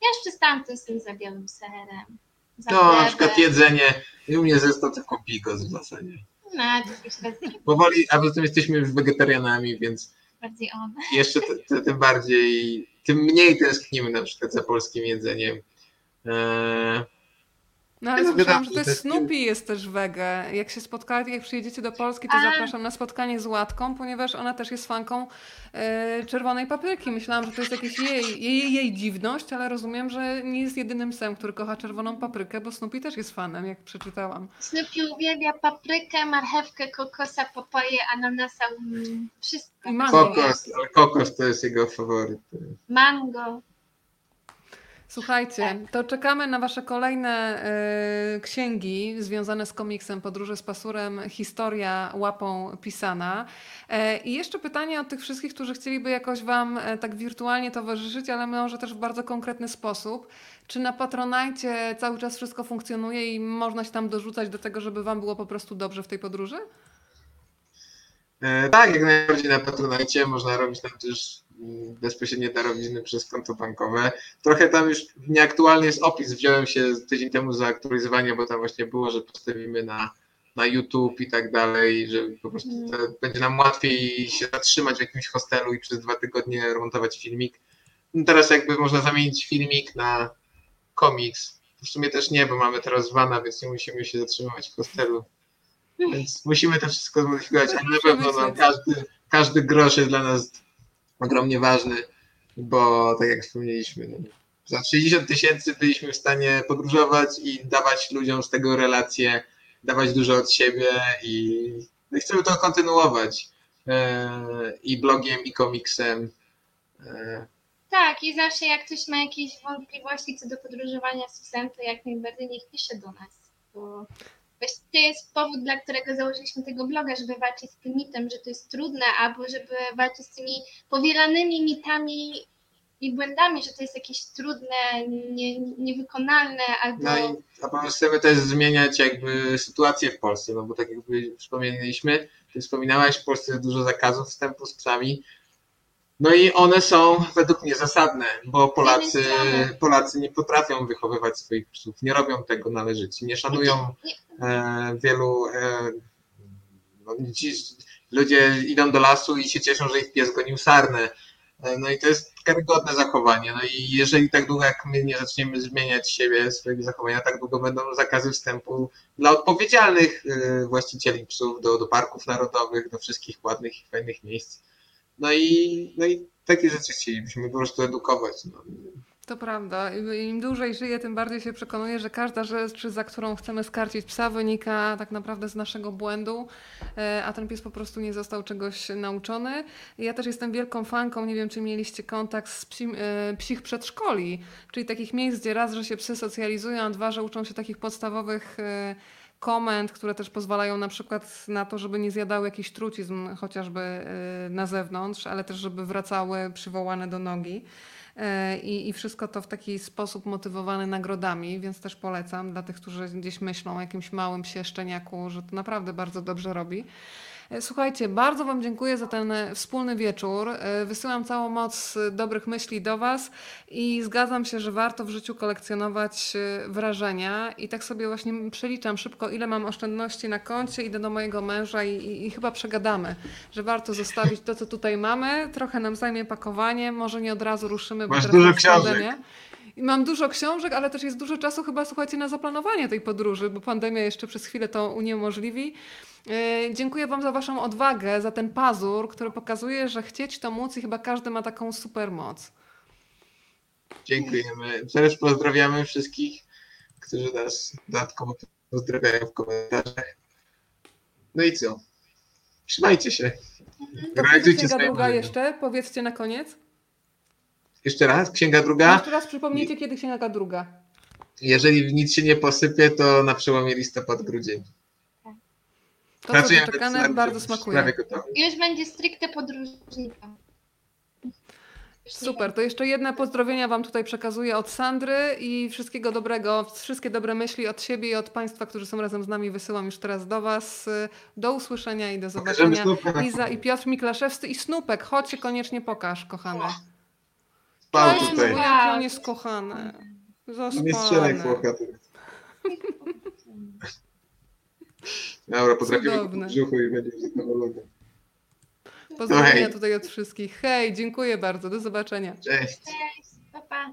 ja już przestałam tęsknić za białym serem, za No, na przykład jedzenie. U mnie zestaw tylko bigos w zasadzie. No, 10 razy Powoli, a poza tym jesteśmy już wegetarianami, więc bardziej on. jeszcze tym bardziej, tym mniej tęsknimy na przykład za polskim jedzeniem. Eee, No ale Jest słyszałam, że to jest Snoopy jest też wege. Jak się spotkali, jak przyjedziecie do Polski, to zapraszam na spotkanie z Łatką, ponieważ ona też jest fanką e, czerwonej papryki. Myślałam, że to jest jakaś jej, jej, jej dziwność, ale rozumiem, że nie jest jedynym psem, który kocha czerwoną paprykę, bo Snoopy też jest fanem, jak przeczytałam. Snoopy uwielbia paprykę, marchewkę, kokosa, papaję, ananasa, mm, wszystko. Mango. kokos, ale kokos to jest jego faworyt. Mango. Słuchajcie, to czekamy na Wasze kolejne e, księgi związane z komiksem Podróże z Pasurem, historia łapą pisana. E, I jeszcze pytanie od tych wszystkich, którzy chcieliby jakoś Wam e, tak wirtualnie towarzyszyć, ale może też w bardzo konkretny sposób. Czy na Patronajcie cały czas wszystko funkcjonuje i można się tam dorzucać do tego, żeby Wam było po prostu dobrze w tej podróży? E, tak, jak najbardziej na Patronajcie można robić tam też bezpośrednie darowizny przez konto bankowe. Trochę tam już nieaktualny jest opis, wziąłem się tydzień temu za aktualizowanie, bo tam właśnie było, że postawimy na, na YouTube i tak dalej, że po prostu to będzie nam łatwiej się zatrzymać w jakimś hostelu i przez dwa tygodnie remontować filmik. No teraz jakby można zamienić filmik na komiks. W sumie też nie, bo mamy teraz vana, więc nie musimy się zatrzymywać w hostelu. Więc musimy to wszystko zmodyfikować, ale na pewno no, każdy, każdy grosz jest dla nas ogromnie ważny, bo tak jak wspomnieliśmy, no, za 60 tysięcy byliśmy w stanie podróżować i dawać ludziom z tego relacje, dawać dużo od siebie i, no chcemy to kontynuować e, i blogiem, i komiksem. E, Tak, i zawsze jak ktoś ma jakieś wątpliwości co do podróżowania z psem, to jak najbardziej niech pisze do nas, bo właśnie to jest powód, dla którego założyliśmy tego bloga, żeby walczyć z tym mitem, że to jest trudne, albo żeby walczyć z tymi powielanymi mitami i błędami, że to jest jakieś trudne, nie, niewykonalne, albo... No i a też zmieniać jakby sytuację w Polsce, no bo tak jakby wspomnieliśmy, ty wspominałaś, w Polsce jest dużo zakazów wstępu z psami. No i one są według mnie zasadne, bo Polacy. Polacy nie potrafią wychowywać swoich psów, nie robią tego należycie, nie szanują e, wielu. E, no, ludzie idą do lasu i się cieszą, że ich pies gonił sarnę. E, No i to jest karygodne zachowanie. No i jeżeli tak długo jak my nie zaczniemy zmieniać siebie, swojego zachowania, tak długo będą zakazy wstępu dla odpowiedzialnych e, właścicieli psów do, do parków narodowych, do wszystkich ładnych i fajnych miejsc. No i, no i takie rzeczy chcielibyśmy po prostu edukować. No. To prawda. Im dłużej żyję, tym bardziej się przekonuję, że każda rzecz, za którą chcemy skarcić psa, wynika tak naprawdę z naszego błędu, e, a ten pies po prostu nie został czegoś nauczony. Ja też jestem wielką fanką, nie wiem, czy mieliście kontakt z e, psich przedszkoli, czyli takich miejsc, gdzie raz, że się psy socjalizują, a dwa, że uczą się takich podstawowych e, komend, które też pozwalają na przykład na to, żeby nie zjadały jakiś trucizm chociażby e, na zewnątrz, ale też żeby wracały przywołane do nogi. E, I, I wszystko to w taki sposób motywowany nagrodami, więc też polecam dla tych, którzy gdzieś myślą o jakimś małym psie szczeniaku, że to naprawdę bardzo dobrze robi. E, Słuchajcie, bardzo Wam dziękuję za ten e, wspólny wieczór. E, Wysyłam całą moc dobrych myśli do Was i zgadzam się, że warto w życiu kolekcjonować wrażenia. I tak sobie właśnie przeliczam szybko, ile mam oszczędności na koncie, idę do mojego męża i, i, i chyba przegadamy, że warto zostawić to, co tutaj mamy. Trochę nam zajmie pakowanie, może nie od razu ruszymy, bo Masz teraz dużo książek. I mam dużo książek, ale też jest dużo czasu chyba, słuchajcie, na zaplanowanie tej podróży, bo pandemia jeszcze przez chwilę to uniemożliwi. Yy, Dziękuję Wam za Waszą odwagę, za ten pazur, który pokazuje, że chcieć to móc i chyba każdy ma taką super moc. Dziękujemy. Też pozdrawiamy wszystkich, którzy nas dodatkowo pozdrawiają w komentarzach. No i co? Trzymajcie się. To Realizujcie księga druga marzenia. jeszcze? Powiedzcie na koniec. Jeszcze raz, księga druga. Jeszcze raz przypomnijcie, kiedy księga druga. Jeżeli nic się nie posypie, to na przełomie listopad-grudzień. To, Pracujemy doczekane, nad- bardzo smakuje. Już będzie stricte podróżnika. Nie Super, to jeszcze jedne pozdrowienia Wam tutaj przekazuję od Sandry i wszystkiego dobrego, wszystkie dobre myśli od siebie i od Państwa, którzy są razem z nami, wysyłam już teraz do Was. Do usłyszenia i do zobaczenia. Iza i Piotr Miklaszewscy i Snupek, chodź się koniecznie pokaż, kochany. Spał tutaj. Jak on jest kochany. Nie strzelaj Potrafimy Cudowne. w brzuchu i będziesz zadowolony. Pozdrowienia Hej. tutaj od wszystkich. Hej, dziękuję bardzo. Do zobaczenia. Cześć! Cześć, pa pa.